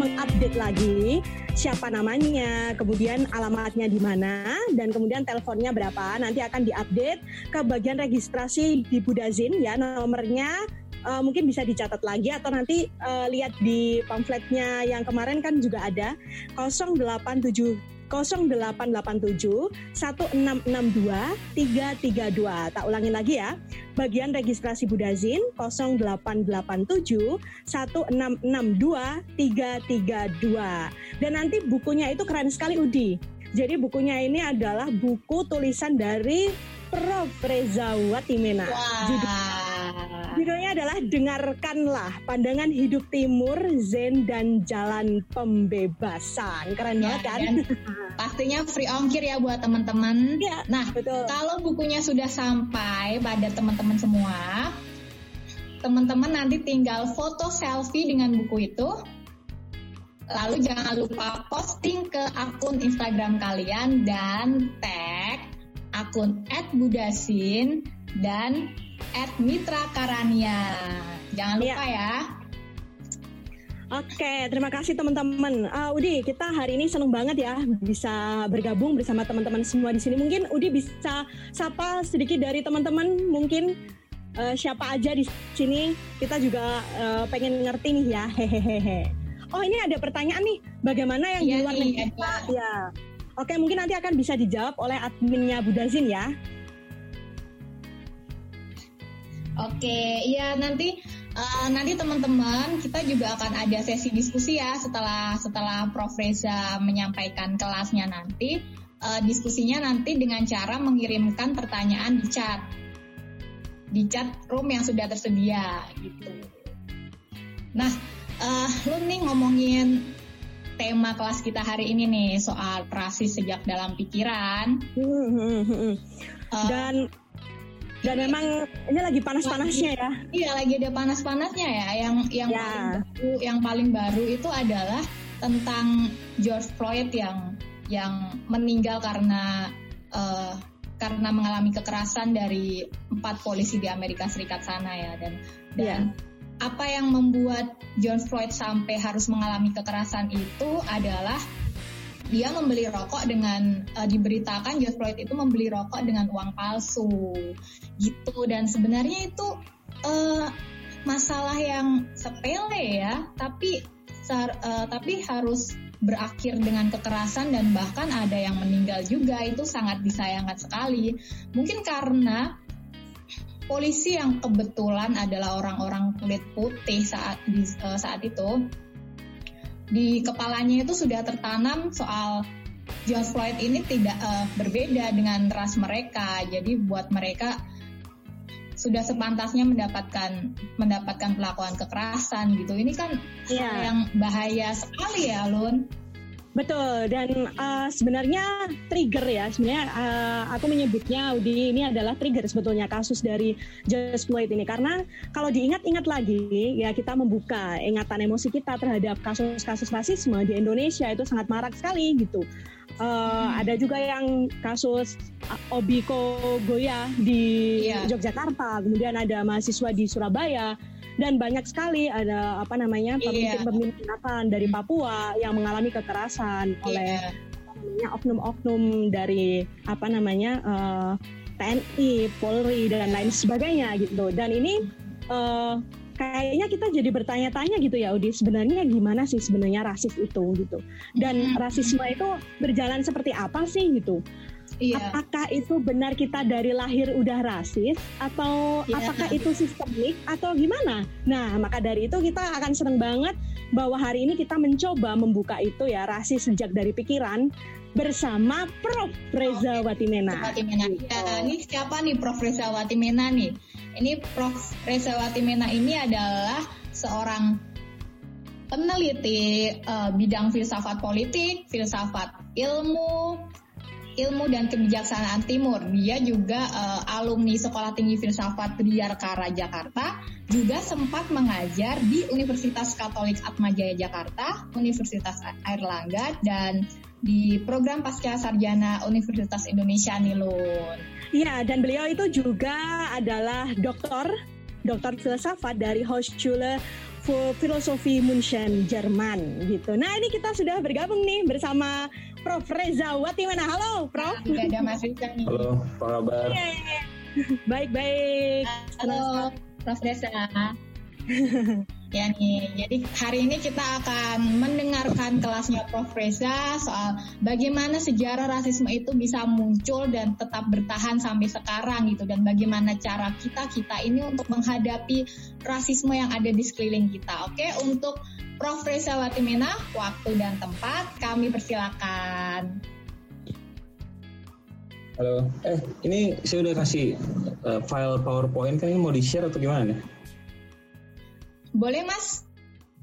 mengupdate lagi siapa namanya, kemudian alamatnya di mana, dan kemudian teleponnya berapa. Nanti akan diupdate ke bagian registrasi di Budazin ya nomornya uh, mungkin bisa dicatat lagi atau nanti uh, lihat di pamfletnya yang kemarin kan juga ada 087 0887 1662 332. Tak ulangin lagi ya. Bagian registrasi Budazin 0887 1662 332. Dan nanti bukunya itu keren sekali Udi. Jadi bukunya ini adalah buku tulisan dari Prof. Reza Watimena. Judul- Judulnya adalah Dengarkanlah Pandangan Hidup Timur, Zen dan Jalan Pembebasan. Keren Ya, banget kan? pastinya free ongkir ya buat teman-teman. Iya, Nah, betul. kalau bukunya sudah sampai pada teman-teman semua, teman-teman nanti tinggal foto selfie dengan buku itu. Lalu jangan lupa posting ke akun Instagram kalian dan tag akun @budasin dan @mitra_karania. Jangan lupa ya. Oke, terima kasih teman-teman. Ah, Udi, kita hari ini seneng banget ya bisa bergabung bersama teman-teman semua di sini. Mungkin Udi bisa sapa sedikit dari teman-teman, mungkin eh, siapa aja di sini. Kita juga eh, pengen ngerti nih ya. Hehehe. Oh, ini ada pertanyaan nih. Bagaimana yang di Iya luar nih, negeri? ada. Ya. Oke, mungkin nanti akan bisa dijawab oleh adminnya Budazin ya. Oke, iya nanti eh, nanti teman-teman kita juga akan ada sesi diskusi ya setelah setelah Prof Reza menyampaikan kelasnya nanti Eh, diskusinya nanti dengan cara mengirimkan pertanyaan di chat di chat room yang sudah tersedia gitu. Nah, eh, lu nih ngomongin tema kelas kita hari ini nih soal rasis sejak dalam pikiran. Hmm, hmm, hmm. Eh, Dan dan memang ini lagi panas-panasnya ya. Iya lagi ada panas-panasnya ya. Yang yang Ya. paling baru, yang paling baru itu adalah tentang George Floyd yang yang meninggal karena eh, karena mengalami kekerasan dari empat polisi di Amerika Serikat sana ya dan dan apa yang membuat George Floyd sampai harus mengalami kekerasan itu adalah dia membeli rokok dengan eh, diberitakan George Floyd itu membeli rokok dengan uang palsu gitu. Dan sebenarnya itu eh, masalah yang sepele ya tapi eh, tapi harus berakhir dengan kekerasan dan bahkan ada yang meninggal juga itu sangat disayangkan sekali. Mungkin karena polisi yang kebetulan adalah orang-orang kulit putih saat di, eh, saat itu di kepalanya itu sudah tertanam soal George Floyd ini tidak eh, berbeda dengan ras mereka. Jadi buat mereka sudah sepantasnya mendapatkan mendapatkan perlakuan kekerasan gitu. Ini kan Iya. yang bahaya sekali ya, Lun. Betul dan uh, sebenarnya trigger ya sebenarnya uh, aku menyebutnya Udi ini adalah trigger sebetulnya kasus dari George Floyd ini karena kalau diingat-ingat lagi ya kita membuka ingatan emosi kita terhadap kasus-kasus rasisme di Indonesia itu sangat marak sekali gitu. Uh, Ada juga yang kasus Obiko Goya di Iya. Yogyakarta, kemudian ada mahasiswa di Surabaya dan banyak sekali ada apa namanya Iya. pemimpin-pemimpin dari Papua yang mengalami kekerasan oleh Iya. namanya oknum-oknum dari apa namanya eh, TNI, Polri dan lain sebagainya gitu. Dan ini eh, kayaknya kita jadi bertanya-tanya gitu ya, Udi. Sebenarnya gimana sih sebenarnya rasis itu gitu? Dan Mhm. rasisme itu berjalan seperti apa sih gitu? Iya. Apakah itu benar kita dari lahir udah rasis atau Iya. apakah itu sistemik atau gimana? Nah, maka dari itu kita akan seneng banget bahwa hari ini kita mencoba membuka itu ya rasis sejak dari pikiran bersama Prof. Reza Watimena. Watimena. Ya, ini siapa nih Prof. Reza Watimena nih? Ini Prof. Reza Watimena ini adalah seorang peneliti eh, bidang filsafat politik, filsafat ilmu, Ilmu dan Kebijaksanaan Timur. Dia juga uh, alumni Sekolah Tinggi Filsafat Bidayakara Jakarta, juga sempat mengajar di Universitas Katolik Atmajaya Jakarta, Universitas Airlangga, dan di program Pasca Sarjana Universitas Indonesia Nilun. Iya, dan beliau itu juga adalah doktor, doktor filsafat dari Hochschule Filosofi München Jerman gitu. Nah ini kita sudah bergabung nih bersama Prof Reza Watimana. Halo Prof. ada Mas Reza nih. Halo, apa kabar? Baik-baik. Halo Prof Reza. Ya nih, jadi hari ini kita akan mendengarkan kelasnya Prof. Reza soal bagaimana sejarah rasisme itu bisa muncul dan tetap bertahan sampai sekarang gitu dan bagaimana cara kita kita ini untuk menghadapi rasisme yang ada di sekeliling kita. Oke, untuk Prof. Reza Watimena, waktu dan tempat kami persilakan. Halo, eh ini saya udah kasih uh, file PowerPoint kan ini mau di share atau gimana nih? Boleh mas?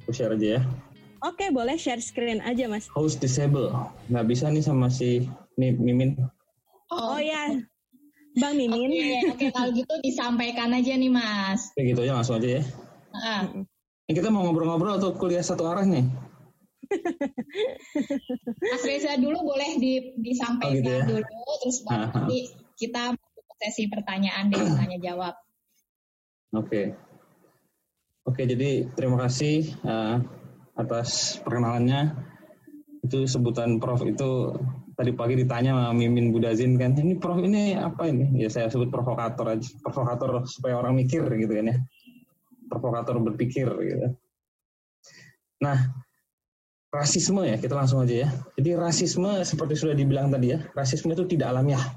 Aku share aja ya. Oke boleh share screen aja mas. Host disable. Nggak bisa nih sama si Mimin. Oh, oh ya. Bang Mimin. Oke, okay, okay, kalau gitu disampaikan aja nih mas. Oke gitu aja langsung aja ya. Uh. Ini kita mau ngobrol-ngobrol atau kuliah satu arah nih? Mas Reza dulu boleh di, disampaikan oh, gitu ya? dulu, terus nanti kita sesi pertanyaan dan tanya jawab. Oke. Okay. Oke, jadi terima kasih uh, atas perkenalannya. Itu sebutan Prof itu tadi pagi ditanya sama Mimin Budazin kan, ini Prof ini apa ini? Ya saya sebut provokator aja, provokator supaya orang mikir gitu kan ya, provokator berpikir gitu. Nah, rasisme ya kita langsung aja ya. Jadi rasisme seperti sudah dibilang tadi ya, rasisme itu tidak alamiah.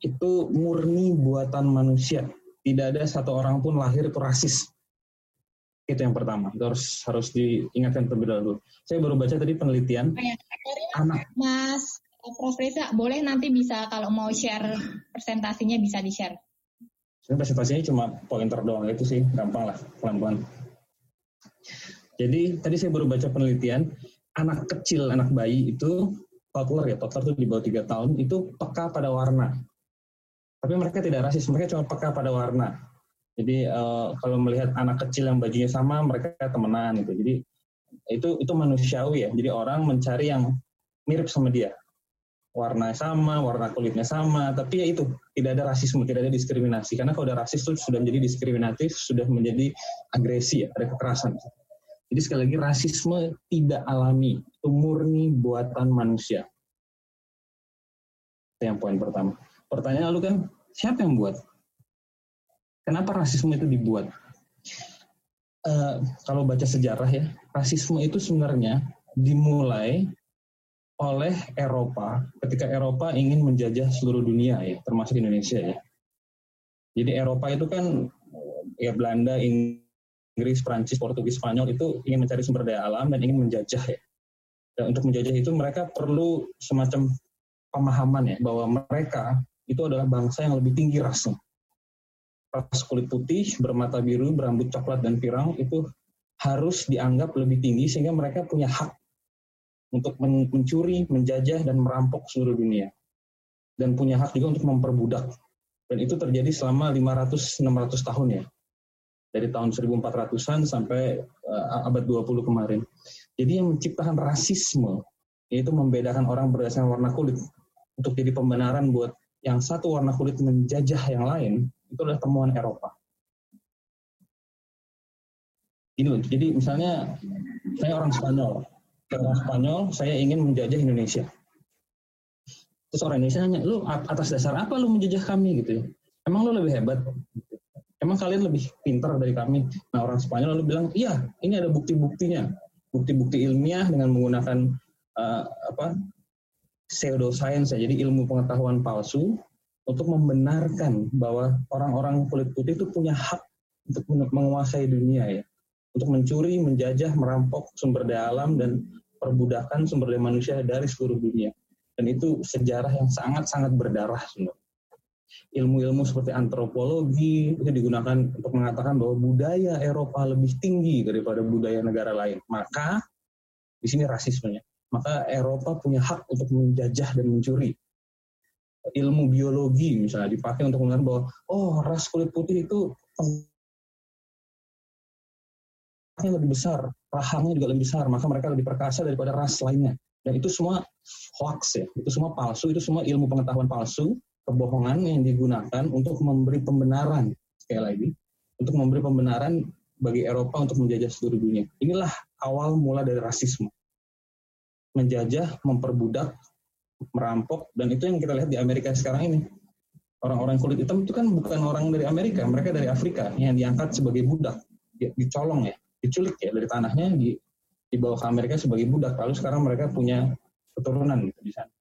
Itu murni buatan manusia. Tidak ada satu orang pun lahir itu rasis itu yang pertama, itu harus harus diingatkan terlebih dahulu. Saya baru baca tadi penelitian ya, anak. Mas Prof Reza, boleh nanti bisa kalau mau share presentasinya bisa di share. Sebenarnya presentasinya cuma pointer doang itu sih, gampang lah, pelan-pelan. Jadi tadi saya baru baca penelitian, anak kecil, anak bayi itu toddler ya, toddler itu di bawah tiga tahun itu peka pada warna. Tapi mereka tidak rasis, mereka cuma peka pada warna jadi uh, kalau melihat anak kecil yang bajunya sama, mereka temenan gitu. Jadi itu itu manusiawi ya. Jadi orang mencari yang mirip sama dia. Warna sama, warna kulitnya sama, tapi ya itu tidak ada rasisme, tidak ada diskriminasi. Karena kalau ada rasis itu sudah menjadi diskriminatif, sudah menjadi agresi ya, ada kekerasan. Jadi sekali lagi rasisme tidak alami, itu murni buatan manusia. Itu yang poin pertama. Pertanyaan lalu kan, siapa yang buat? Kenapa rasisme itu dibuat? Uh, kalau baca sejarah ya, rasisme itu sebenarnya dimulai oleh Eropa ketika Eropa ingin menjajah seluruh dunia ya, termasuk Indonesia ya. Jadi Eropa itu kan ya Belanda, Inggris, Prancis, Portugis, Spanyol itu ingin mencari sumber daya alam dan ingin menjajah ya. Dan untuk menjajah itu mereka perlu semacam pemahaman ya bahwa mereka itu adalah bangsa yang lebih tinggi rasnya ras kulit putih, bermata biru, berambut coklat dan pirang itu harus dianggap lebih tinggi sehingga mereka punya hak untuk mencuri, menjajah dan merampok seluruh dunia. Dan punya hak juga untuk memperbudak. Dan itu terjadi selama 500-600 tahun ya. Dari tahun 1400-an sampai uh, abad 20 kemarin. Jadi yang menciptakan rasisme yaitu membedakan orang berdasarkan warna kulit untuk jadi pembenaran buat yang satu warna kulit menjajah yang lain itu adalah temuan Eropa. Loh, jadi misalnya saya orang Spanyol, orang Spanyol, saya ingin menjajah Indonesia. Terus orang Indonesia nanya, lu atas dasar apa lu menjajah kami gitu ya? Emang lu lebih hebat? Emang kalian lebih pintar dari kami? Nah orang Spanyol lalu bilang, iya ini ada bukti-buktinya. Bukti-bukti ilmiah dengan menggunakan uh, apa pseudoscience ya, jadi ilmu pengetahuan palsu untuk membenarkan bahwa orang-orang kulit putih itu punya hak untuk menguasai dunia ya, untuk mencuri, menjajah, merampok sumber daya alam dan perbudakan sumber daya manusia dari seluruh dunia. Dan itu sejarah yang sangat-sangat berdarah sebenarnya. Ilmu-ilmu seperti antropologi itu digunakan untuk mengatakan bahwa budaya Eropa lebih tinggi daripada budaya negara lain. Maka di sini rasismenya. Maka Eropa punya hak untuk menjajah dan mencuri ilmu biologi misalnya dipakai untuk mengatakan bahwa oh ras kulit putih itu lebih besar, rahangnya juga lebih besar, maka mereka lebih perkasa daripada ras lainnya. Dan itu semua hoax ya, itu semua palsu, itu semua ilmu pengetahuan palsu, kebohongan yang digunakan untuk memberi pembenaran sekali lagi, untuk memberi pembenaran bagi Eropa untuk menjajah seluruh dunia. Inilah awal mula dari rasisme. Menjajah, memperbudak, merampok, dan itu yang kita lihat di Amerika sekarang ini. Orang-orang kulit hitam itu kan bukan orang dari Amerika, mereka dari Afrika yang diangkat sebagai budak, dicolong ya, diculik ya dari tanahnya, di, dibawa ke Amerika sebagai budak. Lalu sekarang mereka punya keturunan gitu di sana.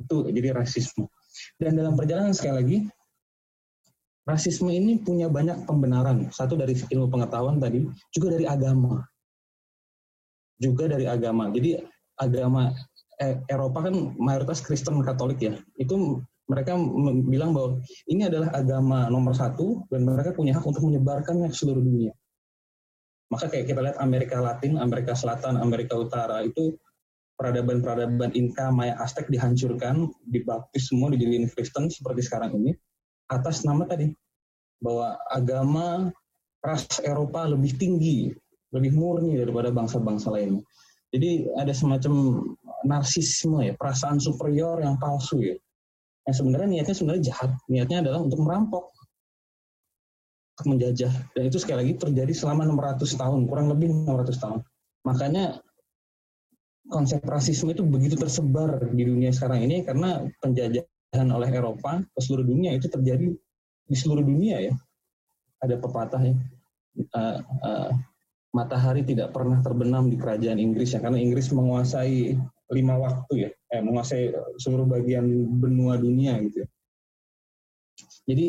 Itu jadi rasisme. Dan dalam perjalanan sekali lagi, rasisme ini punya banyak pembenaran. Satu dari ilmu pengetahuan tadi, juga dari agama. Juga dari agama. Jadi agama Eropa kan mayoritas Kristen Katolik ya. Itu mereka bilang bahwa ini adalah agama nomor satu dan mereka punya hak untuk menyebarkannya ke seluruh dunia. Maka kayak kita lihat Amerika Latin, Amerika Selatan, Amerika Utara itu peradaban-peradaban Inka, Maya, Aztec dihancurkan, dibaptis semua dijadiin Kristen seperti sekarang ini atas nama tadi bahwa agama ras Eropa lebih tinggi, lebih murni daripada bangsa-bangsa lainnya. Jadi ada semacam narsisme ya, perasaan superior yang palsu ya. Yang sebenarnya niatnya sebenarnya jahat, niatnya adalah untuk merampok, untuk menjajah. Dan itu sekali lagi terjadi selama 600 tahun, kurang lebih 600 tahun. Makanya konsep rasisme itu begitu tersebar di dunia sekarang ini karena penjajahan oleh Eropa ke seluruh dunia itu terjadi di seluruh dunia ya. Ada pepatah ya. Uh, uh, matahari tidak pernah terbenam di kerajaan Inggris ya karena Inggris menguasai lima waktu ya, eh, menguasai seluruh bagian benua dunia gitu. Ya. Jadi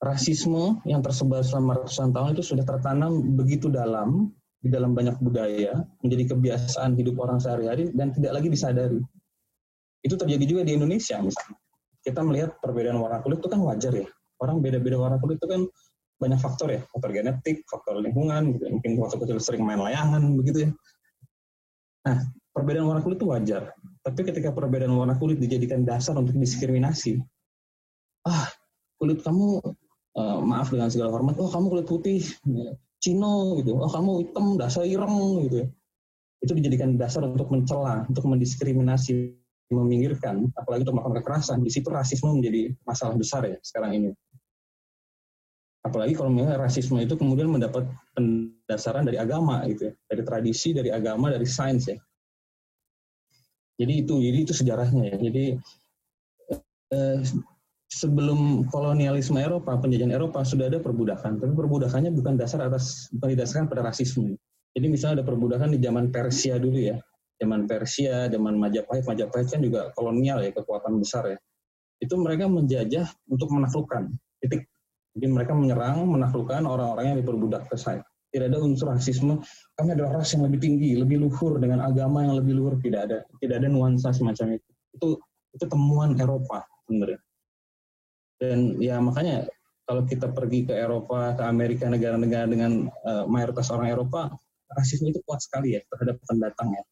rasisme yang tersebar selama ratusan tahun itu sudah tertanam begitu dalam di dalam banyak budaya menjadi kebiasaan hidup orang sehari-hari dan tidak lagi disadari. Itu terjadi juga di Indonesia misalnya. Kita melihat perbedaan warna kulit itu kan wajar ya. Orang beda-beda warna kulit itu kan banyak faktor ya, faktor genetik, faktor lingkungan, gitu. mungkin waktu kecil sering main layangan begitu ya. Nah, perbedaan warna kulit itu wajar. Tapi ketika perbedaan warna kulit dijadikan dasar untuk diskriminasi, ah kulit kamu uh, maaf dengan segala hormat, oh kamu kulit putih, Cino gitu, oh kamu hitam, dasar ireng gitu. Ya. Itu dijadikan dasar untuk mencela, untuk mendiskriminasi, meminggirkan, apalagi untuk melakukan kekerasan. Di situ rasisme menjadi masalah besar ya sekarang ini. Apalagi kalau misalnya rasisme itu kemudian mendapat pendasaran dari agama gitu ya, dari tradisi, dari agama, dari sains ya. Jadi itu, jadi itu sejarahnya ya. Jadi eh, sebelum kolonialisme Eropa, penjajahan Eropa sudah ada perbudakan, tapi perbudakannya bukan dasar atas bukan didasarkan pada rasisme. Jadi misalnya ada perbudakan di zaman Persia dulu ya, zaman Persia, zaman Majapahit, Majapahit kan juga kolonial ya, kekuatan besar ya. Itu mereka menjajah untuk menaklukkan. Titik jadi mereka menyerang, menaklukkan orang-orang yang diperbudak ke. Tidak ada unsur rasisme. Kami adalah ras yang lebih tinggi, lebih luhur dengan agama yang lebih luhur. Tidak ada, tidak ada nuansa semacam itu. Itu itu temuan Eropa sebenarnya. Dan ya makanya kalau kita pergi ke Eropa, ke Amerika, negara-negara dengan uh, mayoritas orang Eropa, rasisme itu kuat sekali ya terhadap pendatang ya,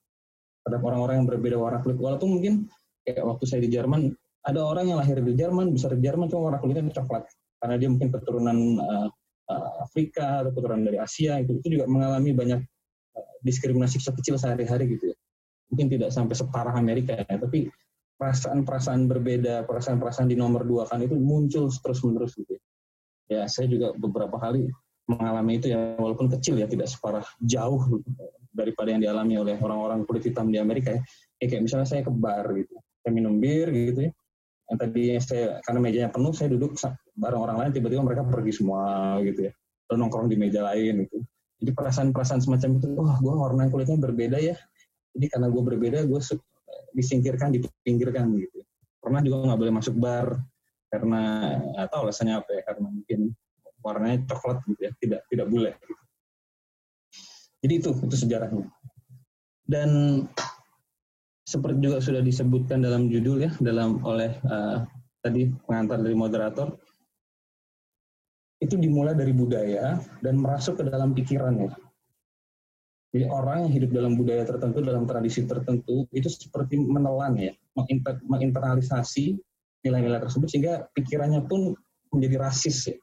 terhadap orang-orang yang berbeda warna kulit. Walaupun mungkin kayak waktu saya di Jerman, ada orang yang lahir di Jerman, besar di Jerman, cuma warna kulitnya coklat karena dia mungkin keturunan uh, Afrika atau keturunan dari Asia itu, itu juga mengalami banyak uh, diskriminasi kecil sehari-hari gitu ya. Mungkin tidak sampai separah Amerika ya, tapi perasaan-perasaan berbeda, perasaan-perasaan di nomor dua kan itu muncul terus-menerus gitu ya. Ya, saya juga beberapa kali mengalami itu ya, walaupun kecil ya, tidak separah jauh daripada yang dialami oleh orang-orang kulit hitam di Amerika ya. ya kayak misalnya saya ke bar gitu, saya minum bir gitu ya, yang tadi saya karena mejanya penuh saya duduk bareng orang lain tiba-tiba mereka pergi semua gitu ya. Lalu nongkrong di meja lain gitu. Jadi perasaan-perasaan semacam itu wah gue warna kulitnya berbeda ya. Jadi karena gue berbeda gue disingkirkan dipinggirkan gitu pernah juga nggak boleh masuk bar karena atau alasannya apa ya karena mungkin warnanya coklat gitu ya tidak tidak boleh gitu. jadi itu itu sejarahnya. Dan seperti juga sudah disebutkan dalam judul ya dalam oleh uh, tadi pengantar dari moderator itu dimulai dari budaya dan merasuk ke dalam pikiran ya. Jadi orang yang hidup dalam budaya tertentu, dalam tradisi tertentu, itu seperti menelan ya, menginternalisasi nilai-nilai tersebut sehingga pikirannya pun menjadi rasis ya.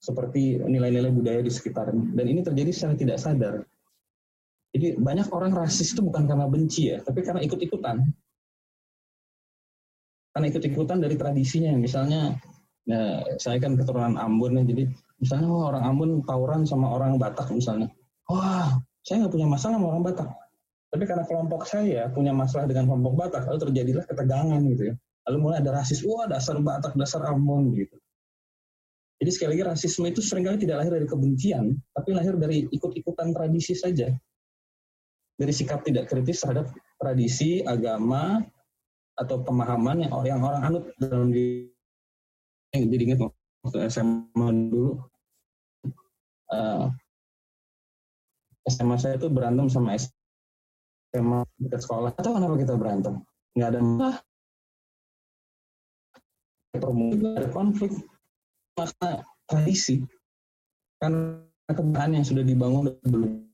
Seperti nilai-nilai budaya di sekitarnya. Dan ini terjadi secara tidak sadar. Jadi banyak orang rasis itu bukan karena benci ya, tapi karena ikut-ikutan. Karena ikut-ikutan dari tradisinya. Misalnya, ya, saya kan keturunan Ambon ya, jadi misalnya oh, orang Ambon tawuran sama orang Batak misalnya. Wah, saya nggak punya masalah sama orang Batak. Tapi karena kelompok saya punya masalah dengan kelompok Batak, lalu terjadilah ketegangan gitu ya. Lalu mulai ada rasis, wah dasar Batak, dasar Ambon gitu. Jadi sekali lagi rasisme itu sering kali tidak lahir dari kebencian, tapi lahir dari ikut-ikutan tradisi saja. Dari sikap tidak kritis terhadap tradisi, agama, atau pemahaman yang, yang orang anut dalam diri. Jadi ingat waktu SMA dulu, uh, eh, SMA saya itu berantem sama tema dekat sekolah. Atau kenapa kita berantem. Nggak ada masalah. Ada konflik. Maka tradisi. Kan kebenaran yang sudah dibangun dulu.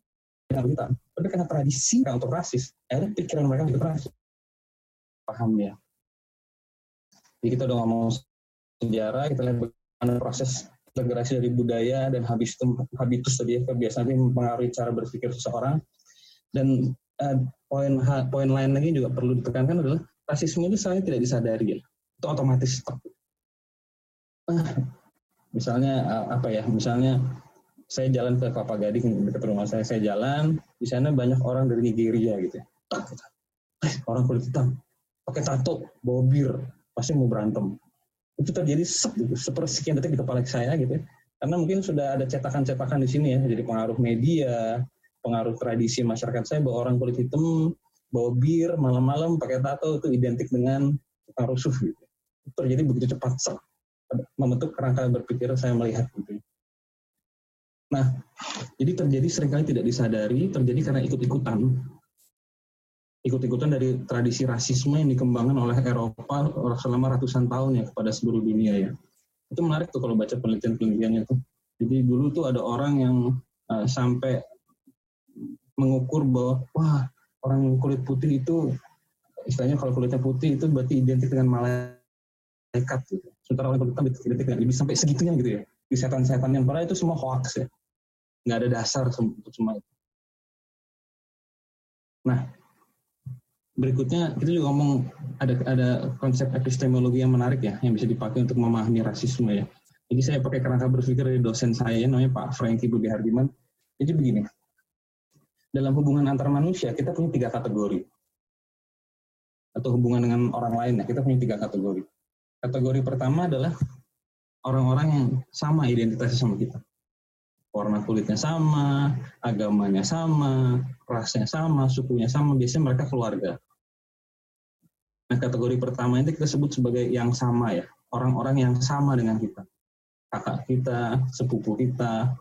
Kita tapi karena tradisi kan untuk rasis akhirnya pikiran mereka itu rasis paham ya jadi kita udah ngomong sejarah kita lihat bagaimana proses integrasi dari budaya dan habis itu habitus tadi ya kebiasaan ini mempengaruhi cara berpikir seseorang dan uh, poin poin lain lagi juga perlu ditekankan adalah rasisme itu saya tidak disadari ya. Itu otomatis. Uh, misalnya uh, apa ya? Misalnya saya jalan ke Kelapa Gading dekat rumah saya, saya jalan di sana banyak orang dari Nigeria gitu. Ya. Eh, orang kulit hitam pakai tato, bawa bir, pasti mau berantem. Itu terjadi sep, gitu, sepersekian detik di kepala saya gitu. Ya. Karena mungkin sudah ada cetakan-cetakan di sini ya, jadi pengaruh media, pengaruh tradisi masyarakat saya bahwa orang kulit hitam bawa bir malam-malam pakai tato itu identik dengan tukang rusuh gitu. Terjadi begitu cepat membentuk kerangka berpikir saya melihat gitu. Nah, jadi terjadi sering kali tidak disadari, terjadi karena ikut-ikutan. Ikut-ikutan dari tradisi rasisme yang dikembangkan oleh Eropa selama ratusan tahun ya kepada seluruh dunia ya. Itu menarik tuh kalau baca penelitian-penelitiannya tuh. Jadi dulu tuh ada orang yang uh, sampai mengukur bahwa wah orang kulit putih itu istilahnya kalau kulitnya putih itu berarti identik dengan malaikat gitu. Sementara orang kulit hitam identik dengan lebih sampai segitunya gitu ya. Di setan-setan yang padahal itu semua hoax ya. Nggak ada dasar untuk semua itu. Nah, berikutnya kita juga ngomong ada ada konsep epistemologi yang menarik ya yang bisa dipakai untuk memahami rasisme ya. Jadi saya pakai kerangka berpikir dari dosen saya namanya Pak Franky Budi Hardiman. Jadi begini, dalam hubungan antar manusia kita punya tiga kategori atau hubungan dengan orang lain ya kita punya tiga kategori kategori pertama adalah orang-orang yang sama identitasnya sama kita warna kulitnya sama agamanya sama rasnya sama sukunya sama biasanya mereka keluarga nah kategori pertama ini kita sebut sebagai yang sama ya orang-orang yang sama dengan kita kakak kita sepupu kita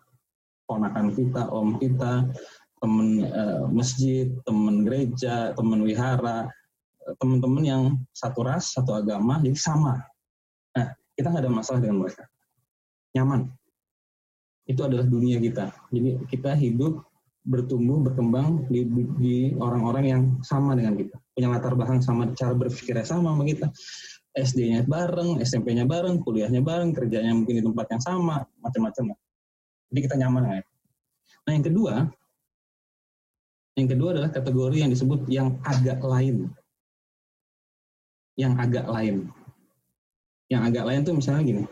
ponakan kita om kita teman uh, masjid, teman gereja, teman wihara, teman-teman yang satu ras, satu agama, jadi sama. Nah, kita nggak ada masalah dengan mereka. Nyaman. Itu adalah dunia kita. Jadi kita hidup, bertumbuh, berkembang di, orang-orang yang sama dengan kita. Punya latar belakang sama, cara berpikirnya sama sama kita. SD-nya bareng, SMP-nya bareng, kuliahnya bareng, kerjanya mungkin di tempat yang sama, macam-macam. Jadi kita nyaman ya. Nah yang kedua, yang kedua adalah kategori yang disebut yang agak lain. Yang agak lain. Yang agak lain itu misalnya gini,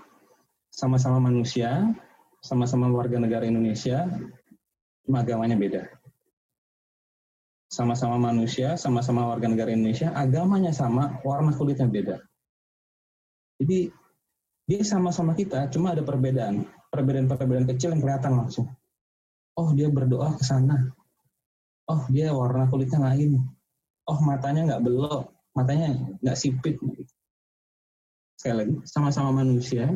sama-sama manusia, sama-sama warga negara Indonesia, agamanya beda. Sama-sama manusia, sama-sama warga negara Indonesia, agamanya sama, warna kulitnya beda. Jadi dia sama-sama kita, cuma ada perbedaan. Perbedaan-perbedaan kecil yang kelihatan langsung. Oh dia berdoa ke sana, oh dia warna kulitnya lain oh matanya nggak belok matanya nggak sipit sekali lagi sama-sama manusia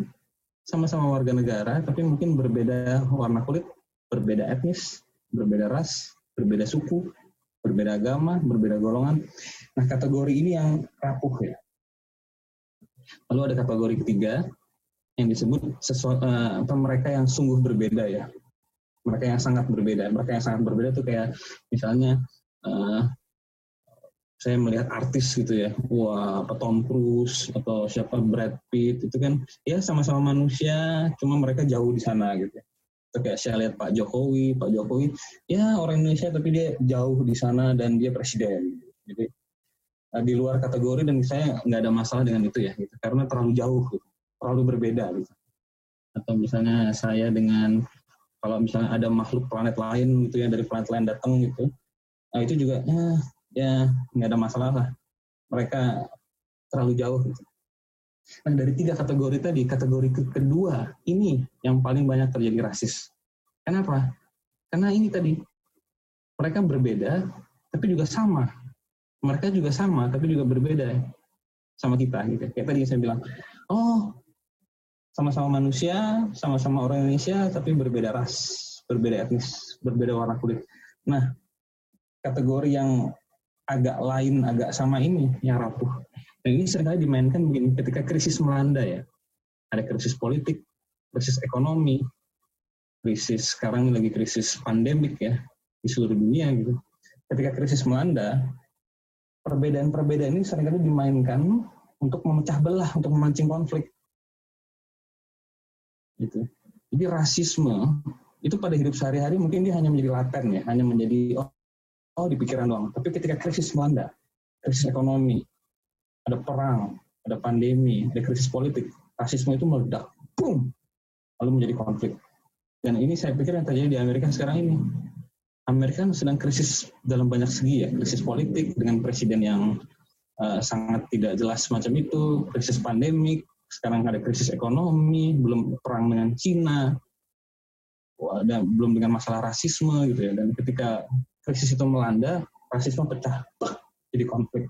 sama-sama warga negara tapi mungkin berbeda warna kulit berbeda etnis berbeda ras berbeda suku berbeda agama berbeda golongan. Nah kategori ini yang rapuh ya. Lalu ada kategori ketiga yang disebut sesuatu eh, mereka yang sungguh berbeda ya. Mereka yang sangat berbeda. Mereka yang sangat berbeda tuh kayak misalnya uh, saya melihat artis gitu ya, wah Tom Cruise atau siapa Brad Pitt itu kan ya sama-sama manusia, cuma mereka jauh di sana gitu. Itu kayak saya lihat Pak Jokowi, Pak Jokowi ya orang Indonesia tapi dia jauh di sana dan dia presiden. Jadi eh, di luar kategori dan saya nggak ada masalah dengan itu ya, gitu. karena terlalu jauh, gitu. terlalu berbeda gitu. Atau misalnya saya dengan kalau misalnya ada makhluk planet lain gitu ya dari planet lain datang gitu, nah itu juga ya ya nggak ada masalah lah. Mereka terlalu jauh. Gitu. Nah dari tiga kategori tadi, kategori kedua ini yang paling banyak terjadi rasis. Kenapa? Karena ini tadi mereka berbeda, tapi juga sama. Mereka juga sama, tapi juga berbeda sama kita. Gitu. Kayak tadi saya bilang, oh sama-sama manusia, sama-sama orang Indonesia, tapi berbeda ras, berbeda etnis, berbeda warna kulit. Nah, kategori yang agak lain, agak sama ini yang rapuh. Dan ini sering kali dimainkan begini, ketika krisis melanda ya, ada krisis politik, krisis ekonomi, krisis sekarang lagi krisis pandemik ya di seluruh dunia gitu. Ketika krisis melanda, perbedaan-perbedaan ini sering kali dimainkan untuk memecah belah, untuk memancing konflik. Gitu. Jadi rasisme itu pada hidup sehari-hari mungkin dia hanya menjadi laten ya, hanya menjadi oh oh di pikiran doang. Tapi ketika krisis melanda, krisis ekonomi, ada perang, ada pandemi, ada krisis politik, rasisme itu meledak, boom, lalu menjadi konflik. Dan ini saya pikir yang terjadi di Amerika sekarang ini. Amerika sedang krisis dalam banyak segi ya, krisis politik dengan presiden yang uh, sangat tidak jelas semacam itu, krisis pandemik, sekarang ada krisis ekonomi, belum perang dengan Cina, dan belum dengan masalah rasisme gitu ya. Dan ketika krisis itu melanda, rasisme pecah, jadi konflik,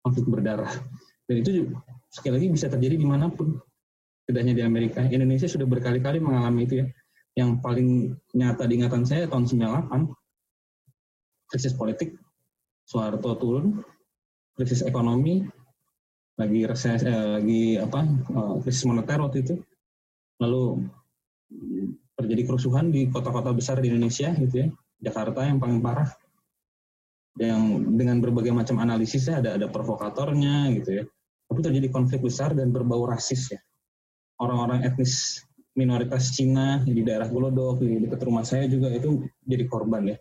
konflik berdarah. Dan itu sekali lagi bisa terjadi di mana pun, tidak hanya di Amerika. Indonesia sudah berkali-kali mengalami itu ya. Yang paling nyata di ingatan saya tahun 98, krisis politik, Soeharto turun, krisis ekonomi, lagi reses, eh, lagi apa, eh, krisis moneter waktu itu, lalu terjadi kerusuhan di kota-kota besar di Indonesia gitu ya Jakarta yang paling parah. Yang dengan berbagai macam analisisnya ada ada provokatornya gitu ya. Tapi terjadi konflik besar dan berbau rasis ya. Orang-orang etnis minoritas Cina di daerah Glodok di dekat rumah saya juga itu jadi korban ya.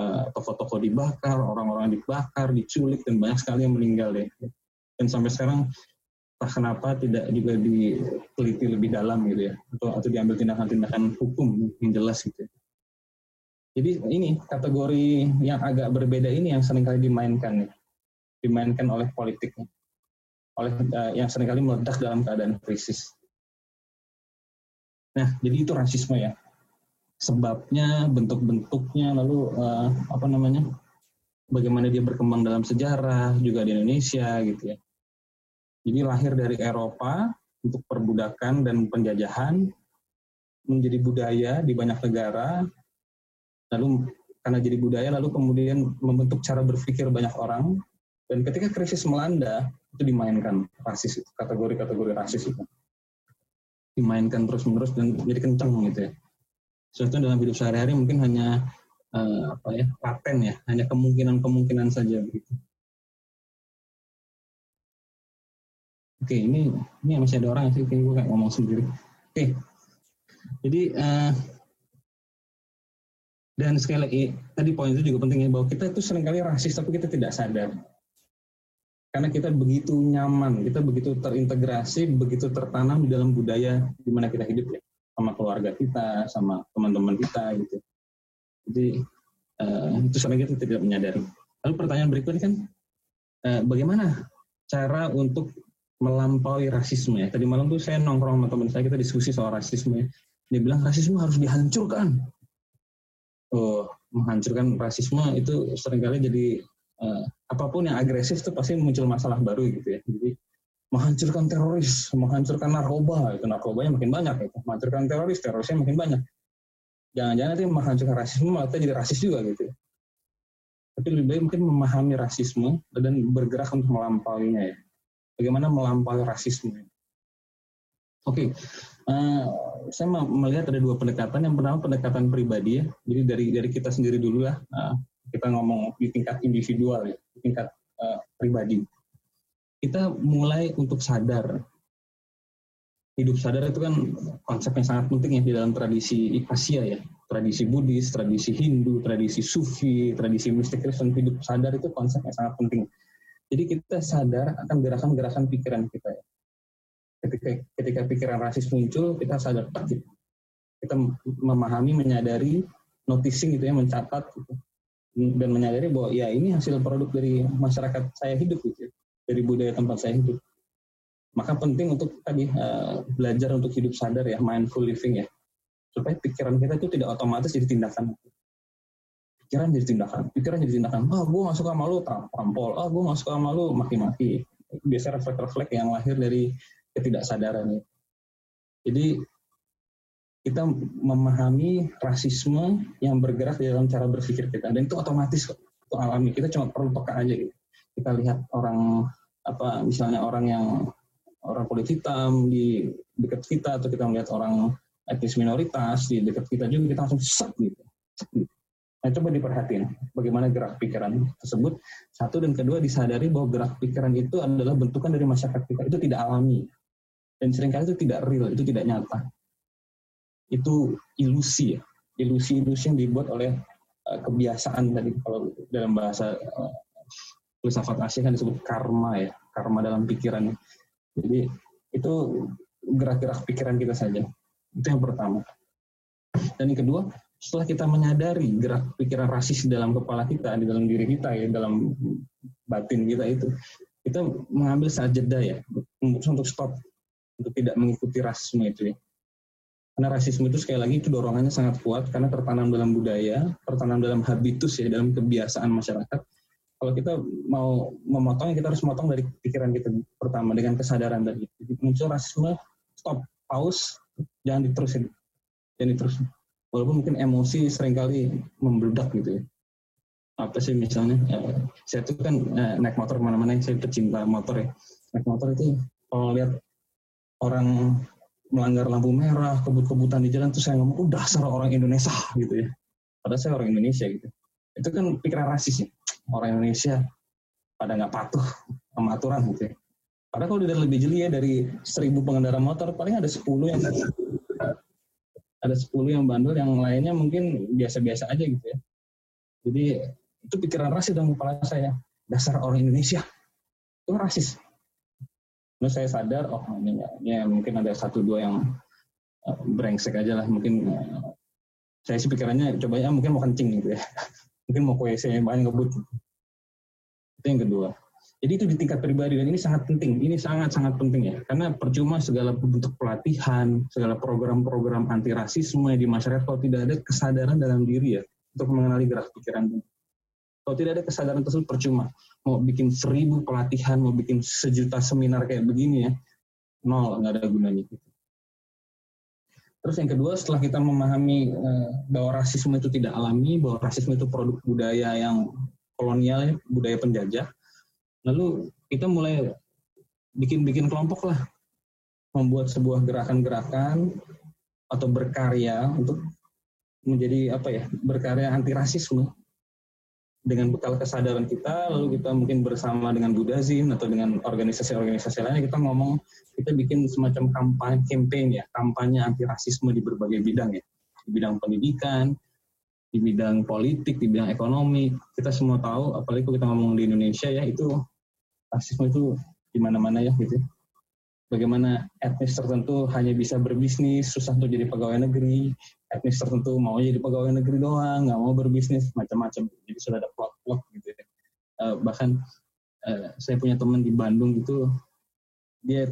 Eh, toko-toko dibakar orang-orang dibakar diculik dan banyak sekali yang meninggal ya. Dan sampai sekarang entah kenapa tidak juga diteliti lebih dalam gitu ya. Atau atau diambil tindakan-tindakan hukum yang jelas gitu ya. Jadi ini kategori yang agak berbeda ini yang sering kali dimainkan nih. Dimainkan oleh politik oleh uh, yang sering kali meledak dalam keadaan krisis. Nah, jadi itu rasisme ya. Sebabnya, bentuk-bentuknya, lalu uh, apa namanya? Bagaimana dia berkembang dalam sejarah juga di Indonesia gitu ya. Jadi lahir dari Eropa untuk perbudakan dan penjajahan menjadi budaya di banyak negara lalu karena jadi budaya lalu kemudian membentuk cara berpikir banyak orang dan ketika krisis melanda itu dimainkan rasis itu kategori-kategori rasis itu dimainkan terus-menerus dan jadi kencang gitu ya. Soalnya dalam hidup sehari-hari mungkin hanya uh, apa ya laten ya, hanya kemungkinan-kemungkinan saja begitu. Oke, ini ini masih ada orang sih, kayak gue kayak ngomong sendiri. Oke, jadi uh, dan sekali lagi, tadi poin itu juga pentingnya bahwa kita itu sering kali rasis tapi kita tidak sadar. Karena kita begitu nyaman, kita begitu terintegrasi, begitu tertanam di dalam budaya di mana kita hidup ya. Sama keluarga kita, sama teman-teman kita gitu. Jadi uh, itu sering kita tidak menyadari. Lalu pertanyaan berikutnya kan, uh, bagaimana cara untuk melampaui rasisme ya? Tadi malam tuh saya nongkrong sama teman saya, kita diskusi soal rasisme ya. Dia bilang rasisme harus dihancurkan oh, menghancurkan rasisme itu sering kali jadi uh, apa pun yang agresif itu pasti muncul masalah baru gitu ya. Jadi menghancurkan teroris, menghancurkan narkoba, itu narkobanya makin banyak itu. Menghancurkan teroris, terorisnya makin banyak. Jangan-jangan nanti menghancurkan rasisme atau jadi rasis juga gitu. Ya. Tapi lebih baik mungkin memahami rasisme dan bergerak untuk melampauinya ya. Bagaimana melampaui rasisme. Oke. Uh, saya melihat ada dua pendekatan. Yang pertama pendekatan pribadi ya. Jadi dari dari kita sendiri dulu lah. Uh, kita ngomong di tingkat individual ya, di tingkat uh, pribadi. Kita mulai untuk sadar. Hidup sadar itu kan konsep yang sangat penting ya di dalam tradisi Asia ya. Tradisi Buddhis, tradisi Hindu, tradisi Sufi, tradisi mistik Kristen, hidup sadar itu konsep yang sangat penting. Jadi kita sadar akan gerakan-gerakan pikiran kita ya. Ketika ketika pikiran rasis muncul, kita sadar tak gitu. Kita memahami, menyadari, noticing gitu ya, mencatat gitu dan menyadari bahwa ya ini hasil produk dari masyarakat saya hidup gitu ya, dari budaya tempat saya hidup. Maka penting untuk tadi uh, belajar untuk hidup sadar ya, mindful living ya, supaya pikiran kita itu tidak otomatis jadi tindakan. Pikiran jadi tindakan, pikiran jadi tindakan. Ah, oh, gue gak suka malu tampol. Ah, oh, gue gak suka malu maki-maki. Biasa refleks-refleks yang lahir dari ketidaksadaran ya. Jadi kita memahami rasisme yang bergerak di dalam cara berpikir kita dan itu otomatis itu alami kita cuma perlu peka aja gitu kita lihat orang apa misalnya orang yang orang kulit hitam di dekat kita atau kita melihat orang etnis minoritas di dekat kita juga kita langsung set gitu. Nah coba diperhatiin bagaimana gerak pikiran tersebut. Satu dan kedua disadari bahwa gerak pikiran itu adalah bentukan dari masyarakat kita. Itu tidak alami. Dan sering kali itu tidak real, itu tidak nyata. Itu ilusi ya. Ilusi-ilusi yang dibuat oleh uh, kebiasaan tadi. Kalau dalam bahasa uh, filsafat Asia kan disebut karma ya. Karma dalam pikiran. Jadi itu gerak-gerak pikiran kita saja. Itu yang pertama. Dan yang kedua setelah kita menyadari gerak pikiran rasis dalam kepala kita di dalam diri kita ya dalam batin kita itu kita mengambil saat jeda ya untuk stop untuk tidak mengikuti rasisme itu ya karena rasisme itu sekali lagi itu dorongannya sangat kuat karena tertanam dalam budaya, tertanam dalam habitus ya, dalam kebiasaan masyarakat. Kalau kita mau memotong, kita harus memotong dari pikiran kita pertama dengan kesadaran tadi. Jadi muncul rasisme, stop, pause, jangan diterusin, jangan diterusin. Walaupun mungkin emosi sering kali membludak gitu ya. Apa sih misalnya, ya, saya tuh kan eh, naik motor ke mana-mana, saya pecinta motor ya. Naik motor itu kalau lihat orang melanggar lampu merah, kebut-kebutan di jalan tuh saya ngomong, oh dasar orang Indonesia gitu ya. Padahal saya orang Indonesia gitu. Itu kan pikiran rasis ya. Orang Indonesia pada nggak patuh sama aturan gitu ya. Padahal kalau dilihat lebih jeli ya dari seribu pengendara motor paling ada sepuluh yang ada sepuluh yang bandel, yang lainnya mungkin biasa-biasa aja gitu ya. Jadi itu pikiran rasis dalam kepala saya. Dasar orang Indonesia. Itu rasis. Lalu saya sadar, oh ini, ya, mungkin ada satu dua yang uh, brengsek aja lah. Mungkin uh, saya sih pikirannya coba ya mungkin mau kencing gitu ya. mungkin mau kue saya banyak ngebut. Itu yang kedua. Jadi itu di tingkat pribadi dan ini sangat penting. Ini sangat-sangat penting ya. Karena percuma segala bentuk pelatihan, segala program-program anti rasisme di masyarakat kalau tidak ada kesadaran dalam diri ya untuk mengenali gerak pikiran. Kalau tidak ada kesadaran tersebut percuma. Mau bikin seribu pelatihan, mau bikin sejuta seminar kayak begini ya, nol, nggak ada gunanya. Gitu. Terus yang kedua, setelah kita memahami eh, bahwa rasisme itu tidak alami, bahwa rasisme itu produk budaya yang kolonial, ya, budaya penjajah, lalu kita mulai bikin-bikin kelompok lah, membuat sebuah gerakan-gerakan atau berkarya untuk menjadi apa ya, berkarya anti rasisme dengan bekal kesadaran kita, lalu kita mungkin bersama dengan Budazim atau dengan organisasi-organisasi lainnya kita ngomong, kita bikin semacam kampanye, campaign ya, kampanye anti rasisme di berbagai bidang ya, di bidang pendidikan, di bidang politik, di bidang ekonomi. Kita semua tahu, apalagi kalau kita ngomong di Indonesia ya, itu rasisme itu di mana-mana ya gitu. Bagaimana etnis tertentu hanya bisa berbisnis, susah untuk jadi pegawai negeri, etnis tertentu mau jadi pegawai negeri doang, nggak mau berbisnis macam-macam. Jadi sudah ada plot-plot gitu ya. Uh, bahkan uh, saya punya teman di Bandung gitu, dia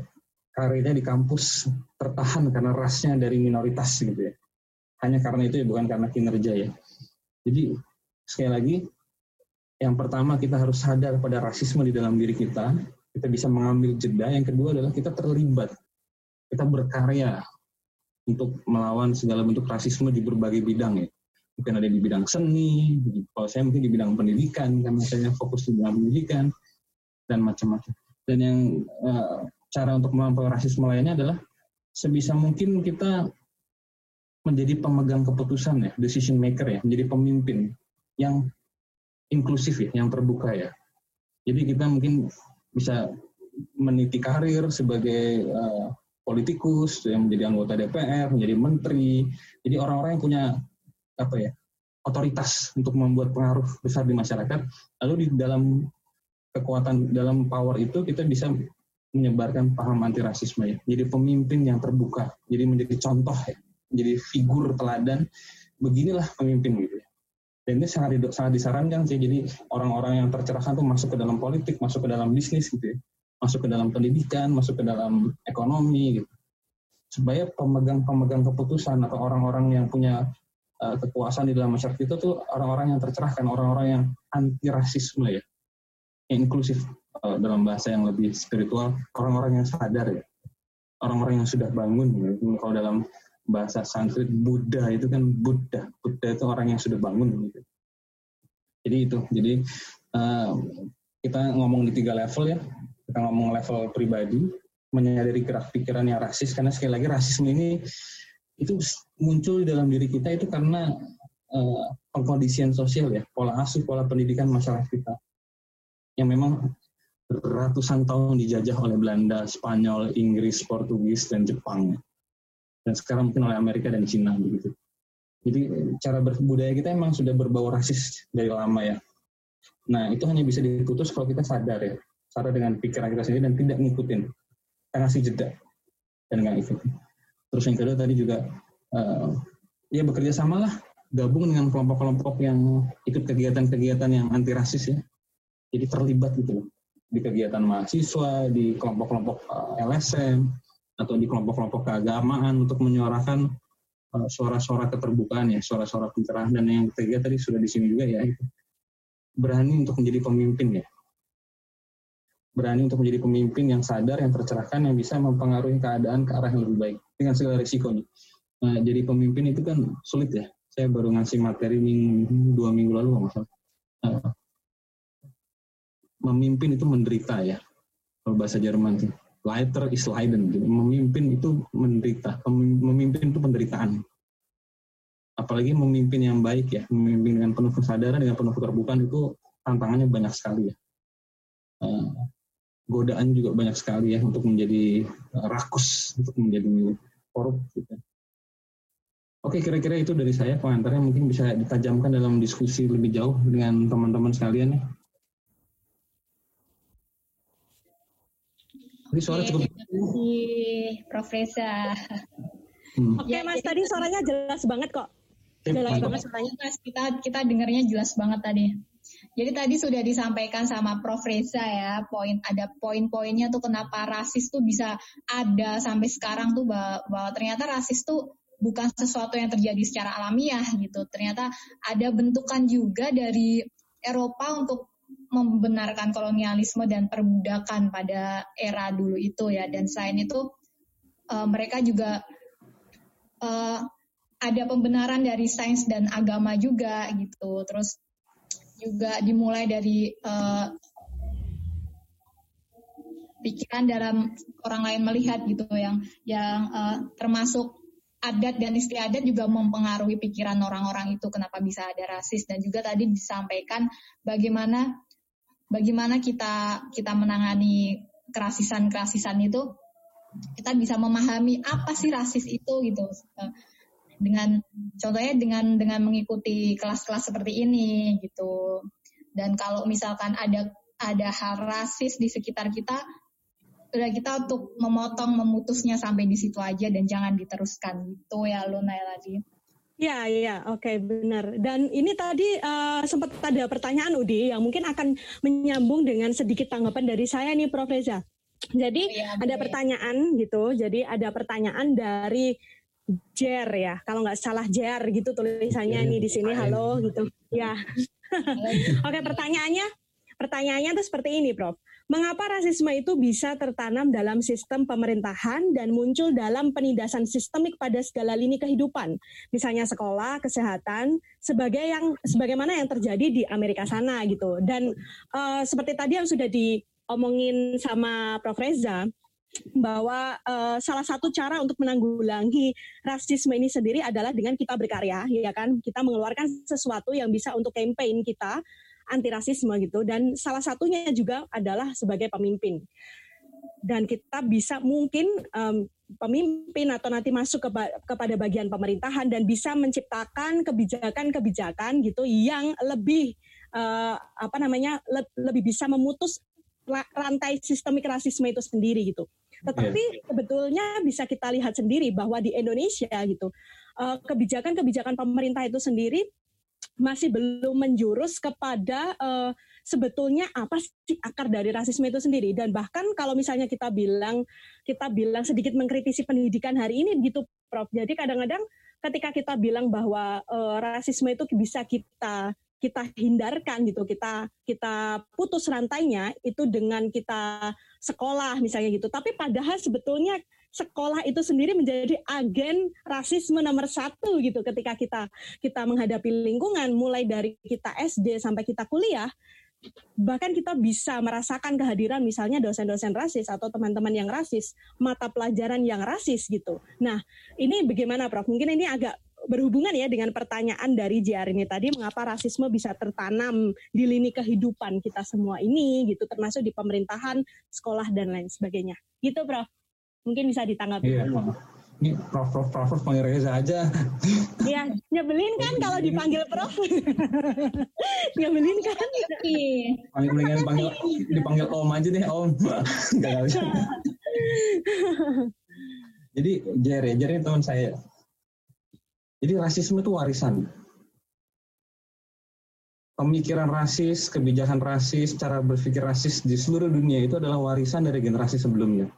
karirnya di kampus tertahan karena rasnya dari minoritas gitu ya. Hanya karena itu ya, bukan karena kinerja ya. Jadi sekali lagi, yang pertama kita harus sadar pada rasisme di dalam diri kita. Kita bisa mengambil jeda. Yang kedua adalah kita terlibat. Kita berkarya untuk melawan segala bentuk rasisme di berbagai bidang ya. Mungkin ada di bidang seni, kalau saya mungkin di bidang pendidikan, karena saya fokus di bidang pendidikan, dan macam-macam. Dan yang uh, cara untuk melampaui rasisme lainnya adalah sebisa mungkin kita menjadi pemegang keputusan ya, decision maker ya, menjadi pemimpin yang inklusif ya, yang terbuka ya, Jadi kita mungkin bisa meniti karir sebagai uh, politikus yang menjadi anggota DPR, menjadi menteri. Jadi orang-orang yang punya apa ya otoritas untuk membuat pengaruh besar di masyarakat. Lalu di dalam kekuatan dalam power itu kita bisa menyebarkan paham anti rasisme ya. Jadi pemimpin yang terbuka, jadi menjadi contoh ya, menjadi figur teladan. Beginilah pemimpin gitu ya. Dan ini sangat sangat disarankan sih. Jadi orang-orang yang tercerahkan tuh masuk ke dalam politik, masuk ke dalam bisnis gitu ya. Masuk ke dalam pendidikan, masuk ke dalam ekonomi gitu. Supaya pemegang-pemegang keputusan atau orang-orang yang punya uh, kekuasaan di dalam masyarakat itu tuh orang-orang yang tercerahkan, orang-orang yang anti rasisme ya. Inklusif uh, dalam bahasa yang lebih spiritual, orang-orang yang sadar ya. Orang-orang yang sudah bangun gitu. Kalau dalam bahasa Sanskrit Buddha itu kan Buddha. Buddha itu orang yang sudah bangun gitu. Jadi itu. Jadi uh, kita ngomong di tiga level ya. Kita ngomong level pribadi, menyadari gerak pikiran yang rasis karena sekali lagi rasisme ini itu muncul di dalam diri kita itu karena uh, pengkondisian sosial ya, pola asuh, pola pendidikan masyarakat kita yang memang ratusan tahun dijajah oleh Belanda, Spanyol, Inggris, Portugis, dan Jepang dan sekarang mungkin oleh Amerika dan Cina begitu. Jadi cara berbudaya kita emang sudah berbau rasis dari lama ya. Nah itu hanya bisa diputus kalau kita sadar ya, sadar dengan pikiran kita sendiri dan tidak ngikutin, kita ngasih jeda dan nggak ikutin. Terus yang kedua tadi juga uh, ya bekerja samalah, gabung dengan kelompok-kelompok yang ikut kegiatan-kegiatan yang anti rasis ya. Jadi terlibat gitu loh di kegiatan mahasiswa, di kelompok-kelompok eh, LSM, atau di kelompok-kelompok keagamaan untuk menyuarakan uh, suara-suara keterbukaan ya, suara-suara pencerahan dan yang ketiga tadi sudah di sini juga ya itu berani untuk menjadi pemimpin ya. Berani untuk menjadi pemimpin yang sadar, yang tercerahkan, yang bisa mempengaruhi keadaan ke arah yang lebih baik dengan segala risikonya. Nah, jadi pemimpin itu kan sulit ya. Saya baru ngasih materi minggu, dua minggu lalu nggak masalah. Uh, memimpin itu menderita ya, kalau bahasa Jerman sih Leiter is Leiden. Memimpin itu menderita. Memimpin itu penderitaan. Apalagi memimpin yang baik ya, memimpin dengan penuh kesadaran, dengan penuh keterbukaan itu tantangannya banyak sekali ya. Uh, godaan juga banyak sekali ya untuk menjadi uh, rakus, untuk menjadi korup. Gitu. Oke, kira-kira itu dari saya pengantarnya mungkin bisa ditajamkan dalam diskusi lebih jauh dengan teman-teman sekalian ya. Ini suara cukup. Terima kasih, Prof. Reza. Hmm. Oke, okay, ya, Mas, tadi suaranya jelas banget kok. Jelas Mantap. banget suaranya, Mas. Kita kita dengarnya jelas banget tadi. Jadi tadi sudah disampaikan sama Prof. Reza ya, poin ada poin-poinnya tuh kenapa rasis tuh bisa ada sampai sekarang tuh bahwa, bahwa ternyata rasis tuh bukan sesuatu yang terjadi secara alamiah gitu. Ternyata ada bentukan juga dari Eropa untuk membenarkan kolonialisme dan perbudakan pada era dulu itu ya dan selain itu uh, mereka juga uh, ada pembenaran dari sains dan agama juga gitu terus juga dimulai dari uh, pikiran dalam orang lain melihat gitu yang yang uh, termasuk adat dan istiadat juga mempengaruhi pikiran orang-orang itu kenapa bisa ada rasis. Dan juga tadi disampaikan bagaimana bagaimana kita kita menangani kerasisan-kerasisan itu kita bisa memahami apa sih rasis itu gitu dengan contohnya dengan dengan mengikuti kelas-kelas seperti ini gitu dan kalau misalkan ada ada hal rasis di sekitar kita udah kita untuk memotong memutusnya sampai di situ aja dan jangan diteruskan gitu ya Luna ya tadi. Ya, ya, oke, okay, benar. Dan ini tadi uh, sempat ada pertanyaan Udi yang mungkin akan menyambung dengan sedikit tanggapan dari saya nih, Prof. Reza. Jadi ya, ada pertanyaan gitu. Jadi ada pertanyaan dari Jer ya, kalau nggak salah Jer gitu tulisannya nih di sini. Halo gitu. Ya. oke, pertanyaannya, pertanyaannya tuh seperti ini, Prof. Mengapa rasisme itu bisa tertanam dalam sistem pemerintahan dan muncul dalam penindasan sistemik pada segala lini kehidupan, misalnya sekolah, kesehatan, sebagai yang sebagaimana yang terjadi di Amerika sana gitu. Dan uh, seperti tadi yang sudah diomongin sama Prof Reza, bahwa uh, salah satu cara untuk menanggulangi rasisme ini sendiri adalah dengan kita berkarya, ya kan? Kita mengeluarkan sesuatu yang bisa untuk campaign kita anti rasisme gitu dan salah satunya juga adalah sebagai pemimpin dan kita bisa mungkin um, pemimpin atau nanti masuk ke, kepada bagian pemerintahan dan bisa menciptakan kebijakan-kebijakan gitu yang lebih uh, apa namanya le lebih bisa memutus rantai sistemik rasisme itu sendiri gitu. Tetapi yeah. sebetulnya bisa kita lihat sendiri bahwa di Indonesia gitu eh, kebijakan-kebijakan pemerintah itu sendiri masih belum menjurus kepada uh, sebetulnya apa sih akar dari rasisme itu sendiri dan bahkan kalau misalnya kita bilang kita bilang sedikit mengkritisi pendidikan hari ini gitu Prof. Jadi kadang-kadang ketika kita bilang bahwa uh, rasisme itu bisa kita kita hindarkan gitu kita kita putus rantainya itu dengan kita sekolah misalnya gitu tapi padahal sebetulnya sekolah itu sendiri menjadi agen rasisme nomor satu gitu ketika kita kita menghadapi lingkungan mulai dari kita SD sampai kita kuliah bahkan kita bisa merasakan kehadiran misalnya dosen-dosen rasis atau teman-teman yang rasis, mata pelajaran yang rasis gitu. Nah, ini bagaimana Prof? Mungkin ini agak berhubungan ya dengan pertanyaan dari JR ini tadi mengapa rasisme bisa tertanam di lini kehidupan kita semua ini gitu termasuk di pemerintahan, sekolah dan lain sebagainya. Gitu Prof. Mungkin bisa ditanggapi. Iya, ini prof prof prof, prof panggil Reza aja. Iya, nyebelin kan kalau dipanggil prof? Nyebelin kan? Panggil mendingan panggil dipanggil om aja deh om. Gak bisa jadi Jerry Jerry teman saya jadi rasisme itu warisan pemikiran rasis, kebijakan rasis, cara berpikir rasis di seluruh dunia itu adalah warisan dari generasi sebelumnya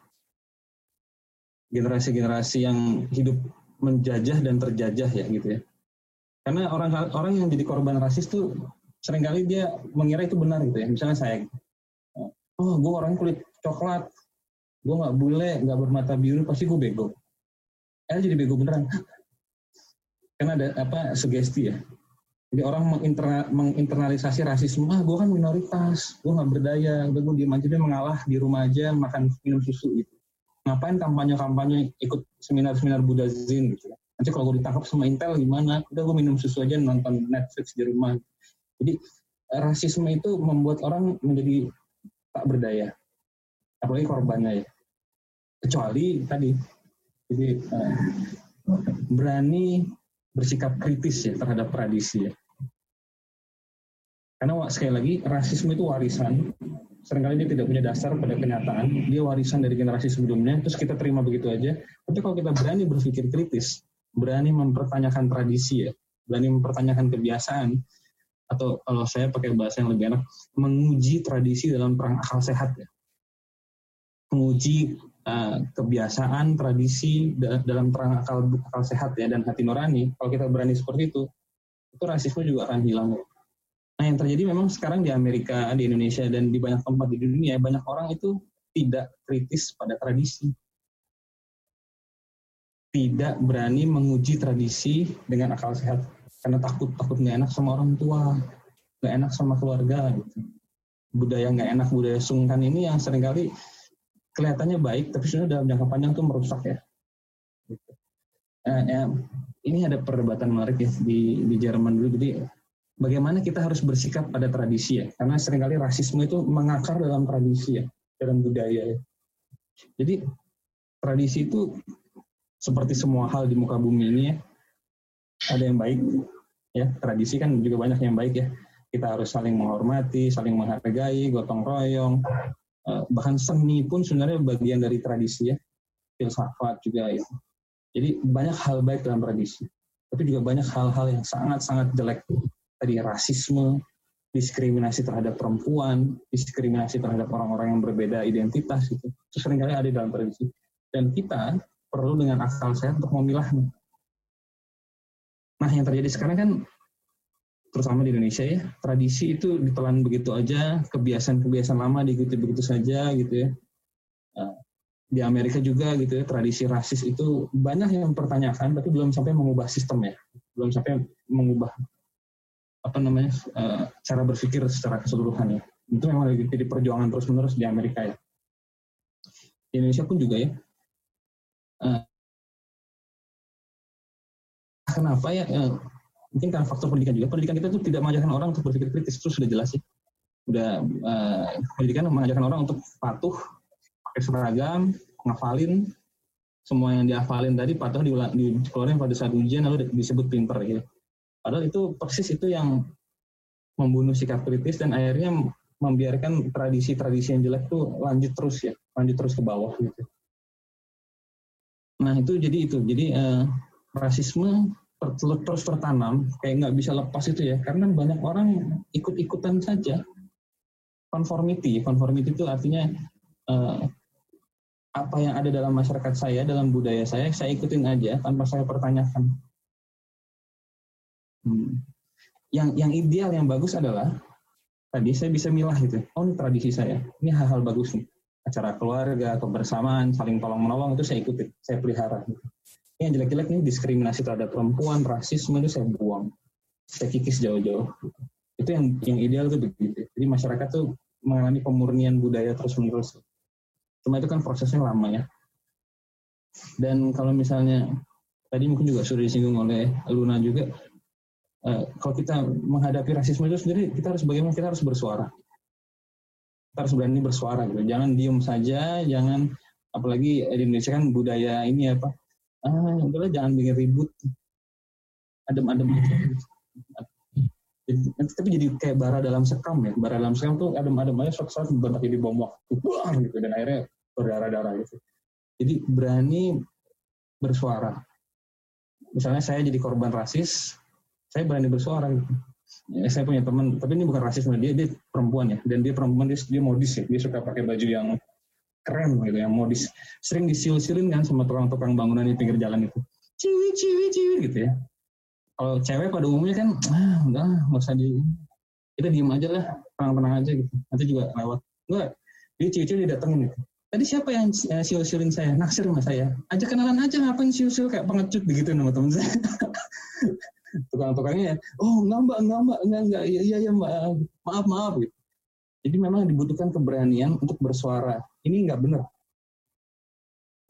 generasi-generasi yang hidup menjajah dan terjajah ya gitu ya. Karena orang orang yang jadi korban rasis tuh sering kali dia mengira itu benar gitu ya. Misalnya saya, oh gue orang kulit coklat, gue nggak bule, nggak bermata biru, pasti gue bego. Eh jadi bego beneran. Karena ada apa sugesti ya. Jadi orang menginterna, menginternalisasi rasisme, ah gue kan minoritas, gue nggak berdaya, gue diem aja dia mengalah di rumah aja makan minum susu gitu ngapain kampanye-kampanye ikut seminar-seminar Buddha Zen gitu ya. Nanti kalau gue ditangkap sama Intel gimana? Udah gue minum susu aja nonton Netflix di rumah. Jadi rasisme itu membuat orang menjadi tak berdaya. Apalagi korbannya ya. Kecuali tadi, jadi uh, berani bersikap kritis ya terhadap tradisi ya. Karena sekali lagi rasisme itu warisan sering kali dia tidak punya dasar pada kenyataan, dia warisan dari generasi sebelumnya, terus kita terima begitu aja. Tapi kalau kita berani berpikir kritis, berani mempertanyakan tradisi ya, berani mempertanyakan kebiasaan, atau kalau saya pakai bahasa yang lebih enak, menguji tradisi dalam perang akal sehat ya. Menguji uh, kebiasaan, tradisi dalam perang akal, akal sehat ya, dan hati nurani, kalau kita berani seperti itu, itu rasisme juga akan hilang ya Nah yang terjadi memang sekarang di Amerika, di Indonesia, dan di banyak tempat di dunia, banyak orang itu tidak kritis pada tradisi. Tidak berani menguji tradisi dengan akal sehat. Karena takut, takut nggak enak sama orang tua, nggak enak sama keluarga. Gitu. Budaya nggak enak, budaya sungkan ini yang sering kali kelihatannya baik, tapi sebenarnya dalam jangka panjang itu merusak ya. Nah, ya, ini ada perdebatan menarik ya di, di Jerman dulu. Jadi bagaimana kita harus bersikap pada tradisi ya. Karena sering kali rasisme itu mengakar dalam tradisi ya, dalam budaya ya. Jadi tradisi itu seperti semua hal di muka bumi ini ya, ada yang baik ya. Tradisi kan juga banyak yang baik ya. Kita harus saling menghormati, saling menghargai, gotong royong. Eh, bahkan seni pun sebenarnya bagian dari tradisi ya. Filsafat juga ya. Jadi banyak hal baik dalam tradisi. Tapi juga banyak hal-hal yang sangat-sangat jelek tadi rasisme, diskriminasi terhadap perempuan, diskriminasi terhadap orang-orang yang berbeda identitas itu, itu sering kali ada dalam tradisi. Dan kita perlu dengan akal sehat untuk memilahnya. Nah, yang terjadi sekarang kan terutama di Indonesia ya, tradisi itu ditelan begitu aja, kebiasaan-kebiasaan lama diikuti begitu saja gitu ya. Nah, di Amerika juga gitu ya, tradisi rasis itu banyak yang mempertanyakan, tapi belum sampai mengubah sistem ya, belum sampai mengubah apa namanya uh, cara berpikir secara keseluruhan ya. Itu memang lagi jadi perjuangan terus menerus di Amerika ya. Di Indonesia pun juga ya. Uh, kenapa ya uh, mungkin karena faktor pendidikan juga. Pendidikan kita tuh tidak mengajarkan orang untuk berpikir kritis. Itu sudah jelas sih. Udah uh, pendidikan mengajarkan orang untuk patuh pakai seragam ngafalin. Semua yang dihafalin tadi patuh diulang dikeluarin pada saat ujian lalu disebut pinter gitu. Padahal itu persis itu yang membunuh sikap kritis dan akhirnya membiarkan tradisi-tradisi yang jelek tuh lanjut terus ya. Lanjut terus ke bawah gitu. Nah itu jadi itu. Jadi uh, rasisme terus tertanam kayak nggak bisa lepas itu ya. Karena banyak orang ikut-ikutan saja. Conformity conformity itu artinya uh, apa yang ada dalam masyarakat saya dalam budaya saya saya ikutin aja tanpa saya pertanyakan. Hmm. yang yang ideal yang bagus adalah tadi saya bisa milah gitu. Oh ini tradisi saya. Ini hal-hal bagus nih. Acara keluarga kebersamaan saling tolong menolong itu saya ikutin saya pelihara yang jelek-jelek ini diskriminasi terhadap perempuan, rasisme itu saya buang, saya kikis jauh-jauh. Itu yang yang ideal tuh begitu. Jadi masyarakat tuh mengalami pemurnian budaya terus-menerus. Cuma itu kan prosesnya lama ya. Dan kalau misalnya tadi mungkin juga sudah disinggung oleh Luna juga, uh, kalau kita menghadapi rasisme itu sendiri, kita harus bagaimana? Kita harus bersuara. Kita harus berani bersuara gitu. Jangan diem saja, jangan apalagi di Indonesia kan budaya ini apa ah udahlah jangan bikin ribut. Adem-adem aja. Nanti tapi jadi kayak bara dalam sekam ya. Bara dalam sekam tuh adem-adem aja suatu saat bentak jadi bom waktu. Buang gitu. Dan akhirnya berdarah-darah gitu. Jadi berani bersuara. Misalnya saya jadi korban rasis saya berani bersuara gitu. Ya, saya punya teman tapi ini bukan rasisme dia dia perempuan ya. Dan dia perempuan dia, dia modis ya. Dia suka pakai baju yang keren gitu yang modis sering disil-silin kan sama tukang-tukang bangunan di pinggir jalan itu. Ciwi ciwi ciwi gitu ya. Kalau cewek pada umumnya kan ah udah nggak usah di kita diem aja lah tenang-tenang aja gitu. Nanti juga lewat. Enggak dia ciwi-ciwi didatengin gitu. Tadi siapa yang uh, sil-silin saya? Naksir sama saya. Aja kenalan aja ngapain sil-sil kayak pengecut begitu nama teman saya. Tukang-tukangnya oh enggak mbak enggak mbak enggak enggak. Iya iya, iya mbak. Maaf maaf gitu jadi memang dibutuhkan keberanian untuk bersuara. Ini nggak benar.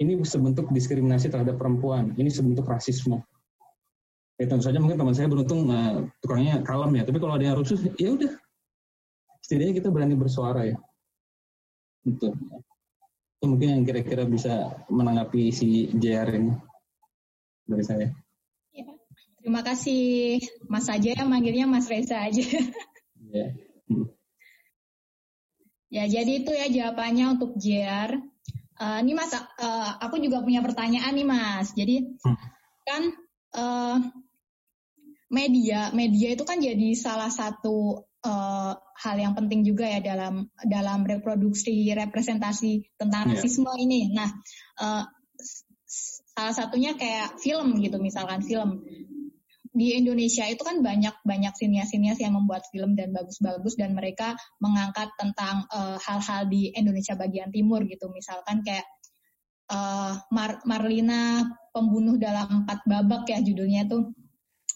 Ini sebentuk diskriminasi terhadap perempuan. Ini sebentuk rasisme. Ya tentu saja mungkin teman saya beruntung uh, tukangnya kalem ya. Tapi kalau ada yang rusuh, ya udah. Setidaknya kita berani bersuara ya. Itu. Itu mungkin yang kira-kira bisa menanggapi si JR ini dari saya. Ya, terima kasih Mas aja yang manggilnya Mas Reza aja. Ya. Hmm. Ya, jadi itu ya jawabannya untuk JR. Uh, eh, ini Mas, uh, aku juga punya pertanyaan nih Mas. Jadi hmm. kan uh, media, media itu kan jadi salah satu uh, hal yang penting juga ya dalam dalam reproduksi representasi tentang yeah. rasisme ini. Nah, uh, salah satunya kayak film gitu, misalkan film di Indonesia itu kan banyak banyak sinias-sinias yang membuat film dan bagus-bagus dan mereka mengangkat tentang eh, hal-hal uh, di Indonesia bagian timur gitu. Misalkan kayak uh, Mar Marlina pembunuh dalam empat babak ya judulnya tuh.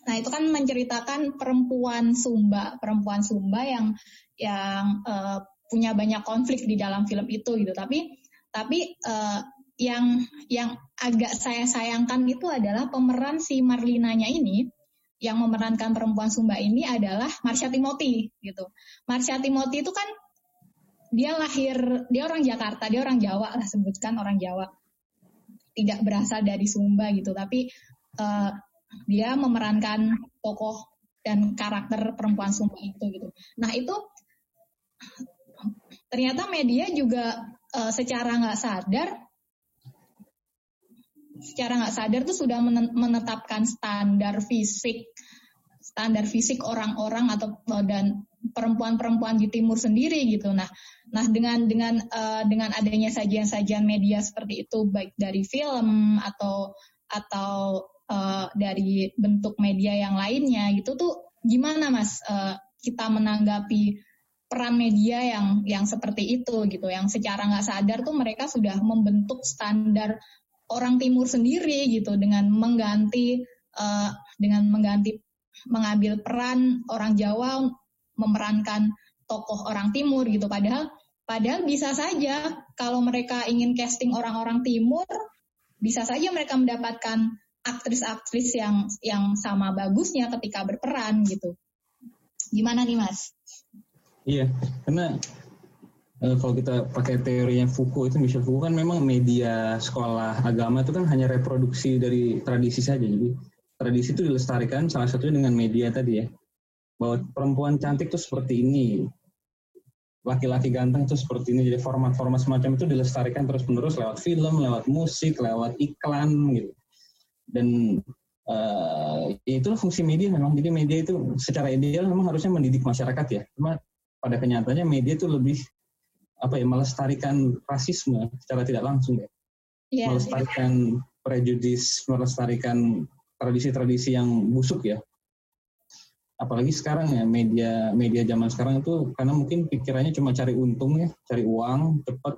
Nah itu kan menceritakan perempuan Sumba perempuan Sumba yang yang uh, punya banyak konflik di dalam film itu gitu. Tapi tapi uh, yang yang agak saya sayangkan itu adalah pemeran si Marlinanya ini yang memerankan perempuan Sumba ini adalah Marsha Timothy gitu. Marsha Timothy itu kan dia lahir dia orang Jakarta, dia orang Jawa lah sebutkan orang Jawa. Tidak berasal dari Sumba gitu, tapi uh, dia memerankan tokoh dan karakter perempuan Sumba itu gitu. Nah itu ternyata media juga uh, secara nggak sadar secara nggak sadar tuh sudah menetapkan standar fisik standar fisik orang-orang atau eh, dan perempuan-perempuan di timur sendiri gitu. Nah, nah dengan dengan uh, dengan adanya sajian-sajian media seperti itu baik dari film atau atau uh, dari bentuk media yang lainnya gitu tuh gimana Mas uh, kita menanggapi peran media yang yang seperti itu gitu yang secara nggak sadar tuh mereka sudah membentuk standar orang timur sendiri gitu dengan mengganti uh, dengan mengganti mengambil peran orang Jawa memerankan tokoh orang timur gitu padahal padahal bisa saja kalau mereka ingin casting orang-orang timur bisa saja mereka mendapatkan aktris-aktris yang yang sama bagusnya ketika berperan gitu. Gimana nih Mas? Iya, karena uh, kalau kita pakai teorinya Foucault itu Michel Foucault kan memang media sekolah agama itu kan hanya reproduksi dari tradisi saja. Jadi tradisi itu dilestarikan salah satunya dengan media tadi ya. Bahwa perempuan cantik itu seperti ini, laki-laki ganteng itu seperti ini. Jadi format-format semacam itu dilestarikan terus-menerus lewat film, lewat musik, lewat iklan gitu. Dan uh, itulah fungsi media memang. Jadi media itu secara ideal memang harusnya mendidik masyarakat ya. Cuma pada kenyataannya media itu lebih apa ya melestarikan rasisme secara tidak langsung ya. Yeah, melestarikan yeah. prejudis, melestarikan tradisi-tradisi yang busuk ya. Apalagi sekarang ya media media zaman sekarang itu karena mungkin pikirannya cuma cari untung ya, cari uang cepat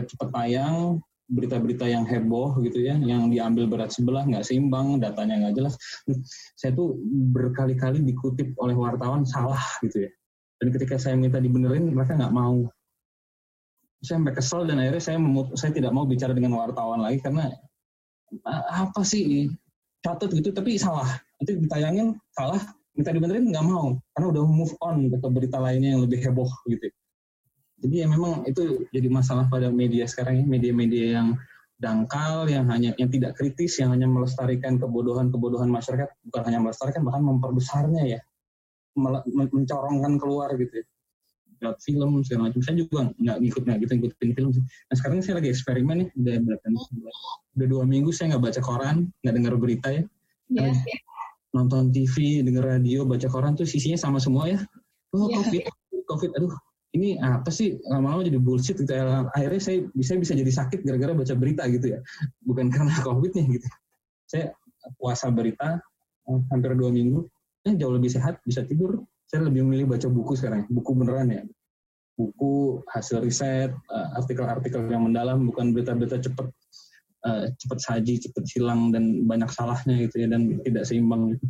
cepat tayang berita-berita yang heboh gitu ya, yang diambil berat sebelah nggak seimbang, datanya nggak jelas. Saya tuh berkali-kali dikutip oleh wartawan salah gitu ya. Dan ketika saya minta dibenerin, mereka nggak mau saya sampai kesel dan akhirnya saya saya tidak mau bicara dengan wartawan lagi karena apa sih catat gitu tapi salah. Nanti ditayangin salah minta dibenerin nggak mau. Karena udah move on ke berita lainnya yang lebih heboh gitu. Jadi ya memang itu jadi masalah pada media sekarang ya media-media yang dangkal yang hanya yang tidak kritis yang hanya melestarikan kebodohan-kebodohan masyarakat. Bukan hanya melestarikan bahkan memperbesarnya ya. Mencorongkan keluar gitu ya lewat film segala macam. Saya juga nggak ngikut nggak gitu ngikutin film sih. Nah sekarang saya lagi eksperimen nih udah berapa udah dua minggu saya nggak baca koran nggak dengar berita ya. Yeah. nonton TV dengar radio baca koran tuh sisinya sama semua ya. Oh yeah. covid covid aduh. Ini apa sih? Lama-lama jadi bullshit gitu akhirnya saya bisa bisa jadi sakit gara-gara baca berita gitu ya. Bukan karena covid nih gitu. Saya puasa berita eh, hampir dua minggu. Eh, jauh lebih sehat bisa tidur saya lebih memilih baca buku sekarang, buku beneran ya. Buku hasil riset, eh, artikel-artikel yang mendalam, bukan berita-berita cepat uh, cepat saji, cepat hilang dan banyak salahnya gitu ya dan tidak seimbang gitu.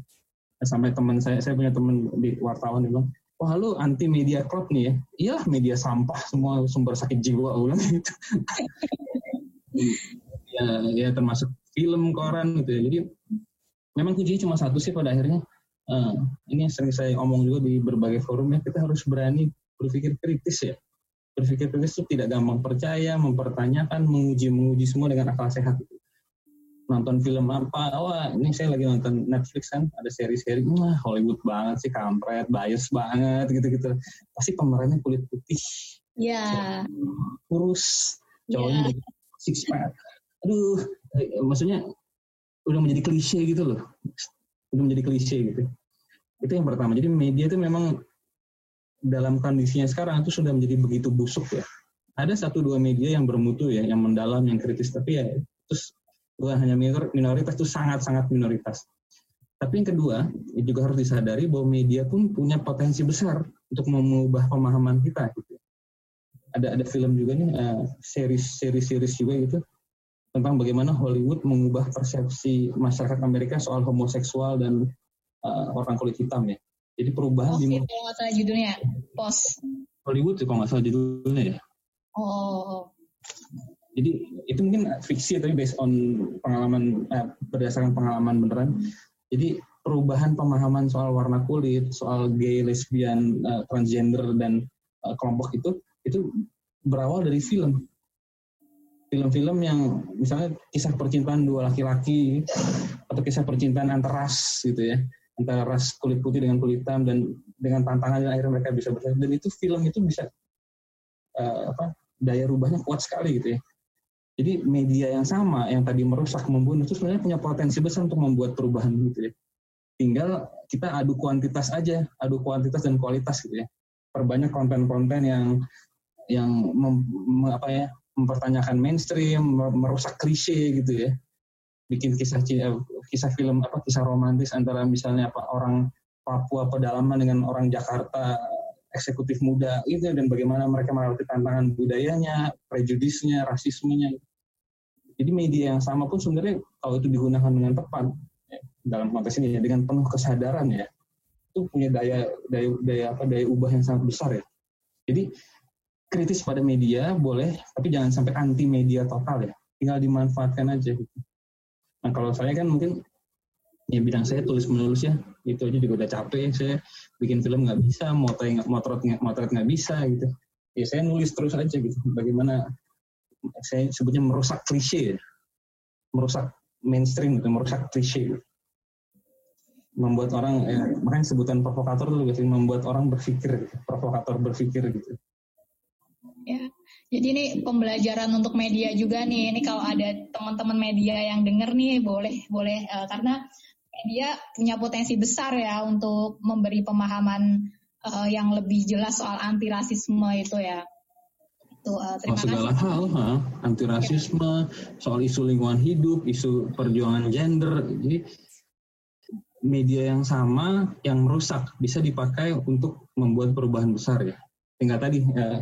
Sampai teman saya, saya punya teman di wartawan bilang, wah lu anti media club nih ya? Iyalah media sampah semua sumber sakit jiwa ulang gitu. ya, ya termasuk film, koran gitu ya. Jadi memang kuncinya cuma satu sih pada akhirnya uh, ini yang sering saya omong juga di berbagai forum ya kita harus berani berpikir kritis ya. Berpikir kritis itu tidak gampang percaya mempertanyakan menguji menguji semua dengan akal sehat. Nonton film apa? Wah ini saya lagi nonton Netflix kan ada seri-seri. Wah Hollywood banget sih kampret bias banget gitu-gitu. Pasti pemerannya kulit putih. Ya yeah. kurus. Cowoknya yeah. six pack aduh maksudnya udah menjadi klise gitu loh. Udah menjadi klise gitu itu yang pertama. Jadi media itu memang dalam kondisinya sekarang itu sudah menjadi begitu busuk ya. Ada satu dua media yang bermutu ya, yang mendalam, yang kritis, tapi ya terus bukan hanya minoritas itu sangat-sangat minoritas. Tapi yang kedua, juga harus disadari bahwa media pun punya potensi besar untuk mengubah pemahaman kita. Gitu. Ada ada film juga nih, uh, series series series juga gitu tentang bagaimana Hollywood mengubah persepsi masyarakat Amerika soal homoseksual dan uh, orang kulit hitam ya. Jadi perubahan di kalau nggak salah judulnya Pos. Hollywood sih kalau nggak salah judulnya ya. Oh. Jadi itu mungkin fiksi tapi based on pengalaman eh, berdasarkan pengalaman beneran. Jadi perubahan pemahaman soal warna kulit, soal gay, lesbian, uh, transgender dan uh, kelompok itu itu berawal dari film. Film-film yang misalnya kisah percintaan dua laki-laki atau kisah percintaan antar ras gitu ya antara ras kulit putih dengan kulit hitam dan dengan tantangan yang akhirnya mereka bisa bersatu dan itu film itu bisa uh, apa daya rubahnya kuat sekali gitu ya. Jadi media yang sama yang tadi merusak membunuh itu sebenarnya punya potensi besar untuk membuat perubahan gitu ya. Tinggal kita adu kuantitas aja adu kuantitas dan kualitas gitu ya. Perbanyak konten-konten yang yang mem, apa ya mempertanyakan mainstream merusak klise gitu ya bikin kisah kisah film apa kisah romantis antara misalnya apa orang Papua pedalaman dengan orang Jakarta eksekutif muda itu dan bagaimana mereka melewati tantangan budayanya, prejudisnya, rasismenya. Jadi media yang sama pun sebenarnya kalau itu digunakan dengan tepat ya, dalam konteks ini ya dengan penuh kesadaran ya itu punya daya daya daya apa daya ubah yang sangat besar ya. Jadi kritis pada media boleh tapi jangan sampai anti media total ya. Tinggal dimanfaatkan aja gitu Nah kalau saya kan mungkin ya bidang saya tulis menulis ya itu aja juga udah capek saya bikin film nggak bisa motret motret motret nggak bisa gitu ya saya nulis terus aja gitu bagaimana saya sebutnya merusak klise ya. merusak mainstream gitu merusak klise gitu. membuat orang ya, makanya sebutan provokator itu gitu, membuat orang berpikir gitu. provokator berpikir gitu ya jadi ini pembelajaran untuk media juga nih ini kalau ada teman-teman media yang denger nih boleh boleh uh, karena media punya potensi besar ya untuk memberi pemahaman uh, yang lebih jelas soal anti rasisme itu ya. Itu, uh, terima oh, segala kasih. hal, ha? anti rasisme, soal isu lingkungan hidup, isu perjuangan gender. Jadi media yang sama yang merusak bisa dipakai untuk membuat perubahan besar ya. Tinggal tadi uh,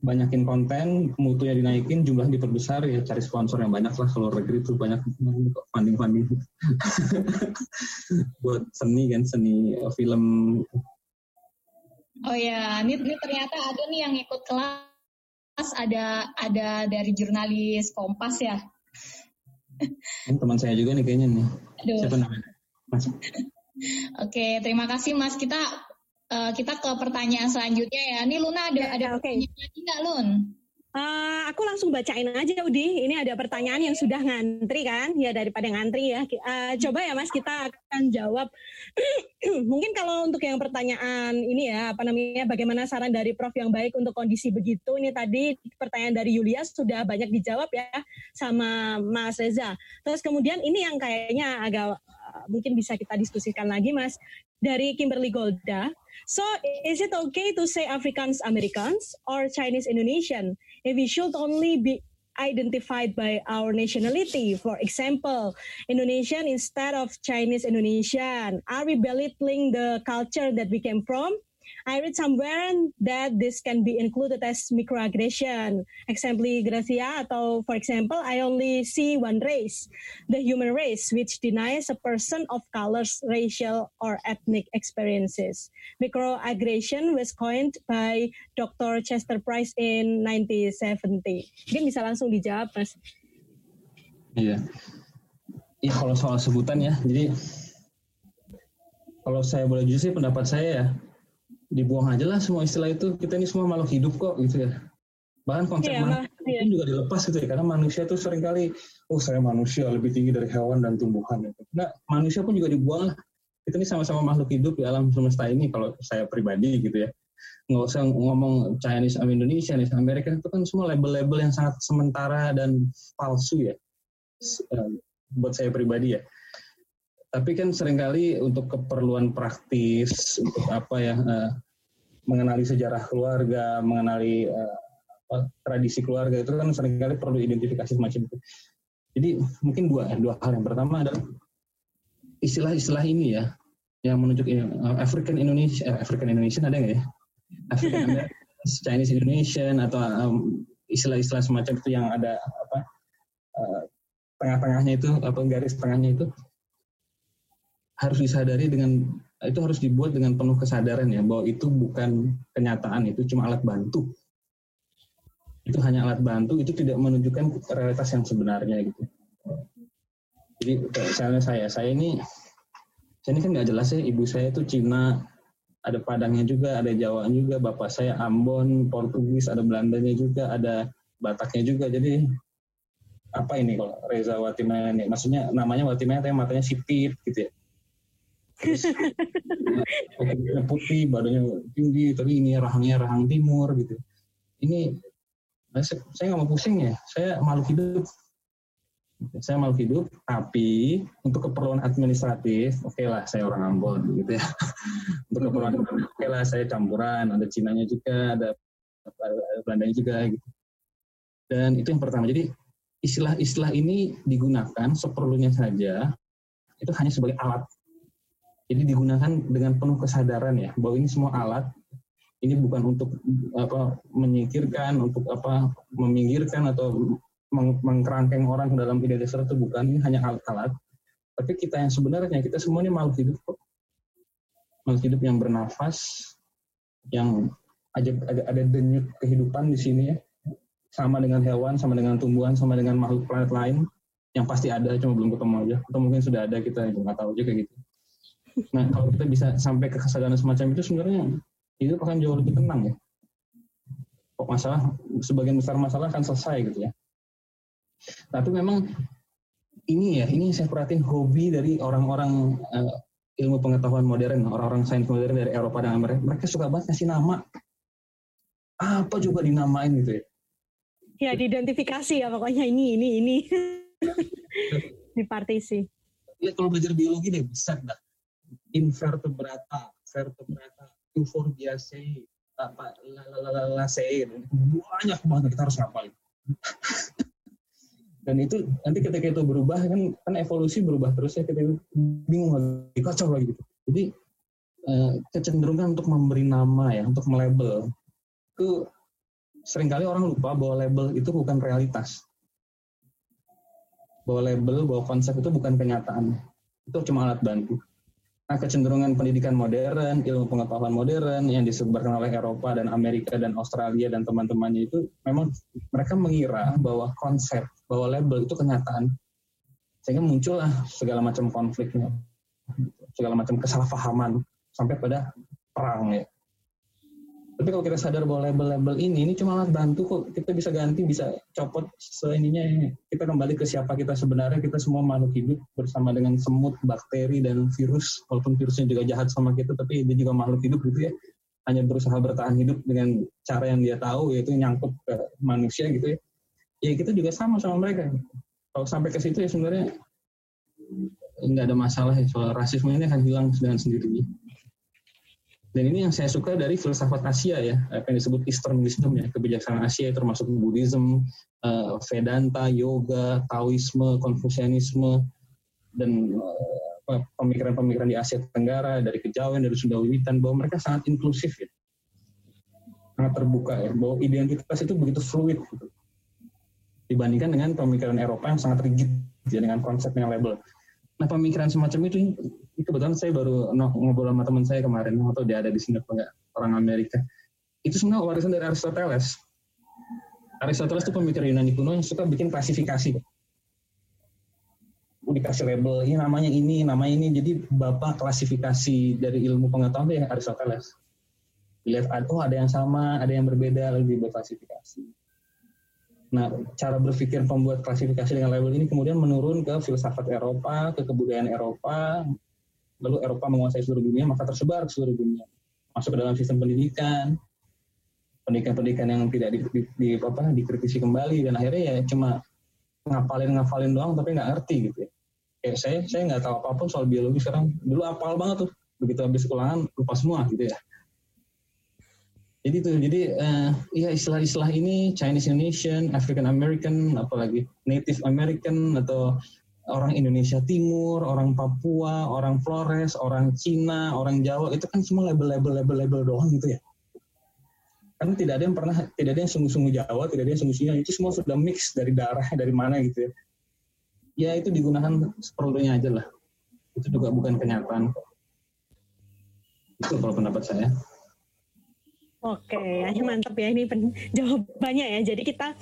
banyakin konten, mutunya dinaikin, jumlah diperbesar ya cari sponsor yang banyak lah kalau negeri itu banyak funding funding buat seni kan seni uh, film. Oh ya, ini, ini ternyata ada nih yang ikut kelas ada ada dari jurnalis Kompas ya. Ini teman saya juga nih kayaknya nih. Aduh. Siapa namanya? Mas. Oke, terima kasih Mas. Kita uh, kita ke pertanyaan selanjutnya ya. Ini Luna ada ya, ada okay. pertanyaan lagi nggak Lun? Uh, aku langsung bacain aja Udi. Ini ada pertanyaan yang sudah ngantri kan? Ya daripada ngantri ya. Uh, coba ya Mas kita akan jawab. Mungkin kalau untuk yang pertanyaan ini ya apa namanya? Bagaimana saran dari Prof yang baik untuk kondisi begitu? Ini tadi pertanyaan dari Yulia sudah banyak dijawab ya sama Mas Reza. Terus kemudian ini yang kayaknya agak uh, mungkin bisa kita diskusikan lagi Mas dari Kimberly Golda. So, is it okay to say Africans Americans or Chinese Indonesian if we should only be identified by our nationality? For example, Indonesian instead of Chinese Indonesian. Are we belittling the culture that we came from? I read somewhere that this can be included as microaggression. Example, Gracia atau for example, I only see one race, the human race, which denies a person of colors, racial, or ethnic experiences. Microaggression was coined by Dr. Chester Price in 1970. Mungkin bisa langsung dijawab, Mas. Iya. Iya kalau soal sebutan ya, jadi kalau saya boleh jujur sih pendapat saya ya, dibuang aja lah semua istilah itu. Kita ini semua makhluk hidup kok gitu ya. Bahkan konsep yeah, manusia yeah. juga dilepas gitu ya karena manusia tuh sering kali oh saya manusia lebih tinggi dari hewan dan tumbuhan gitu. nah manusia pun juga dibuang lah. Kita ini sama-sama makhluk hidup di alam semesta ini kalau saya pribadi gitu ya. Nggak usah ngomong Chinese sama Indonesia, Chinese Amerika itu kan semua label-label yang sangat sementara dan palsu ya. Eh, buat saya pribadi ya tapi kan sering kali untuk keperluan praktis untuk apa ya uh, mengenali sejarah keluarga, mengenali uh, apa, tradisi keluarga itu kan sering kali perlu identifikasi semacam itu. Jadi mungkin dua dua hal yang pertama adalah istilah-istilah ini ya yang menunjuk uh, African Indonesia uh, African Indonesian ada nggak ya? African Chinese Indonesian atau um, istilah-istilah semacam itu yang ada apa uh, tengah-tengahnya itu apa garis tengahnya itu harus disadari dengan itu harus dibuat dengan penuh kesadaran ya bahwa itu bukan kenyataan itu cuma alat bantu. Itu hanya alat bantu itu tidak menunjukkan realitas yang sebenarnya gitu. Jadi misalnya saya saya ini saya ini kan nggak jelas ya ibu saya itu Cina ada Padangnya juga ada Jawa juga bapak saya Ambon Portugis ada Belandanya juga ada Bataknya juga. Jadi apa ini kalau Reza Watimaya ini maksudnya namanya Watimaya tapi matanya sipit gitu ya terus putih badannya tinggi tapi ini rahangnya rahang timur gitu. Ini saya, saya nggak mau pusing ya. Saya makhluk hidup. Saya makhluk hidup tapi untuk keperluan administratif oke okay lah saya orang Ambon gitu ya. Untuk keperluan oke okay lah saya campuran ada Cinanya juga ada, ada juga gitu. Dan itu yang pertama. Jadi istilah-istilah ini digunakan seperlunya saja itu hanya sebagai alat jadi digunakan dengan penuh kesadaran ya bahwa ini semua alat ini bukan untuk apa menyingkirkan, untuk apa meminggirkan atau meng mengkerangkeng orang ke dalam identitas itu bukan ini hanya alat-alat. Tapi kita yang sebenarnya kita semua ini makhluk hidup kok. Makhluk hidup yang bernafas, yang ada, ada, ada denyut kehidupan di sini ya. Sama dengan hewan, sama dengan tumbuhan, sama dengan makhluk planet lain. yang pasti ada cuma belum ketemu aja atau mungkin sudah ada kita nggak tahu juga gitu nah kalau kita bisa sampai ke kesadaran semacam itu sebenarnya itu akan jauh lebih tenang ya. Kok masalah sebagian besar masalah akan selesai gitu ya. Tapi memang ini ya ini saya perhatiin hobi dari orang-orang uh, ilmu pengetahuan modern orang-orang sains modern dari Eropa dan Amerika mereka suka banget kasih nama. Apa juga dinamain gitu ya? Ya diidentifikasi ya pokoknya ini ini ini. Di partisi. Ya kalau belajar biologi deh bisa dah. Invertebrata, vertebrata, euphorbiaceae, apa, lalalalalaceae, banyak banget kita harus ngapalin. Dan itu nanti ketika itu berubah kan kan evolusi berubah terus ya kita bingung lagi, kacau lagi gitu. Jadi eh, kecenderungan untuk memberi nama ya, untuk melabel itu sering kali orang lupa bahwa label itu bukan realitas bahwa label, bahwa konsep itu bukan kenyataan. Itu cuma alat bantu. Nah, kecenderungan pendidikan modern, ilmu pengetahuan modern yang disebarkan oleh Eropa dan Amerika dan Australia dan teman-temannya itu memang mereka mengira bahwa konsep, bahwa label itu kenyataan. Sehingga muncullah segala macam konfliknya, segala macam kesalahpahaman sampai pada perang ya. Tapi kalau kita sadar bahwa label-label ini ini cuma alat bantu kok. Kita bisa ganti, bisa copot seininya kita kembali ke siapa kita sebenarnya. Kita semua makhluk hidup bersama dengan semut, bakteri dan virus. Walaupun virusnya juga jahat sama kita tapi dia juga makhluk hidup gitu ya. Hanya berusaha bertahan hidup dengan cara yang dia tahu yaitu nyangkut ke manusia gitu ya. Ya kita juga sama sama mereka. Kalau sampai ke situ ya sebenarnya nggak ada masalah ya. Soal rasisme ini akan hilang dengan sendirinya dan ini yang saya suka dari filsafat Asia ya, apa yang disebut Eastern wisdom ya, kebijaksanaan Asia termasuk Buddhism, uh, Vedanta, Yoga, Taoisme, Konfusianisme, dan uh, pemikiran-pemikiran di Asia Tenggara, dari Kejawen, dari Sunda Wiwitan, bahwa mereka sangat inklusif ya, sangat terbuka ya, bahwa identitas itu begitu fluid gitu. dibandingkan dengan pemikiran Eropa yang sangat rigid ya, dengan konsep yang label. Nah pemikiran semacam itu kebetulan saya baru ngobrol sama teman saya kemarin atau dia ada di sini apa enggak orang Amerika. Itu sebenarnya warisan dari Aristoteles. Aristoteles itu pemikir Yunani kuno yang suka bikin klasifikasi. Dikasih label ini namanya ini namanya ini. Jadi bapak klasifikasi dari ilmu pengetahuan itu ya Aristoteles. Dilihat oh ada yang sama ada yang berbeda lalu dibuat klasifikasi Nah, cara berpikir pembuat klasifikasi dengan label ini kemudian menurun ke filsafat Eropa, ke kebudayaan Eropa, lalu Eropa menguasai seluruh dunia maka tersebar ke seluruh dunia. Masuk ke dalam sistem pendidikan pendidikan-pendidikan yang tidak di, di, di apa dikritisi kembali dan akhirnya ya cuma ngapalin ngapalin doang tapi nggak ngerti gitu ya. Kayak saya saya nggak tahu apa pun soal biologi sekarang. Dulu apal banget tuh. Begitu habis ulangan lupa semua gitu ya jadi tuh jadi uh, ya istilah-istilah ini Chinese Indonesian African American apalagi Native American atau orang Indonesia Timur, orang Papua, orang Flores, orang Cina, orang Jawa itu kan semua label-label label-label doang gitu ya. Karena tidak ada yang pernah, tidak ada yang sungguh-sungguh Jawa, tidak ada yang sungguh-sungguh itu semua sudah mix dari darah dari mana gitu ya. Ya itu digunakan seperlunya aja lah. Itu juga bukan kenyataan. Itu kalau pendapat saya. Oke, okay, mantap ya ini jawabannya ya. Jadi kita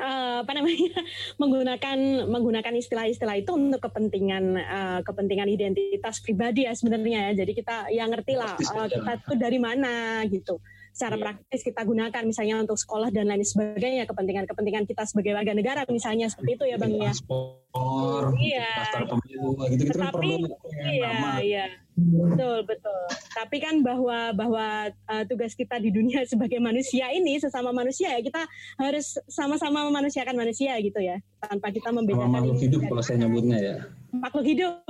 uh, apa namanya menggunakan menggunakan istilah-istilah itu untuk kepentingan uh, kepentingan identitas pribadi ya sebenarnya ya. Jadi kita yang ngerti lah uh, kita itu dari mana gitu. Secara yeah. praktis kita gunakan misalnya untuk sekolah dan lain sebagainya kepentingan-kepentingan kita sebagai warga negara misalnya seperti itu ya Bang ya. Paspor, iya. daftar pemilu gitu-gitu kan perlu iya, nama. Iya. Betul, betul. Tapi kan bahwa bahwa uh, tugas kita di dunia sebagai manusia ini sesama manusia ya kita harus sama-sama memanusiakan manusia gitu ya, tanpa kita membedakan. Sama makhluk hidup kalau saya nyebutnya ya. Makhluk hidup.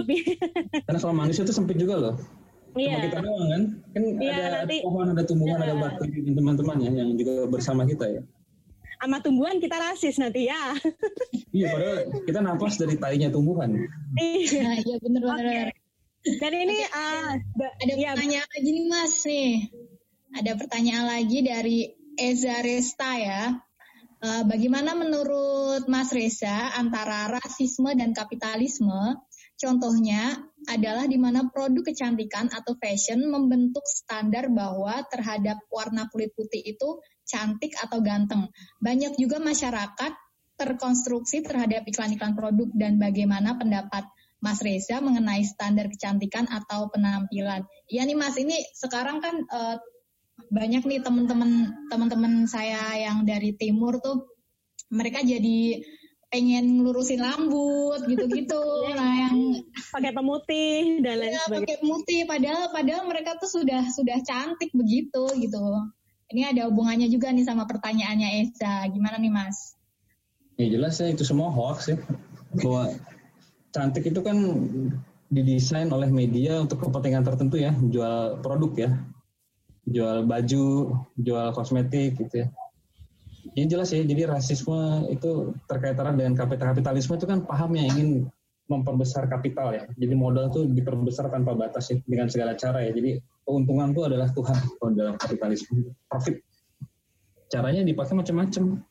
Karena kalau manusia itu sempit juga loh. Iya. Cuma kita doang kan, kan iya, ada, nanti, ada pohon, ada tumbuhan, iya. ada bakteri dan teman-teman ya yang juga bersama kita ya. Sama tumbuhan kita rasis nanti ya. iya, padahal kita nafas dari tainya tumbuhan. Iya, iya benar-benar. Okay. Dan ini uh, ada ya. pertanyaan lagi nih Mas nih. Ada pertanyaan lagi dari Eza Resta ya. Uh, bagaimana menurut Mas Reza antara rasisme dan kapitalisme? Contohnya adalah di mana produk kecantikan atau fashion membentuk standar bahwa terhadap warna kulit putih itu cantik atau ganteng. Banyak juga masyarakat terkonstruksi terhadap iklan-iklan produk dan bagaimana pendapat Mas Reza mengenai standar kecantikan atau penampilan. Iya nih Mas, ini sekarang kan uh, banyak nih teman-teman teman-teman saya yang dari timur tuh mereka jadi pengen lurusin rambut gitu-gitu. Nah yang pakai pemutih dan lain ya, sebagainya. pakai pemutih. Padahal padahal mereka tuh sudah sudah cantik begitu gitu. Ini ada hubungannya juga nih sama pertanyaannya Eza. Gimana nih Mas? Ya jelas ya itu semua hoax ya. Bahwa cantik itu kan didesain oleh media untuk kepentingan tertentu ya. Jual produk ya. Jual baju jual kosmetik gitu ya Ya jelas ya, jadi rasisme itu terkait erat dengan kapital kapitalisme itu kan paham yang ingin memperbesar kapital ya. Jadi modal itu diperbesar tanpa batas ya, dengan segala cara ya. Jadi keuntungan itu adalah Tuhan kalau dalam kapitalisme. Profit. Caranya dipakai macam-macam.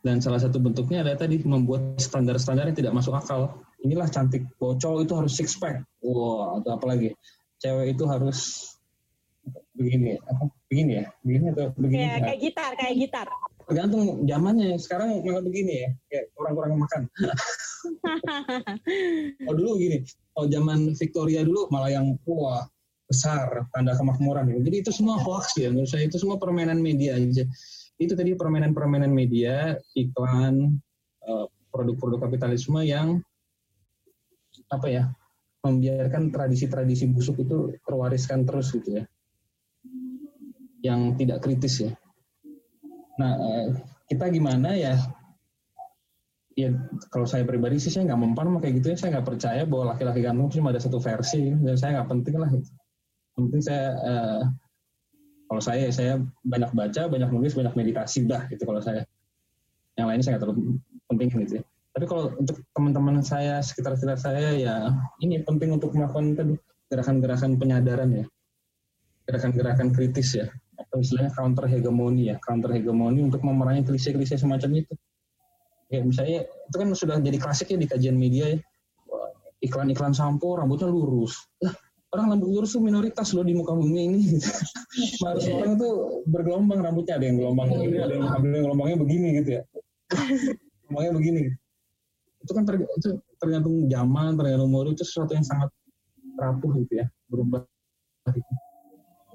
Dan salah satu bentuknya adalah tadi membuat standar-standar yang tidak masuk akal. Inilah cantik. Bocol itu harus six pack. Wow, atau apa lagi? Cewek itu harus begini apa? Begini ya? Begini atau begini ya, kayak gitar kayak gitar. Tergantung zamannya sekarang malah begini ya. Kayak kurang-kurang makan. Oh dulu gini. Oh zaman Victoria dulu malah yang wah besar tanda kemakmuran gitu. jadi itu semua hoax ya menurut saya. Itu semua permainan media aja. Itu tadi permainan-permainan media iklan eh, produk-produk kapitalisme yang apa ya membiarkan tradisi-tradisi busuk itu terwariskan terus gitu ya yang tidak kritis ya. Nah, eh, kita gimana ya? Ya kalau saya pribadi sih saya nggak mempan sama kayak gitu ya. Saya nggak percaya bahwa laki-laki ganteng cuma ada satu versi dan saya nggak penting lah. Penting saya uh, kalau saya saya banyak baca, banyak nulis, banyak meditasi dah gitu kalau saya. Yang lainnya saya nggak terlalu penting gitu ya. Tapi kalau untuk teman-teman saya sekitar-sekitar saya ya ini penting untuk melakukan gerakan-gerakan penyadaran ya, gerakan-gerakan kritis ya atau istilahnya counter hegemoni ya, counter hegemoni untuk memerangi klise-klise semacam itu. Ya misalnya itu kan sudah jadi klasik ya di kajian media ya. Iklan-iklan sampo rambutnya lurus. Lah, orang rambut lurus itu minoritas loh di muka bumi ini. Harus orang itu bergelombang rambutnya ada yang gelombang ini, ada yang ada yang gelombangnya begini gitu ya. Gelombangnya begini. Itu kan ter, itu tergantung zaman, tergantung umur itu sesuatu yang sangat rapuh gitu ya, berubah.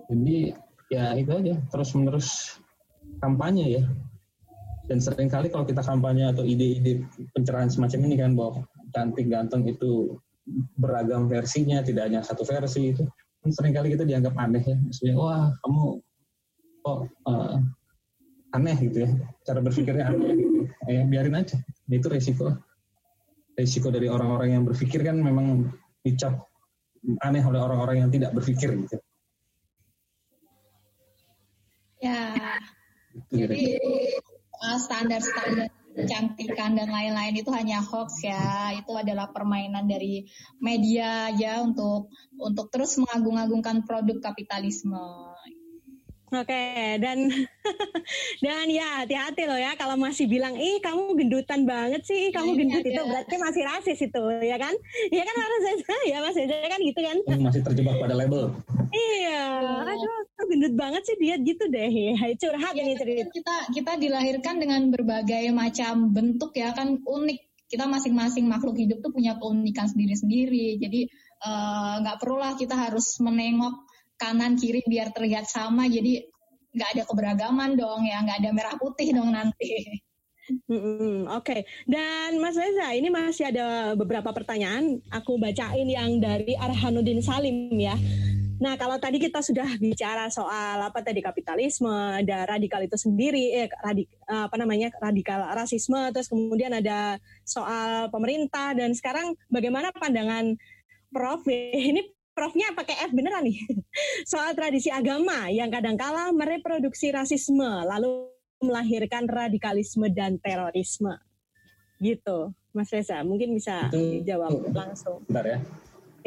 Jadi ya itu aja. Terus menerus kampanye ya. Dan sering kali kalau kita kampanye atau ide-ide pencerahan semacam ini kan bahwa cantik ganteng itu beragam versinya tidak hanya satu versi itu kan sering kali kita dianggap aneh ya. Maksudnya wah kamu kok uh, aneh gitu ya? Cara berpikirnya aneh gitu. Ya biarin aja. Itu resiko. Resiko dari orang-orang yang berpikir kan memang dicap aneh oleh orang-orang yang tidak berpikir gitu Ya. Jadi uh, standar-standar kecantikan dan lain-lain itu hanya hoax ya. Itu adalah permainan dari media ya untuk untuk terus mengagung-agungkan produk kapitalisme. Oke, dan dan ya hati-hati loh ya kalau masih bilang, ih kamu gendutan banget sih, kamu iya, gendut itu iya. berarti masih rasis itu, ya kan? Iya kan harus ya Mas Reza kan gitu kan? Masih terjebak pada label. Iya, aduh gendut banget sih dia gitu deh, ya curhat ya, ini cerita. Kita kita dilahirkan dengan berbagai macam bentuk ya kan unik. Kita masing-masing makhluk hidup tuh punya keunikan sendiri-sendiri. Jadi eh, nggak uh, perlulah kita harus menengok kanan kiri biar terlihat sama jadi nggak ada keberagaman dong ya nggak ada merah putih dong nanti. Hmm, Oke, okay. dan Mas Reza, ini masih ada beberapa pertanyaan. Aku bacain yang dari Arhanuddin Salim ya. Nah, kalau tadi kita sudah bicara soal apa tadi kapitalisme, ada radikal itu sendiri, eh, radik, apa namanya radikal rasisme, terus kemudian ada soal pemerintah, dan sekarang bagaimana pandangan Prof? Ini Profnya pakai F beneran nih. Soal tradisi agama yang kadangkala mereproduksi rasisme lalu melahirkan radikalisme dan terorisme. Gitu, Mas Reza. Mungkin bisa itu, dijawab langsung. Bentar ya.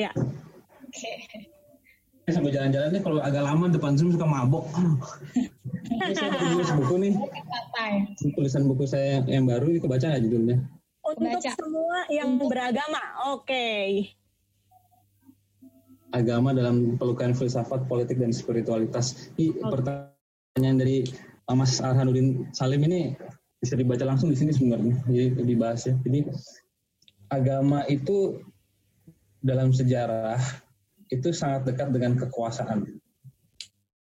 Ya. Oke. Okay. Sambil jalan-jalan nih kalau agak lama depan Zoom suka mabok. Ini saya tulis buku nih. Tulisan buku saya yang baru itu baca nggak judulnya? Untuk Baca. semua yang beragama. Oke. Okay agama dalam pelukan filsafat politik dan spiritualitas. Ini pertanyaan dari Mas Arhanuddin Salim ini bisa dibaca langsung di sini sebenarnya. Jadi dibahas ya. Jadi agama itu dalam sejarah itu sangat dekat dengan kekuasaan.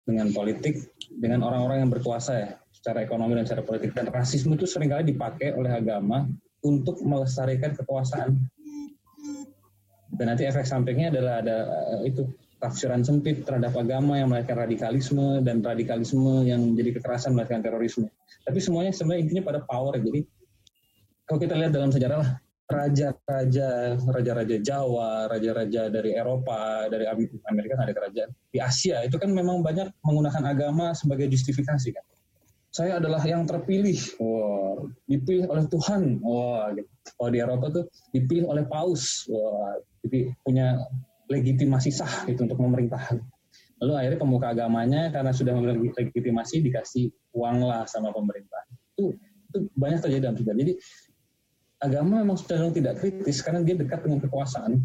Dengan politik dengan orang-orang yang berkuasa ya. Secara ekonomi dan secara politik. Dan rasisme itu sering kali dipakai oleh agama untuk melestarikan kekuasaan dan nanti efek sampingnya adalah ada eh, itu tafsiran sempit terhadap agama yang melahirkan radikalisme dan radikalisme yang menjadi kekerasan melahirkan terorisme. Tapi semuanya sebenarnya intinya pada power. Jadi kalau kita lihat dalam sejarah lah, raja-raja, raja-raja Jawa, raja-raja dari Eropa, dari Amerika ada kerajaan. Di Asia itu kan memang banyak menggunakan agama sebagai justifikasi kan. Saya adalah yang terpilih, wah, dipilih oleh Tuhan, wah, gitu. Kalau di Eropa tuh dipilih oleh Paus, wah, jadi punya legitimasi sah itu untuk memerintah. Lalu akhirnya pemuka agamanya karena sudah memiliki legitimasi dikasih uang lah sama pemerintah. Itu, itu banyak terjadi dalam sejarah. Jadi agama memang cenderung tidak kritis karena dia dekat dengan kekuasaan.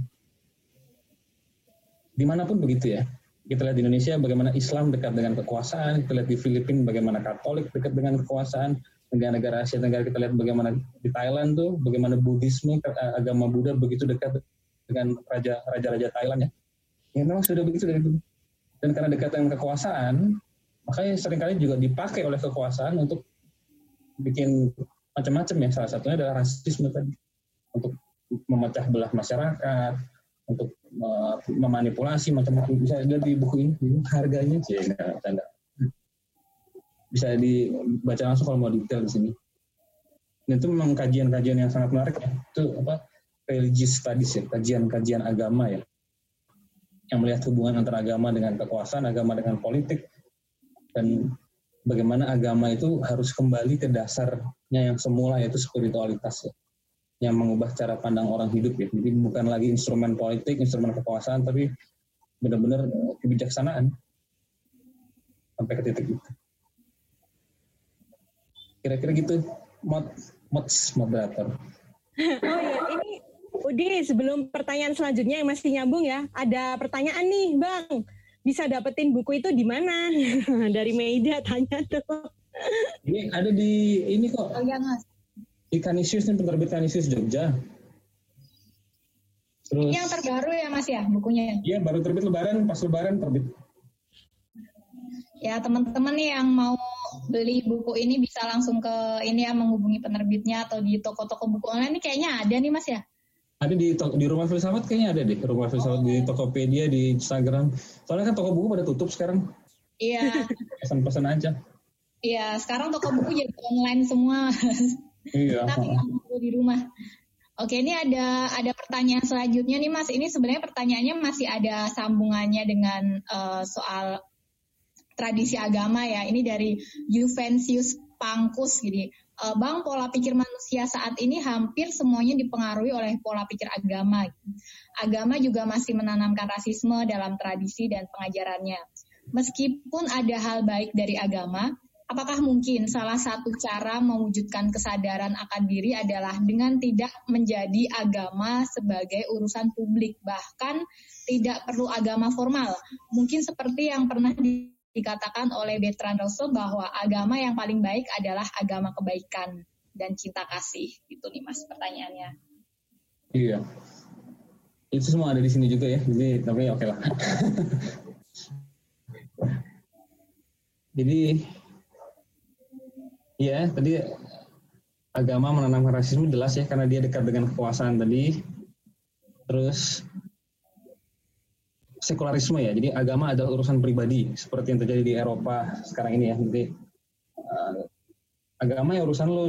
Di mana pun begitu ya. Kita lihat di Indonesia bagaimana Islam dekat dengan kekuasaan. Kita lihat di Filipina bagaimana Katolik dekat dengan kekuasaan. Negara-negara Asia Tenggara kita lihat bagaimana di Thailand tuh bagaimana Buddhisme agama Buddha begitu dekat dengan raja raja-raja Thailand ya. Ya memang sudah begitu dari dulu. Dan karena dekat dengan kekuasaan, makanya sering kali juga dipakai oleh kekuasaan untuk bikin macam-macam ya. Salah satunya adalah rasisme tadi. Untuk memecah belah masyarakat, untuk memanipulasi macam-macam. Bisa ada di buku ini, harganya sih enggak tanda. Bisa dibaca langsung kalau mau detail di sini. Dan itu memang kajian-kajian yang sangat menarik ya. Itu apa religious studies ya, kajian-kajian agama ya, yang melihat hubungan antara agama dengan kekuasaan, agama dengan politik, dan bagaimana agama itu harus kembali ke dasarnya yang semula yaitu spiritualitas ya, yang mengubah cara pandang orang hidup ya. Jadi bukan lagi instrumen politik, instrumen kekuasaan, tapi benar-benar kebijaksanaan sampai ke titik itu. Kira-kira gitu, mod, mods moderator. Oh iya, ini Udi, sebelum pertanyaan selanjutnya yang masih nyambung ya, ada pertanyaan nih, Bang. Bisa dapetin buku itu di mana? Dari media tanya tuh. Ini ada di ini kok. Oh iya, Mas. Di Kanisius nih penerbit Kanisius Jogja. Terus yang terbaru ya Mas ya bukunya? Iya, baru terbit lebaran, pas lebaran terbit. Ya, teman-teman nih yang mau beli buku ini bisa langsung ke ini ya menghubungi penerbitnya atau di toko-toko buku online ini kayaknya ada nih Mas ya? Ada di di rumah filsafat kayaknya ada deh rumah filsafat oh. di Tokopedia di Instagram. Soalnya kan toko buku pada tutup sekarang. Iya. Pesan-pesan aja. Iya, sekarang toko buku jadi online semua. Iya. Tapi di rumah. Oke, ini ada ada pertanyaan selanjutnya nih Mas. Ini sebenarnya pertanyaannya masih ada sambungannya dengan uh, soal tradisi agama ya. Ini dari Juventus Pangkus gini. Eh, bang, pola pikir manusia saat ini hampir semuanya dipengaruhi oleh pola pikir agama. Agama juga masih menanamkan rasisme dalam tradisi dan pengajarannya. Meskipun ada hal baik dari agama, apakah mungkin salah satu cara mewujudkan kesadaran akan diri adalah dengan tidak menjadi agama sebagai urusan publik, bahkan tidak perlu agama formal. Mungkin seperti yang pernah di dikatakan oleh Bertrand Russell bahwa agama yang paling baik adalah agama kebaikan dan cinta kasih. Itu nih Mas pertanyaannya. Iya. Itu semua ada di sini juga ya. Jadi tapi oke lah. Jadi ya tadi agama menanamkan rasisme jelas ya karena dia dekat dengan kekuasaan tadi. Terus sekularisme ya. Jadi agama adalah urusan pribadi seperti yang terjadi di Eropa sekarang ini ya. Jadi uh, agama ya urusan lo.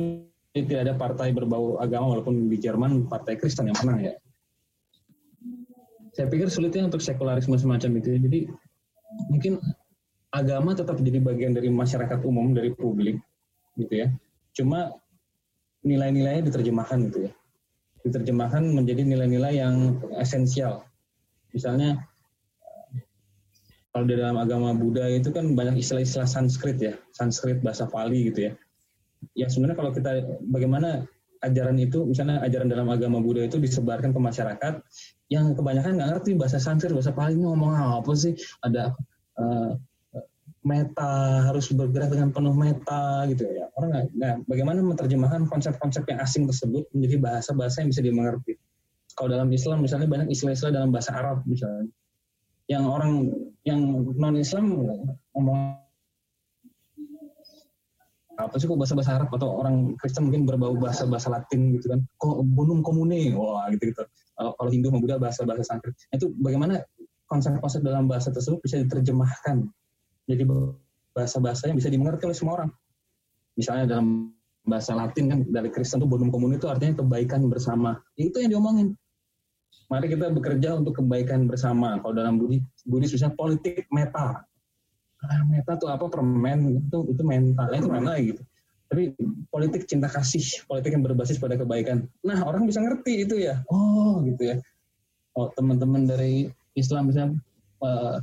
Jadi tidak ada partai berbau agama walaupun di Jerman partai Kristen yang menang ya. Saya pikir sulitnya untuk sekularisme semacam itu. Jadi mungkin agama tetap jadi bagian dari masyarakat umum dari publik gitu ya. Cuma nilai-nilainya diterjemahkan gitu ya. Diterjemahkan menjadi nilai-nilai yang esensial. Misalnya kalau di dalam agama Buddha itu kan banyak istilah-istilah Sanskrit ya, Sanskrit bahasa Pali gitu ya. Ya sebenarnya kalau kita bagaimana ajaran itu, misalnya ajaran dalam agama Buddha itu disebarkan ke masyarakat yang kebanyakan nggak ngerti bahasa Sanskrit, bahasa Pali ini ngomong apa sih? Ada uh, meta harus bergerak dengan penuh meta gitu ya. orang nggak nah bagaimana menerjemahkan konsep-konsep yang asing tersebut menjadi bahasa-bahasa yang bisa dimengerti kalau dalam Islam misalnya banyak istilah-istilah dalam bahasa Arab misalnya yang orang yang non Islam ngomong apa sih kok bahasa bahasa Arab atau orang Kristen mungkin berbau bahasa bahasa Latin gitu kan? Kok bonum komune. Wah gitu gitu. Kalau Hindu sama Buddha bahasa bahasa Sanskrit. Nah, itu bagaimana konsep-konsep dalam bahasa tersebut bisa diterjemahkan? Jadi bahasa-bahasa yang bisa dimengerti oleh semua orang. Misalnya dalam bahasa Latin kan dari Kristen itu bonum komune itu artinya kebaikan bersama. Itu yang diomongin mari kita bekerja untuk kebaikan bersama. Kalau dalam Buddhis Buddhis misalnya politik meta. Ah, meta tuh apa? Permen itu itu mental itu mana gitu. Tapi politik cinta kasih politik yang berbasis pada kebaikan. Nah orang bisa ngerti itu ya. Oh gitu ya. Oh teman-teman dari Islam misalnya uh,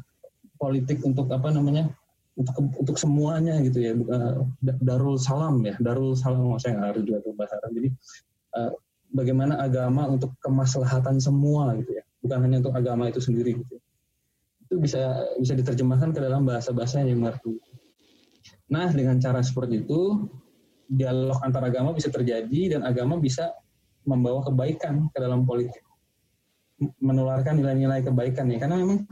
politik untuk apa namanya? Untuk untuk semuanya gitu ya. Uh, darul salam ya. Darul salam saya nggak harus juga bahasa Arab jadi uh, bagaimana agama untuk kemaslahatan semua gitu ya bukan hanya untuk agama itu sendiri gitu ya itu bisa bisa diterjemahkan ke dalam bahasa-bahasa yang mengerti. Nah, dengan cara seperti itu, dialog antar agama bisa terjadi dan agama bisa membawa kebaikan ke dalam politik. Menularkan nilai-nilai kebaikan ya. Karena memang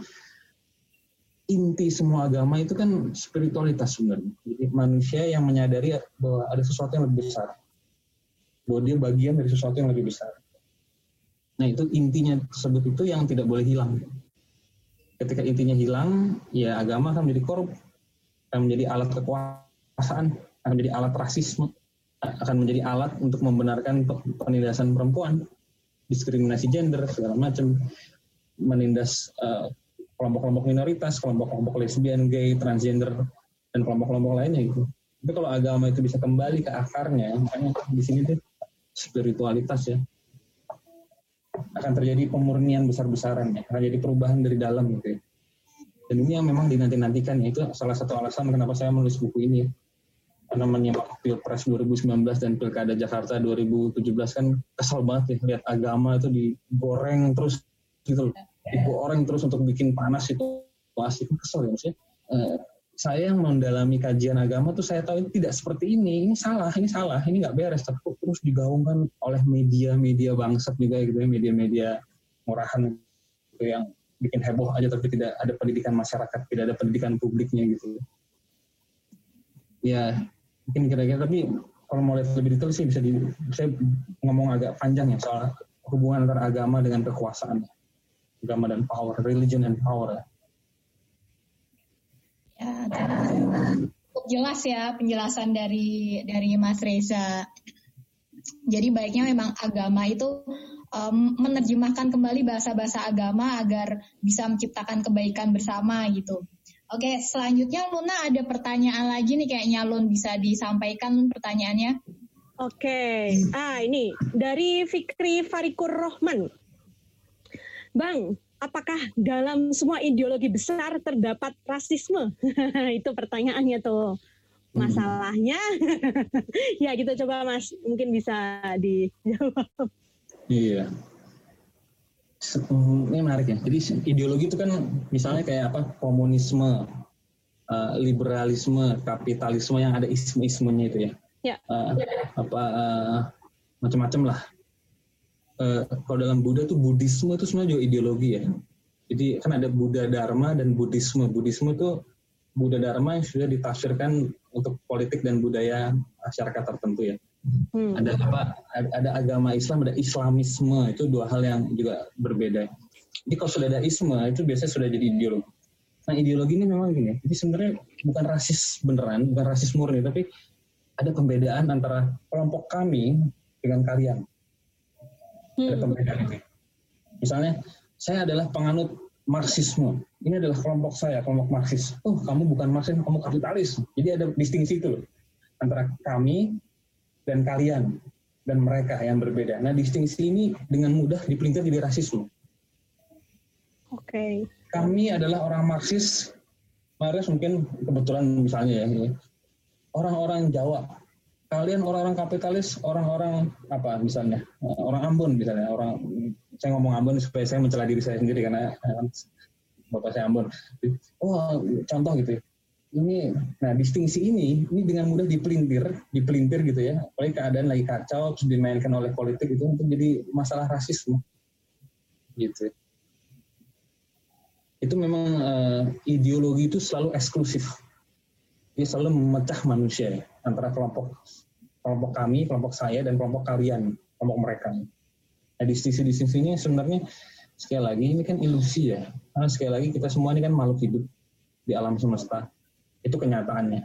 inti semua agama itu kan spiritualitas sebenarnya. Jadi manusia yang menyadari bahwa ada sesuatu yang lebih besar. Bahwa dia bagian dari sesuatu yang lebih besar. Nah itu intinya tersebut itu yang tidak boleh hilang ketika intinya hilang, ya agama akan menjadi korup, akan menjadi alat kekuasaan, akan menjadi alat rasisme, akan menjadi alat untuk membenarkan penindasan perempuan, diskriminasi gender segala macam, menindas kelompok kelompok-kelompok minoritas, kelompok-kelompok lesbian, gay, transgender, dan kelompok-kelompok lainnya gitu. Tapi kalau agama itu bisa kembali ke akarnya, makanya di sini tuh spiritualitas ya, akan terjadi pemurnian besar-besaran ya, akan jadi perubahan dari dalam gitu ya. Dan ini yang memang dinanti-nantikan ya, itu salah satu alasan kenapa saya menulis buku ini. Karena menyimak Pilpres 2019 dan Pilkada Jakarta 2017 kan kesel banget ya lihat agama itu digoreng terus gitu loh. Digoreng terus untuk bikin panas itu situasi itu kesel ya maksudnya. Eh, saya yang mendalami kajian agama tuh saya tahu ini tidak seperti ini, ini salah, ini salah, ini nggak beres. Tapi terus digaungkan oleh media-media bangsat juga gitu ya, media-media murahan gitu yang bikin heboh aja tapi tidak ada pendidikan masyarakat, tidak ada pendidikan publiknya gitu. Ya mungkin kira-kira tapi kalau mau lihat lebih detail sih bisa di, saya ngomong agak panjang ya soal hubungan antara agama dengan kekuasaan, agama dan power, religion and power. Ya, cukup jelas ya penjelasan dari dari Mas Reza. Jadi baiknya memang agama itu um, menerjemahkan kembali bahasa-bahasa agama agar bisa menciptakan kebaikan bersama gitu. Oke, selanjutnya Luna ada pertanyaan lagi nih kayaknya Lun bisa disampaikan pertanyaannya. Oke, ah ini dari Fikri Farikur Rohman. Bang, apakah dalam semua ideologi besar terdapat rasisme? itu pertanyaannya tuh. Hmm. Masalahnya, ya gitu coba Mas, mungkin bisa dijawab. Iya. Ini menarik ya. Jadi ideologi itu kan misalnya kayak apa komunisme, uh, liberalisme, kapitalisme yang ada isme-ismenya itu ya. Ya. Uh, apa uh, macam-macam lah uh, kalau dalam Buddha tuh Buddhisme itu sebenarnya juga ideologi ya. Jadi kan ada Buddha Dharma dan Buddhisme. Buddhisme itu Buddha Dharma yang sudah ditafsirkan untuk politik dan budaya masyarakat tertentu ya. Hmm. Ada apa? Ada agama Islam, ada Islamisme itu dua hal yang juga berbeda. Jadi kalau sudah ada isme itu biasanya sudah jadi ideologi. Nah ideologi ini memang gini. Jadi sebenarnya bukan rasis beneran, bukan rasis murni, tapi ada pembedaan antara kelompok kami dengan kalian. Hmm. Ada pembedaan itu. Misalnya, saya adalah penganut Marxisme. Ini adalah kelompok saya, kelompok Marxis. Oh, kamu bukan Marxis, kamu kapitalis. Jadi ada distingsi itu loh. Antara kami dan kalian dan mereka yang berbeda. Nah, distingsi ini dengan mudah dipelintir jadi rasisme. Oke. Okay. Kami adalah orang Marxis, Marxis mungkin kebetulan misalnya ya, orang-orang Jawa kalian orang-orang kapitalis, orang-orang apa misalnya, eh, orang Ambon misalnya, orang saya ngomong Ambon supaya saya mencela diri saya sendiri karena eh, bapak saya Ambon. Oh contoh gitu, ya. ini nah distingsi ini ini dengan mudah dipelintir dipelintir gitu ya. Apalagi keadaan lagi kacau terus dimainkan oleh politik itu untuk jadi masalah rasisme. Gitu. Itu memang uh, ideologi itu selalu eksklusif dia selalu memecah manusia ya, antara kelompok kelompok kami kelompok saya dan kelompok kalian kelompok mereka. Nah distingsi-distingsi ini sebenarnya sekali lagi ini kan ilusi ya. Karena sekali lagi kita semua ini kan makhluk hidup di alam semesta. Itu kenyataannya.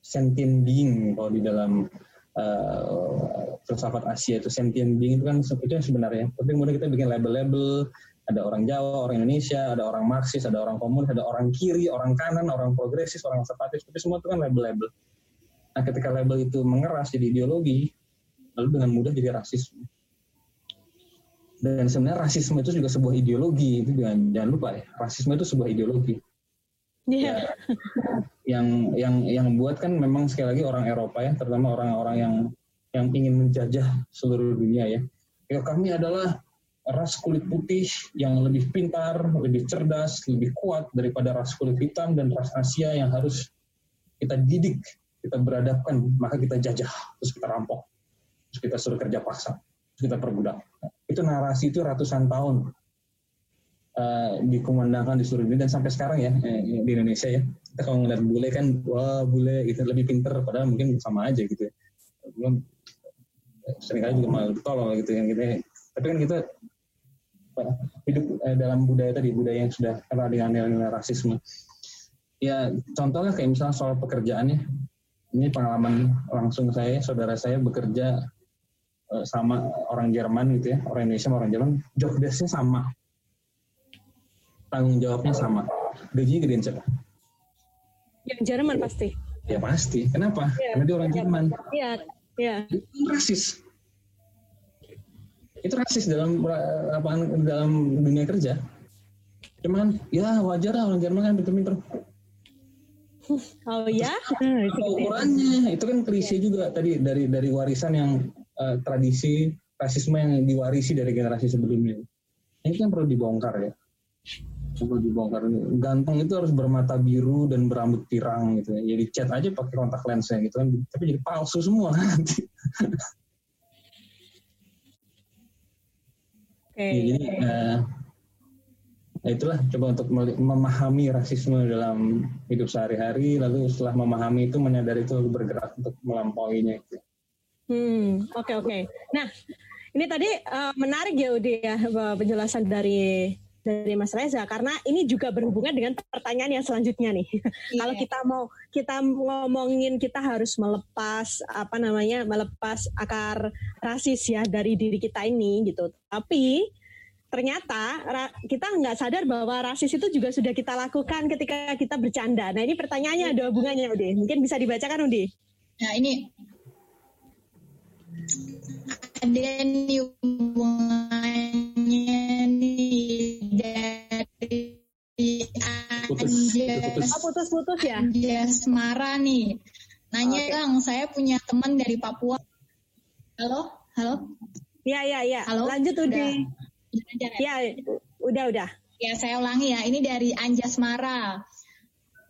Sentient being kalau di dalam uh, filsafat Asia itu sentient being itu kan yang sebenarnya. Tapi kemudian kita bikin label-label ada orang Jawa, orang Indonesia, ada orang Marxis, ada orang komunis, ada orang kiri, orang kanan, orang progresis, orang konservatif, tapi semua itu kan label-label. Nah, ketika label itu mengeras jadi ideologi, lalu dengan mudah jadi rasisme. Dan sebenarnya rasisme itu juga sebuah ideologi, itu jangan, jangan lupa ya, rasisme itu sebuah ideologi. Yeah. Ya, yang yang yang buat kan memang sekali lagi orang Eropa ya, terutama orang-orang yang yang ingin menjajah seluruh dunia ya. Ya kami adalah ras kulit putih yang lebih pintar, lebih cerdas, lebih kuat daripada ras kulit hitam dan ras Asia yang harus kita didik, kita beradabkan, maka kita jajah, terus kita rampok, terus kita suruh kerja paksa, terus kita perbudak. Itu narasi itu ratusan tahun uh, dikumandangkan di seluruh dunia dan sampai sekarang ya eh, di Indonesia ya. Kita kalau ngeliat bule kan, wah bule itu lebih pinter, padahal mungkin sama aja gitu ya. Seringkali juga malah tolol gitu yang gitu. Tapi kan kita hidup eh, dalam budaya tadi budaya yang sudah kenal dengan nilai-nilai rasisme. Ya contohnya kayak misalnya soal pekerjaan ya ini pengalaman langsung saya saudara saya bekerja eh, sama orang Jerman gitu ya orang Indonesia sama orang Jerman. Job desknya sama. Tanggung jawabnya sama. Gajinya gedean siapa yang Jerman pasti. Ya pasti. Kenapa? Ya, karena dia orang Jerman. Iya. Iya. Rasis itu rasis dalam lapangan dalam dunia kerja. Cuman ya wajar lah orang Jerman kan pinter-pinter. Oh ya ukurannya. Itu kan klise juga tadi dari dari warisan yang uh, tradisi rasisme yang diwarisi dari generasi sebelumnya. Ini kan perlu dibongkar ya. Perlu dibongkar. Ganteng itu harus bermata biru dan berambut pirang gitu ya. Jadi cat aja pakai kontak lensnya gitu kan. Tapi jadi palsu semua. nanti Okay. Ya, jadi uh, itulah coba untuk memahami rasisme dalam hidup sehari-hari, lalu setelah memahami itu menyadari itu bergerak untuk melampauinya. Hmm, oke okay, oke. Okay. Nah, ini tadi uh, menarik ya Udi ya penjelasan dari dari Mas Reza karena ini juga berhubungan dengan pertanyaan yang selanjutnya nih. Yeah. Kalau kita mau kita ngomongin kita harus melepas apa namanya melepas akar rasis ya dari diri kita ini gitu. Tapi ternyata kita nggak sadar bahwa rasis itu juga sudah kita lakukan ketika kita bercanda. Nah ini pertanyaannya ada hubungannya Udi. Mungkin bisa dibacakan Udi. Nah ini ada nih Anjas, oh, putus-putus ya? Anjas Mara nih. Nanya okay. Bang, saya punya teman dari Papua. Halo? Halo? Iya, iya, iya. Halo? Lanjut Udi. Ya, udah, udah. Ya, saya ulangi ya. Ini dari Anjas Mara.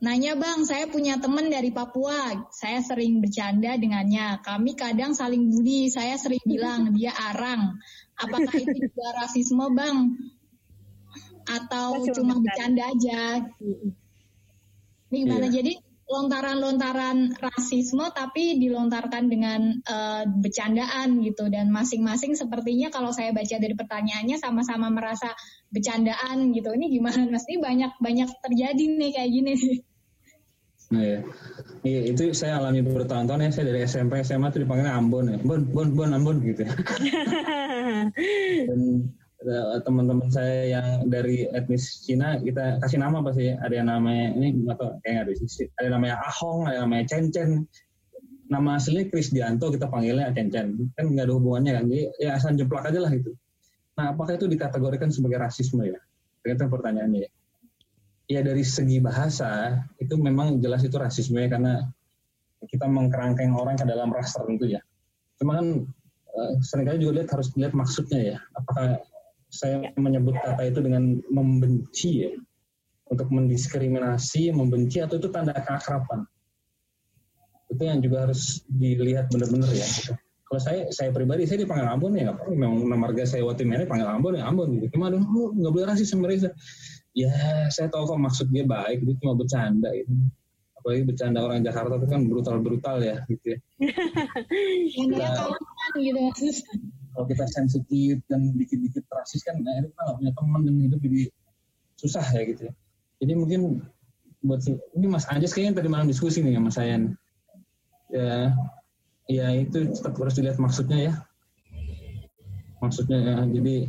Nanya bang, saya punya teman dari Papua. Saya sering bercanda dengannya. Kami kadang saling bully. Saya sering bilang dia arang. Apakah itu juga rasisme bang? Atau cuma bercanda aja? Ini gimana? Yeah. Jadi lontaran-lontaran rasisme tapi dilontarkan dengan uh, bercandaan gitu dan masing-masing sepertinya kalau saya baca dari pertanyaannya sama-sama merasa bercandaan gitu ini gimana mas ini banyak banyak terjadi nih kayak gini Nah, ya. Iya, itu saya alami bertahun-tahun ya. Saya dari SMP SMA tuh dipanggilnya Ambon ya. Bon, Bon, Bon, Ambon gitu. Dan teman-teman saya yang dari etnis Cina kita kasih nama pasti ya. ada yang namanya ini atau kayak ada sih ada namanya Ahong ada yang namanya Chen Chen. Nama aslinya Dianto kita panggilnya Chen Chen. Kan nggak ada hubungannya kan? Jadi ya asal jeplak aja lah gitu. Nah apakah itu dikategorikan sebagai rasisme ya? Itu pertanyaannya ya. Ya dari segi bahasa itu memang jelas itu rasisme ya karena kita mengkerangkeng orang ke dalam ras tertentu ya. Cuma kan uh, sering kali juga lihat harus lihat maksudnya ya. Apakah saya menyebut kata itu dengan membenci ya? untuk mendiskriminasi, membenci atau itu tanda keakraban. Itu yang juga harus dilihat benar-benar ya. Gitu. Kalau saya, saya pribadi saya dipanggil Ambon ya, memang nama marga saya waktu ini panggil Ambon ya Ambon gitu. Cuma aduh nggak boleh rasis sebenarnya. Ya saya tahu kok maksud dia baik, dia cuma bercanda gitu. Apalagi bercanda orang Jakarta itu kan brutal-brutal ya gitu ya. Nah, gitu kalau kita sensitif dan dikit-dikit rasis kan nah, itu kan punya teman dan hidup jadi susah ya gitu ya. Jadi mungkin buat ini Mas Anjas kayaknya tadi malam diskusi nih sama saya. Ya, ya itu tetap harus dilihat maksudnya ya maksudnya ya, jadi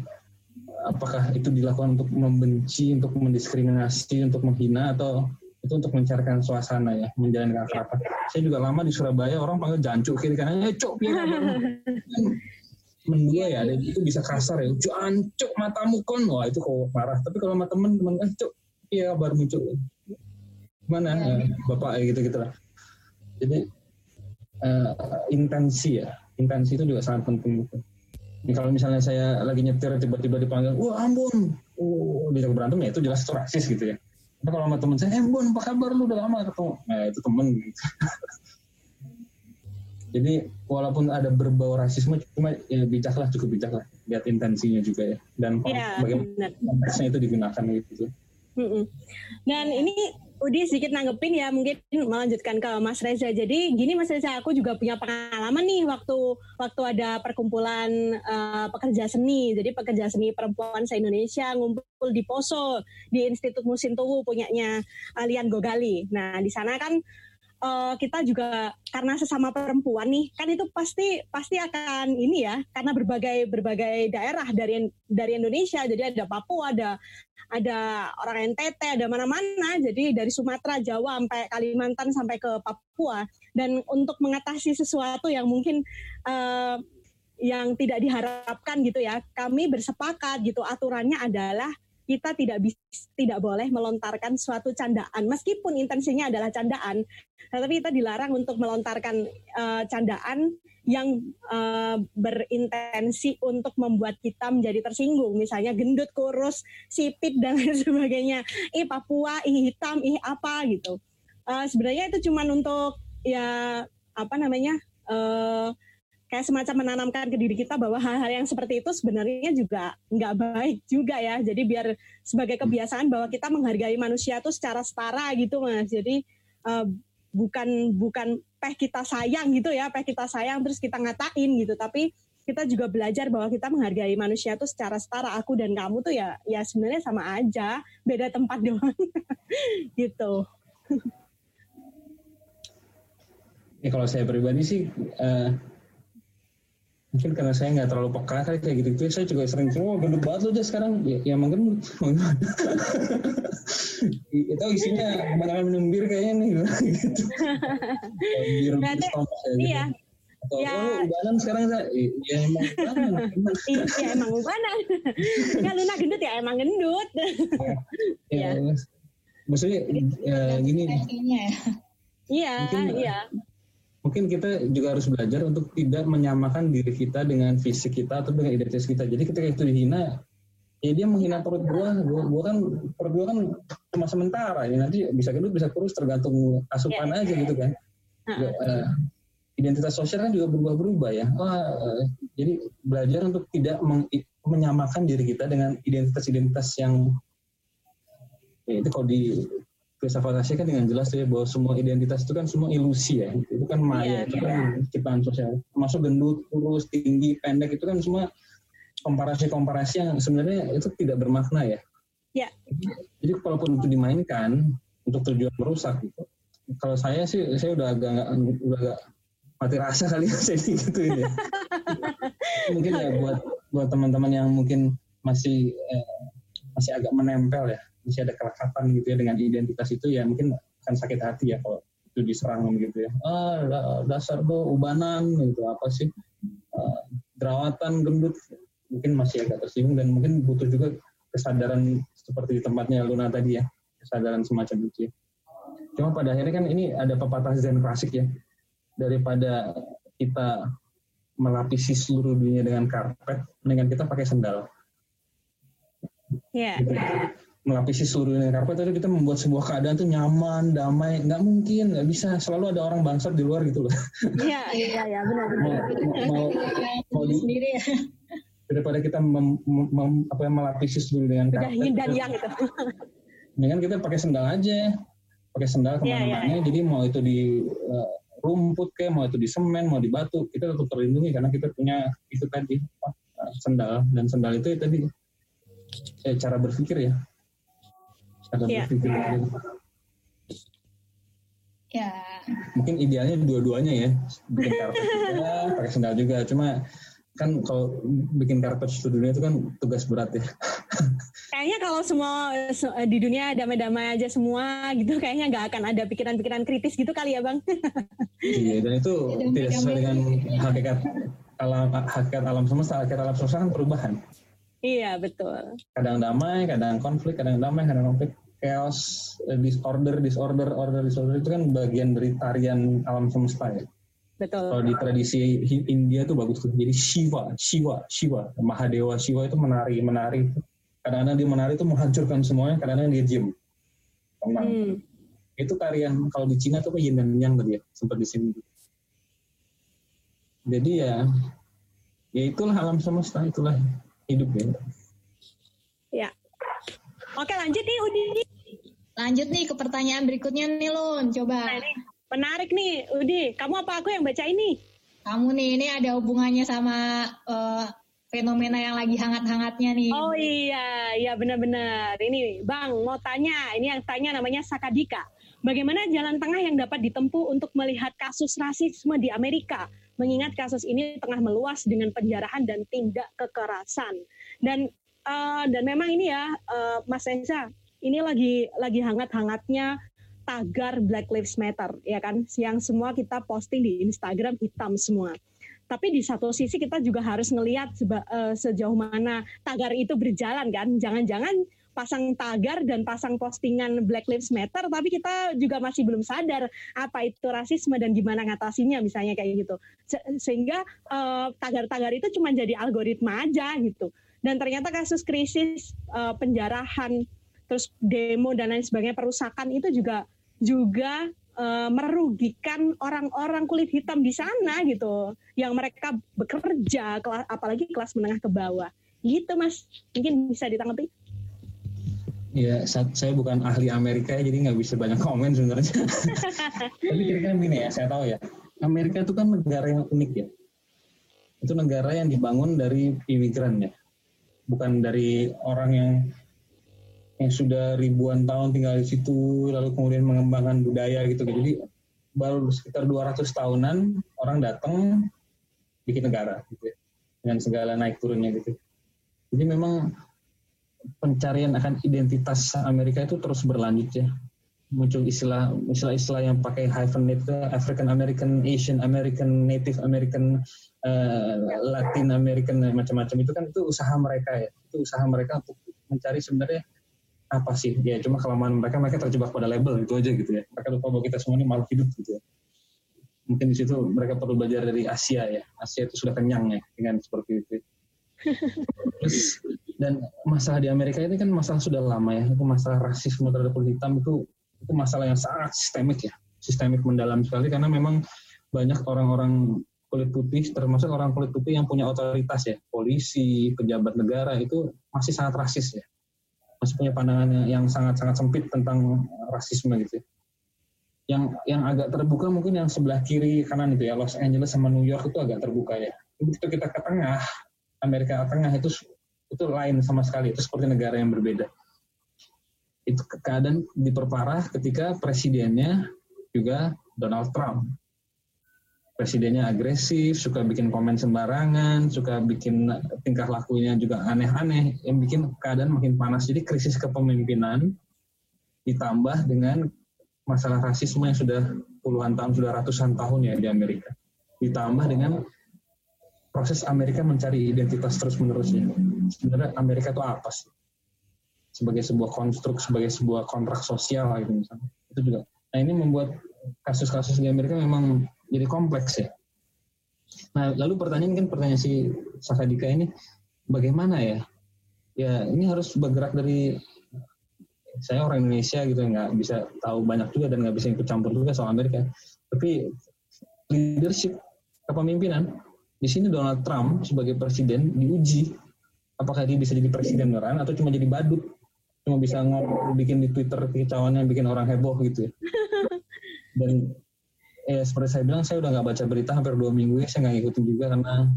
apakah itu dilakukan untuk membenci untuk mendiskriminasi untuk menghina atau itu untuk mencairkan suasana ya menjalankan keakraban saya juga lama di Surabaya orang panggil jancuk kiri kanan eh cok mendua ya ada itu bisa kasar ya. Jancuk matamu kon. Wah itu kok marah tapi kalau sama temen temen eh cok iya baru muncul. Mana ya. bapak ya gitu gitu lah. Jadi uh, intensi ya. Intensi itu juga sangat penting gitu. Ini kalau misalnya saya lagi nyetir tiba-tiba dipanggil, wah Ambon, oh bisa berantem ya itu jelas itu rasis gitu ya. Tapi kalau sama teman saya, eh Ambon apa kabar? Lu udah lama ketemu, nah itu temen gitu. Jadi walaupun ada berbau rasisme, cuma ya bijaklah cukup bijaklah lihat intensinya juga ya dan ya, bagaimana konteksnya itu digunakan gitu. Dan ini Udi sedikit nanggepin ya mungkin melanjutkan ke Mas Reza. Jadi gini Mas Reza, aku juga punya pengalaman nih waktu waktu ada perkumpulan uh, pekerja seni. Jadi pekerja seni perempuan se Indonesia ngumpul di Poso di Institut Musin Tuwu punyanya Alian Gogali. Nah di sana kan uh, kita juga karena sesama perempuan nih kan itu pasti pasti akan ini ya karena berbagai berbagai daerah dari dari Indonesia jadi ada Papua ada ada orang NTT, ada mana-mana. Jadi dari Sumatera, Jawa sampai Kalimantan sampai ke Papua. Dan untuk mengatasi sesuatu yang mungkin uh, yang tidak diharapkan gitu ya, kami bersepakat gitu aturannya adalah kita tidak bisa tidak boleh melontarkan suatu candaan. Meskipun intensinya adalah candaan tetapi kita dilarang untuk melontarkan uh, candaan yang uh, berintensi untuk membuat kita menjadi tersinggung. Misalnya gendut kurus sipit dan lain sebagainya. Ih Papua ih hitam ih apa gitu. Uh, sebenarnya itu cuma untuk ya apa namanya uh, kayak semacam menanamkan ke diri kita bahwa hal-hal yang seperti itu sebenarnya juga nggak baik juga ya. Jadi biar sebagai kebiasaan bahwa kita menghargai manusia itu secara setara gitu mas. Jadi uh, bukan bukan peh kita sayang gitu ya, peh kita sayang terus kita ngatain gitu, tapi kita juga belajar bahwa kita menghargai manusia tuh secara setara. Aku dan kamu tuh ya ya sebenarnya sama aja beda tempat doang. Gitu. Ya kalau saya pribadi sih uh, mungkin karena saya nggak terlalu peka kali kayak gitu gitu saya juga sering oh gendut banget loh sekarang. Ya, ya mungkin itu isinya kebanyakan minum bir kayaknya nih gitu. Bir Berarti, ya, iya. Atau, ya. oh ubanan sekarang saya ya emang ubanan. Iya emang ubanan. Ya Luna gendut ya emang gendut. Ya, ya. maksudnya ya, gini. Iya iya mungkin kita juga harus belajar untuk tidak menyamakan diri kita dengan fisik kita atau dengan identitas kita. Jadi ketika itu dihina, ya dia menghina perut gua, gua, gua kan perut gua kan cuma sementara, ini nanti bisa gendut bisa kurus tergantung asupan yeah. aja gitu kan. Uh, identitas sosial kan juga berubah-berubah ya. Wah, uh, jadi belajar untuk tidak menyamakan diri kita dengan identitas-identitas yang ya itu kalau di filsafat Asia kan dengan jelas ya bahwa semua identitas itu kan semua ilusi ya. Itu kan maya yeah, itu kan ciptaan sosial. Termasuk gendut kurus tinggi pendek itu kan semua komparasi-komparasi yang sebenarnya itu tidak bermakna ya. Yeah. jadi kalaupun itu dimainkan untuk tujuan merusak gitu kalau saya sih saya udah agak udah agak mati rasa kali ya saya gitu ya. Mungkin ya buat buat teman-teman yang mungkin masih eh, masih agak menempel ya masih ada kelekatan gitu ya dengan identitas itu ya mungkin akan sakit hati ya kalau itu diserang gitu ya ah dasar tuh ubanan gitu apa sih uh, jerawatan gendut mungkin masih agak tersinggung dan mungkin butuh juga kesadaran seperti di tempatnya Luna tadi ya kesadaran semacam itu ya. cuma pada akhirnya kan ini ada pepatah zen klasik ya daripada kita melapisi seluruh dunia dengan karpet mendingan kita pakai sendal Iya. Yeah. Melapisi seluruh dunia karpet itu kita membuat sebuah keadaan tuh nyaman, damai, nggak mungkin, nggak bisa. Selalu ada orang bangsat di luar gitu loh. Iya, iya, iya, benar benar. Mau, mau, mau di, sendiri ya. Daripada kita mem, mem, apa yang melapisi seluruh dengan karpet. Udah dan yang gitu. kan kita pakai sendal aja, pakai sendal iya, ke mana-mana. Yeah, yeah. Jadi mau itu di uh, rumput kayak, mau itu di semen, mau di batu, kita tetap terlindungi karena kita punya itu tadi uh, sendal dan sendal itu ya tadi eh, cara berpikir ya ada yeah. berpikir ya. Mungkin idealnya dua-duanya ya. Bikin karpet juga pakai sendal juga. Cuma kan kalau bikin karpet seluruh dunia itu kan tugas berat ya. Kayaknya kalau semua di dunia damai-damai aja semua gitu kayaknya nggak akan ada pikiran-pikiran kritis gitu kali ya bang? Iya dan itu tidak sesuai dengan hakikat alam hakikat alam semesta. Hakikat alam semesta kan perubahan iya betul kadang damai kadang konflik kadang damai kadang konflik chaos, eh, disorder, disorder, order, disorder itu kan bagian dari tarian alam semesta ya. Betul. Kalau di tradisi India tuh bagus tuh. Jadi Shiva, Shiva, Shiva, Mahadewa Shiva itu menari, menari. Kadang-kadang dia menari itu menghancurkan semuanya, kadang-kadang dia diem. Tenang. Hmm. Itu tarian kalau di Cina tuh yin dan yang tadi ya, sempat di sini. Jadi ya, ya itulah alam semesta, itulah hidup ya. Ya. Oke lanjut nih Udi. Lanjut nih ke pertanyaan berikutnya nih Lun, coba. Nah, ini menarik nih Udi. Kamu apa aku yang baca ini? Kamu nih, ini ada hubungannya sama uh, fenomena yang lagi hangat-hangatnya nih. Oh iya, iya benar-benar. Ini Bang mau tanya, ini yang tanya namanya Sakadika. Bagaimana jalan tengah yang dapat ditempuh untuk melihat kasus rasisme di Amerika? Mengingat kasus ini tengah meluas dengan penjarahan dan tindak kekerasan. Dan uh, dan memang ini ya uh, Mas Enza ini lagi lagi hangat-hangatnya tagar Black Lives Matter ya kan? Yang semua kita posting di Instagram hitam semua. Tapi di satu sisi kita juga harus ngelihat seba, uh, sejauh mana tagar itu berjalan kan? Jangan-jangan pasang tagar dan pasang postingan Black Lives Matter tapi kita juga masih belum sadar apa itu rasisme dan gimana ngatasinya misalnya kayak gitu. Se sehingga tagar-tagar uh, itu cuma jadi algoritma aja gitu. Dan ternyata kasus krisis uh, penjarahan terus demo dan lain sebagainya perusakan itu juga juga uh, merugikan orang-orang kulit hitam di sana gitu. Yang mereka bekerja kelas, apalagi kelas menengah ke bawah. Gitu mas. Mungkin bisa ditanggapi Ya, saya bukan ahli Amerika ya, jadi nggak bisa banyak komen sebenarnya. Tapi kira-kira gini ya, saya tahu ya. Amerika itu kan negara yang unik ya. Itu negara yang dibangun dari imigran ya bukan dari orang yang yang sudah ribuan tahun tinggal di situ lalu kemudian mengembangkan budaya gitu jadi baru sekitar 200 tahunan orang datang bikin negara gitu ya, dengan segala naik turunnya gitu jadi memang pencarian akan identitas Amerika itu terus berlanjut ya muncul istilah istilah-istilah yang pakai hyphenate itu African American, Asian American, Native American, uh, Latin American macam-macam itu kan itu usaha mereka ya. Itu usaha mereka untuk mencari sebenarnya apa sih? Ya cuma kelemahan mereka mereka terjebak pada label itu aja gitu ya. Mereka lupa bahwa kita semua ini makhluk hidup gitu ya. Mungkin di situ mereka perlu belajar dari Asia ya. Asia itu sudah kenyang ya dengan seperti itu. Terus dan masalah di Amerika ini kan masalah sudah lama ya. Itu masalah rasisme terhadap kulit hitam itu itu masalah yang sangat sistemik ya, sistemik mendalam sekali karena memang banyak orang-orang kulit putih termasuk orang kulit putih yang punya otoritas ya, polisi, pejabat negara itu masih sangat rasis ya. Masih punya pandangan yang sangat-sangat sempit tentang rasisme gitu. Ya. Yang yang agak terbuka mungkin yang sebelah kiri kanan itu ya, Los Angeles sama New York itu agak terbuka ya. Begitu kita ke tengah, Amerika Tengah itu itu lain sama sekali, itu seperti negara yang berbeda itu keadaan diperparah ketika presidennya juga Donald Trump. Presidennya agresif, suka bikin komen sembarangan, suka bikin tingkah lakunya juga aneh-aneh, yang bikin keadaan makin panas. Jadi krisis kepemimpinan ditambah dengan masalah rasisme yang sudah puluhan tahun, sudah ratusan tahun ya di Amerika. Ditambah dengan proses Amerika mencari identitas terus-menerusnya. Sebenarnya Amerika itu apa sih? sebagai sebuah konstruk, sebagai sebuah kontrak sosial gitu misalnya. Itu juga. Nah ini membuat kasus-kasus di Amerika memang jadi kompleks ya. Nah lalu pertanyaan kan pertanyaan si Sakadika ini bagaimana ya? Ya ini harus bergerak dari saya orang Indonesia gitu nggak bisa tahu banyak juga dan nggak bisa ikut campur juga soal Amerika. Tapi leadership kepemimpinan di sini Donald Trump sebagai presiden diuji apakah dia bisa jadi presiden beneran atau cuma jadi badut cuma bisa ngomong bikin di Twitter kicauannya bikin orang heboh gitu ya. dan eh seperti saya bilang saya udah nggak baca berita hampir dua minggu ya saya nggak ngikutin juga karena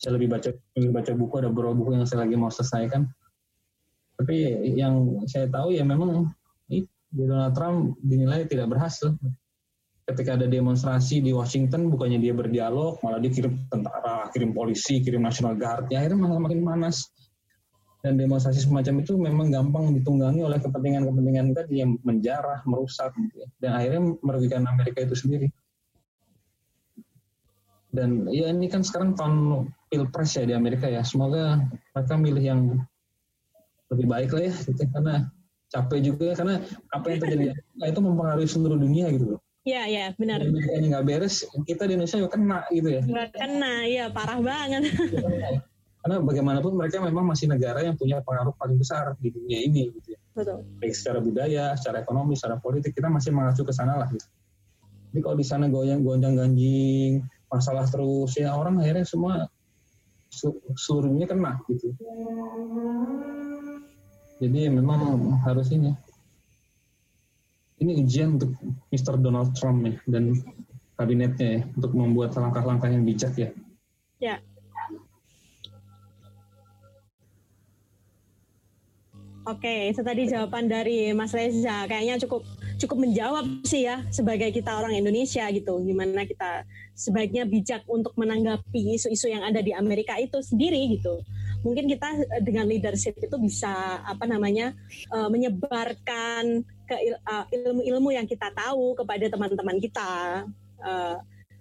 saya lebih baca lebih baca buku ada beberapa buku yang saya lagi mau selesaikan tapi yang saya tahu ya memang ini Donald Trump dinilai tidak berhasil. Ketika ada demonstrasi di Washington, bukannya dia berdialog, malah dia kirim tentara, kirim polisi, kirim National Guard. Ya akhirnya malah makin panas. Dan demonstrasi semacam itu memang gampang ditunggangi oleh kepentingan-kepentingan tadi yang menjarah, merusak. Gitu ya. Dan akhirnya merugikan Amerika itu sendiri. Dan ya ini kan sekarang tahun pilpres ya di Amerika ya. Semoga mereka milih yang lebih baik lah ya gitu karena capek juga karena apa yang terjadi itu mempengaruhi seluruh dunia gitu loh. Iya, iya, benar. Ini nggak beres, kita di Indonesia juga kena gitu ya. Kena, iya, parah banget. Karena bagaimanapun mereka memang masih negara yang punya pengaruh paling besar di dunia ini gitu ya. Betul. Baik secara budaya, secara ekonomi, secara politik, kita masih mengacu ke sana lah gitu. Jadi kalau di sana goyang gonjang ganjing, masalah terus, ya orang akhirnya semua seluruh dunia kena gitu. Jadi memang harus ini. Ini ujian untuk Mr. Donald Trump ya dan kabinetnya ya untuk membuat langkah-langkah yang bijak ya. Ya. Oke, itu tadi jawaban dari Mas Reza. Kayaknya cukup cukup menjawab sih ya sebagai kita orang Indonesia gitu. Gimana kita sebaiknya bijak untuk menanggapi isu-isu yang ada di Amerika itu sendiri gitu mungkin kita eh, dengan leadership itu bisa apa namanya uh, menyebarkan ke uh, ilmu-ilmu yang kita tahu kepada teman-teman kita uh,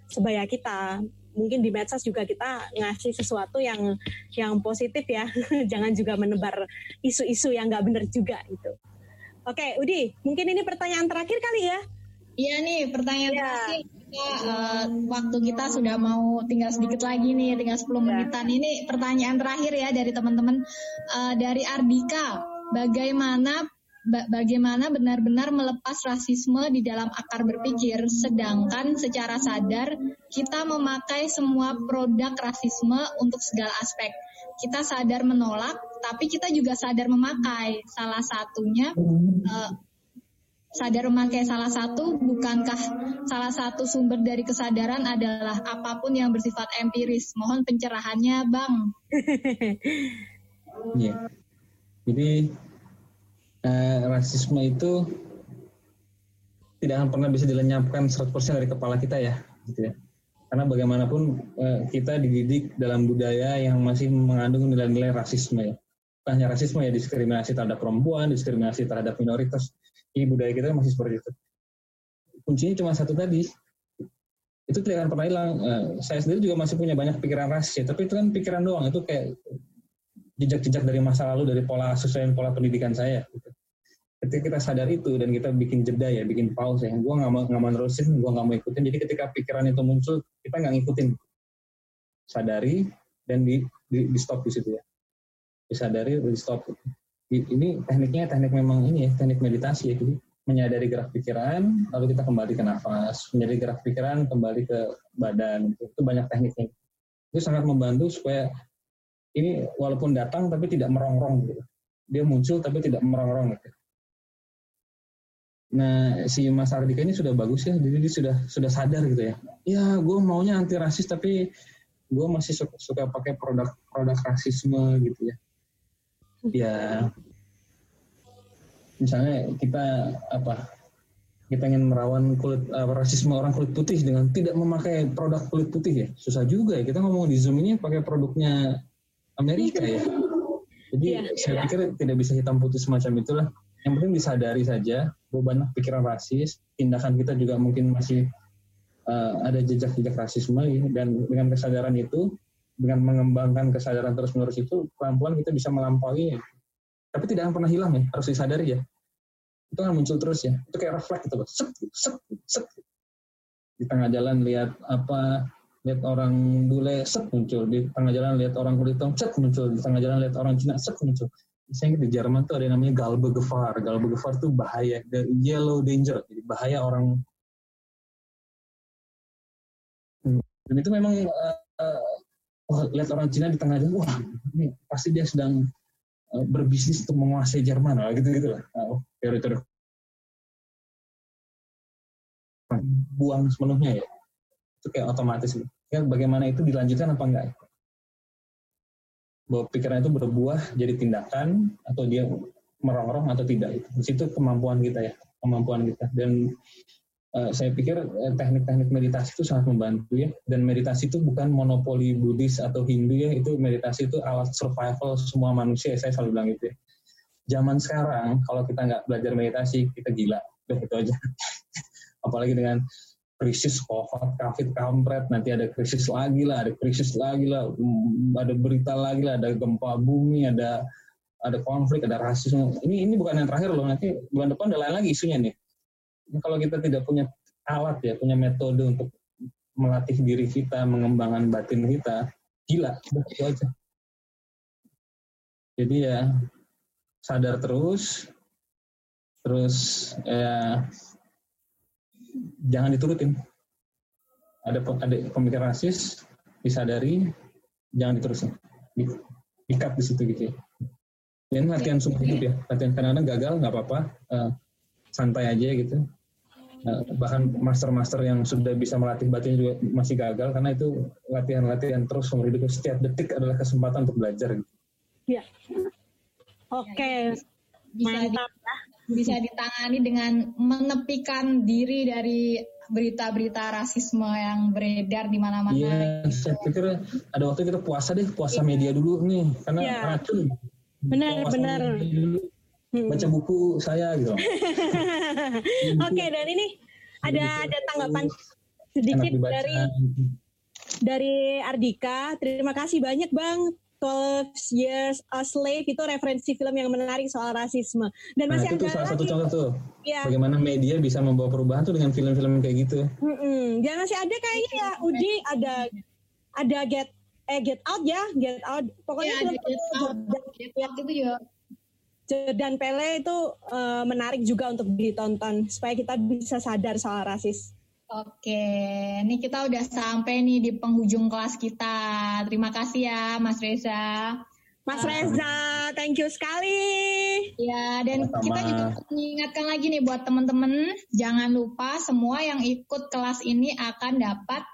sebaya kita. Mungkin di medsos juga kita ngasih sesuatu yang yang positif ya. Jangan juga menebar isu-isu yang nggak benar juga gitu. Oke Udi mungkin ini pertanyaan terakhir kali ya? Iya nih pertanyaan ya. terakhir. Kita uh, waktu kita sudah mau tinggal sedikit lagi nih tinggal 10 ya. menitan. Ini pertanyaan terakhir ya dari teman-teman. Uh, dari Ardika bagaimana bagaimana benar-benar melepas rasisme di dalam akar berpikir sedangkan secara sadar kita memakai semua produk rasisme untuk segala aspek kita sadar menolak tapi kita juga sadar memakai salah satunya uh, sadar memakai salah satu, bukankah salah satu sumber dari kesadaran adalah apa pun yang bersifat empiris? Mohon pencerahannya, Bang. Iya. Jadi eh, rasisme itu tidak akan pernah bisa dilenyapkan 100% dari kepala kita ya, gitu ya. Karena bagaimanapun eh, kita dididik dalam budaya yang masih mengandung nilai-nilai rasisme ya. Bukan hanya rasisme ya, diskriminasi terhadap perempuan, diskriminasi terhadap minoritas, ini budaya kita masih seperti itu kuncinya cuma satu tadi itu tidak akan pernah hilang uh, saya sendiri juga masih punya banyak pikiran rasis ya tapi itu kan pikiran doang itu kayak jejak-jejak dari masa lalu dari pola sesuai pola pendidikan saya gitu. Ketika kita sadar itu dan kita bikin jeda ya bikin pause ya gue nggak mau nggak mau nerusin gue nggak mau ikutin. Jadi ketika pikiran itu muncul kita nggak ngikutin. Sadari dan di, di, di stop di situ ya. Disadari di stop. Ini tekniknya teknik memang ini ya teknik meditasi ya. Jadi menyadari gerak pikiran lalu kita kembali ke nafas. Menyadari gerak pikiran kembali ke badan. Itu banyak tekniknya. Itu sangat membantu supaya ini walaupun datang tapi tidak merongrong gitu. Dia muncul tapi tidak merongrong gitu Nah, si Mas Ardika ini sudah bagus ya, jadi dia sudah sudah sadar gitu ya. Ya, gue maunya anti rasis tapi gue masih suka, suka pakai produk produk rasisme gitu ya. Ya misalnya kita apa kita ingin merawan kulit uh, rasisme orang kulit putih dengan tidak memakai produk kulit putih ya susah juga ya. Kita ngomong di zoom ini pakai produknya Amerika ya. Jadi yeah. saya pikir tidak bisa hitam putih semacam itulah. Yang penting disadari saja banyak pikiran rasis. Tindakan kita juga mungkin masih uh, ada jejak-jejak rasisme ya, dan dengan kesadaran itu dengan mengembangkan kesadaran terus menerus itu pelan-pelan kita bisa melampaui. Tapi tidak akan pernah hilang ya harus disadari ya. Itu kan muncul terus ya. Itu kayak refleks gitu loh. Sek, sek, sek. di tengah jalan lihat apa lihat orang bule set muncul. Di tengah jalan lihat orang kulit hitam set muncul. Di tengah jalan lihat orang Cina set muncul misalnya di Jerman tuh ada yang namanya Galbe Gefahr. Galbe Gefahr tuh bahaya, the yellow danger, jadi bahaya orang. Dan itu memang uh, uh, lihat orang Cina di tengah jalan, wah ini pasti dia sedang uh, berbisnis untuk menguasai Jerman, lah gitu gitu lah. Uh, teori-teori buang sepenuhnya ya itu kayak otomatis gitu. ya bagaimana itu dilanjutkan apa enggak bahwa pikiran itu berbuah jadi tindakan atau dia merongrong atau tidak. Itu di situ kemampuan kita ya kemampuan kita. Dan uh, saya pikir eh, teknik-teknik meditasi itu sangat membantu ya. Dan meditasi itu bukan monopoli Buddhis atau Hindu ya. Itu meditasi itu alat survival semua manusia saya selalu bilang itu ya. Zaman sekarang kalau kita nggak belajar meditasi kita gila. Udah itu aja. Apalagi dengan krisis COVID, COVID kampret, nanti ada krisis lagi lah, ada krisis lagi lah, mm, ada berita lagi lah, ada gempa bumi, ada ada konflik, ada rasisme. Ini ini bukan yang terakhir loh, nanti bulan depan ada lain lagi isunya nih. Ini kalau kita tidak punya alat ya, punya metode untuk melatih diri kita, mengembangkan batin kita, gila, itu aja. Jadi ya sadar terus, terus ya jangan diturutin. Ada ada pemikiran rasis, disadari, jangan diterusin. Di, ikat di situ gitu ya. Ini latihan sumber hidup ya. Latihan kadang-kadang gagal nggak apa-apa, uh, santai aja gitu. Uh, bahkan master-master yang sudah bisa melatih batin juga masih gagal karena itu latihan-latihan terus seumur hidup setiap detik adalah kesempatan untuk belajar. Gitu. Ya. Oke. Okay. Mantap bisa ditangani dengan menepikan diri dari berita-berita rasisme yang beredar di mana-mana. Iya, saya pikir ada waktu kita puasa deh, puasa media dulu nih, karena ya. racun. Benar, puasa benar. Hmm. Baca buku saya gitu. Oke, dan ini ada ada tanggapan sedikit dari dari Ardika. Terima kasih banyak Bang 12 Years a Slave itu referensi film yang menarik soal rasisme. Dan nah, masih itu ada salah satu contoh tuh. Ya. Bagaimana media bisa membawa perubahan tuh dengan film-film kayak gitu. Mm -mm. Dan masih ada kayaknya ya, Udi ada ada Get eh Get Out ya, Get Out. Pokoknya ya, film Get Out, Get Out itu ya. Dan Pele itu uh, menarik juga untuk ditonton supaya kita bisa sadar soal rasis. Oke, ini kita udah sampai nih di penghujung kelas kita. Terima kasih ya, Mas Reza. Mas Reza, thank you sekali. Ya, dan Sama. kita juga mengingatkan lagi nih buat teman-teman, jangan lupa semua yang ikut kelas ini akan dapat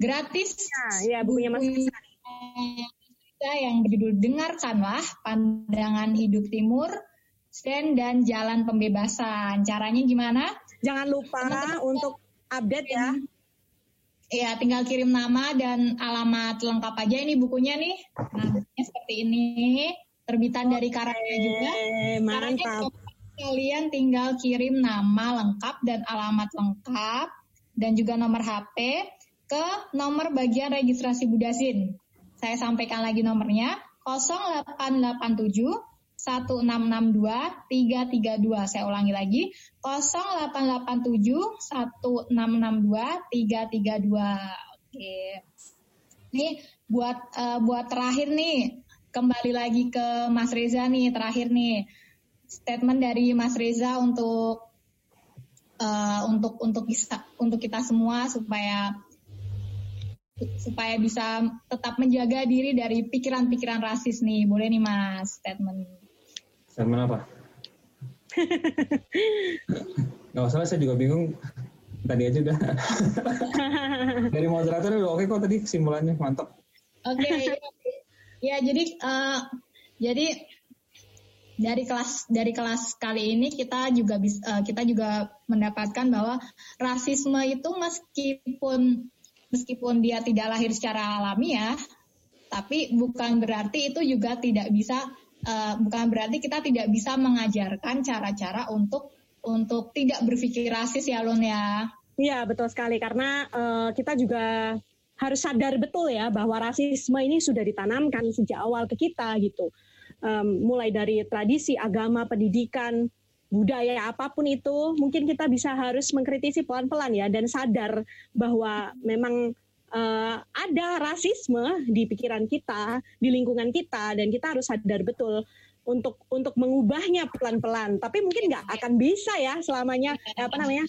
gratis. Ya, ya bukunya Mas Reza. yang berjudul Dengarkanlah Pandangan Hidup Timur, Stand dan Jalan Pembebasan. Caranya gimana? Jangan lupa Teman-teman untuk update ya. Iya, tinggal kirim nama dan alamat lengkap aja ini bukunya nih. Nah, seperti ini. Terbitan dari Karya juga. Mantap. Kalian tinggal kirim nama lengkap dan alamat lengkap dan juga nomor HP ke nomor bagian registrasi Budasin. Saya sampaikan lagi nomornya 0887 1662 332. Saya ulangi lagi 0887 1662 332. Oke. Ini buat uh, buat terakhir nih kembali lagi ke Mas Reza nih terakhir nih statement dari Mas Reza untuk uh, untuk untuk bisa untuk kita semua supaya supaya bisa tetap menjaga diri dari pikiran-pikiran rasis nih. Boleh nih Mas statement. Statement apa? Gak masalah, saya juga bingung. Tadi aja udah. Dari moderator udah oke kok tadi kesimpulannya, mantap. Oke, okay, ya jadi uh, jadi dari kelas dari kelas kali ini kita juga bisa uh, kita juga mendapatkan bahwa rasisme itu meskipun meskipun dia tidak lahir secara alami ya, tapi bukan berarti itu juga tidak bisa uh, bukan berarti kita tidak bisa mengajarkan cara-cara untuk untuk tidak berpikir rasis ya Lun ya. Iya betul sekali karena uh, kita juga harus sadar betul ya bahwa rasisme ini sudah ditanamkan sejak awal ke kita gitu. Um, mulai dari tradisi, agama, pendidikan, budaya apa pun itu, mungkin kita bisa harus mengkritisi pelan-pelan ya dan sadar bahwa memang uh, ada rasisme di pikiran kita, di lingkungan kita, dan kita harus sadar betul untuk untuk mengubahnya pelan-pelan. Tapi mungkin nggak akan bisa ya selamanya apa namanya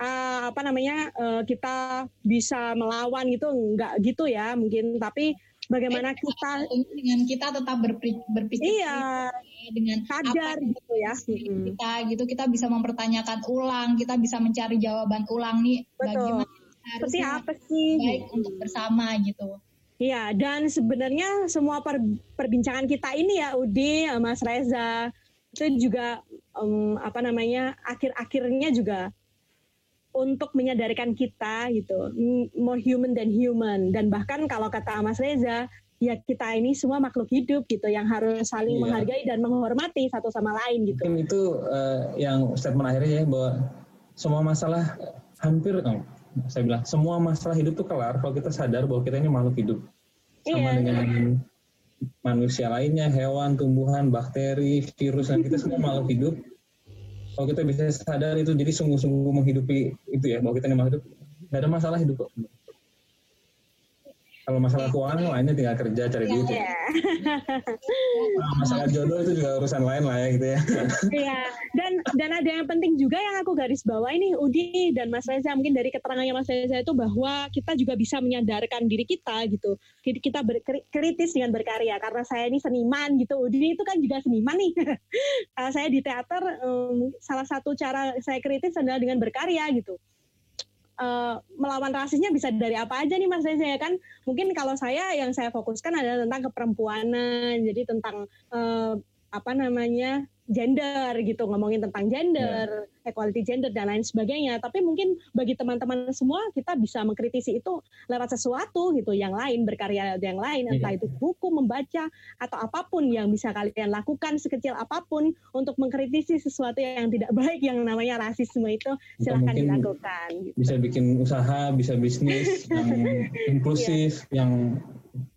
uh, apa namanya uh, kita bisa melawan gitu nggak gitu ya mungkin. Tapi bagaimana kita dengan kita tetap berpikir, berpikir iya, dengan sadar apa gitu ya kita gitu kita bisa mempertanyakan ulang kita bisa mencari jawaban ulang nih Betul. bagaimana seperti apa sih baik untuk bersama gitu Iya, dan sebenarnya semua per, perbincangan kita ini ya, Udi, Mas Reza, itu juga um, apa namanya akhir-akhirnya juga untuk menyadarkan kita gitu, more human than human, dan bahkan kalau kata Mas Reza, ya kita ini semua makhluk hidup gitu yang harus saling iya. menghargai dan menghormati satu sama lain gitu. Mungkin itu uh, yang statement akhirnya ya bahwa semua masalah hampir saya bilang semua masalah hidup tuh kelar kalau kita sadar bahwa kita ini makhluk hidup sama iya. dengan manusia lainnya, hewan, tumbuhan, bakteri, virus dan kita semua makhluk hidup. Kalau kita bisa sadar itu jadi sungguh-sungguh menghidupi itu ya bahwa kita ini makhluk hidup, nggak ada masalah hidup kok. Kalau masalah keuangan lainnya tinggal kerja cari duit ya. Nah, masalah jodoh itu juga urusan lain lah ya gitu ya. Iya. Dan dan ada yang penting juga yang aku garis bawah ini Udi dan Mas Reza mungkin dari keterangannya Mas Reza itu bahwa kita juga bisa menyadarkan diri kita gitu. Kita kritis dengan berkarya karena saya ini seniman gitu. Udi itu kan juga seniman nih. saya di teater um, salah satu cara saya kritis adalah dengan berkarya gitu uh, melawan rasisnya bisa dari apa aja nih Mas Reza ya kan? Mungkin kalau saya yang saya fokuskan adalah tentang keperempuanan jadi tentang uh, apa namanya gender gitu ngomongin tentang gender yeah. equality gender dan lain sebagainya tapi mungkin bagi teman-teman semua kita bisa mengkritisi itu lewat sesuatu gitu yang lain berkarya yang lain yeah. entah itu buku membaca atau apa pun yang bisa kalian lakukan sekecil apa pun untuk mengkritisi sesuatu yang tidak baik yang namanya rasisme itu silahkan dilakukan gitu. bisa bikin usaha bisa bisnis yang inklusif yeah. yang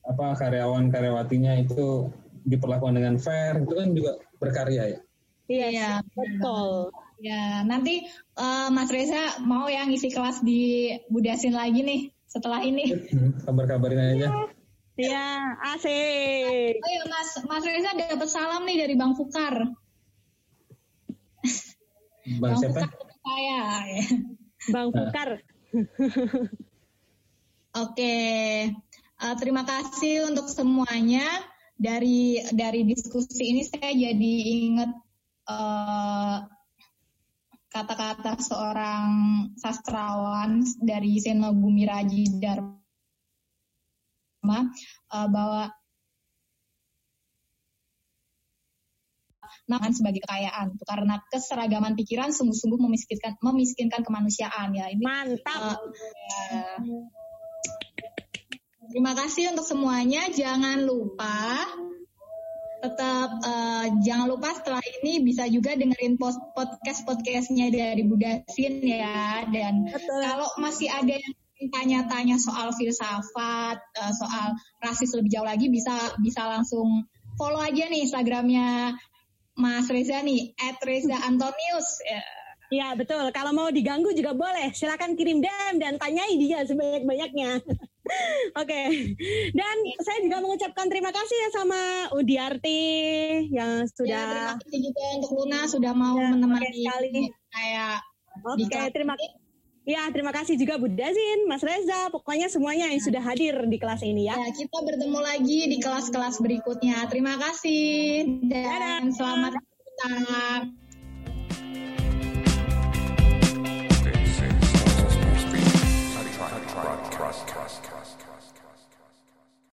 apa karyawan karyawatinya itu diperlakukan dengan fair itu kan juga berkarya ya. Iya, ya, betul. Ya, nanti uh, Mas Reza mau yang ngisi kelas di Budasin lagi nih setelah ini. Hmm, kabar-kabarin aja. Iya, asik. Oh ya Mas, Mas Reza dapat salam nih dari Bang Fukar. Bang, Bang siapa? Fukar saya. Bang. Fukar. Oke, uh, terima kasih untuk semuanya dari dari diskusi ini saya jadi ingat kata eh, kata-kata seorang sastrawan dari Senobumi Raji Dharma uh, bahwa namun sebagai kekayaan karena keseragaman pikiran sungguh-sungguh memiskinkan memiskinkan kemanusiaan ya ini mantap uh, ya. Terima kasih untuk semuanya. Jangan lupa tetap uh, jangan lupa setelah ini bisa juga dengerin podcast podcastnya dari Budasin ya. Dan Betul. kalau masih ada yang tanya-tanya soal filsafat, uh, soal rasis lebih jauh lagi bisa bisa langsung follow aja nih Instagramnya Mas Reza nih, @reza_antonius. Ya. ya betul. Kalau mau diganggu juga boleh. Silakan kirim DM dan tanyai dia sebanyak-banyaknya. Oke, okay. dan saya juga mengucapkan terima kasih ya sama Udiarti yang sudah. Ya, terima kasih juga untuk Luna sudah mau ya, menemani sekali. saya. Oke, okay, terima kasih. Ya, terima kasih juga Bu Dazin, Mas Reza, pokoknya semuanya yang ya. sudah hadir di kelas ini ya. ya kita bertemu lagi di kelas-kelas berikutnya. Terima kasih dan Dadah. selamat datang.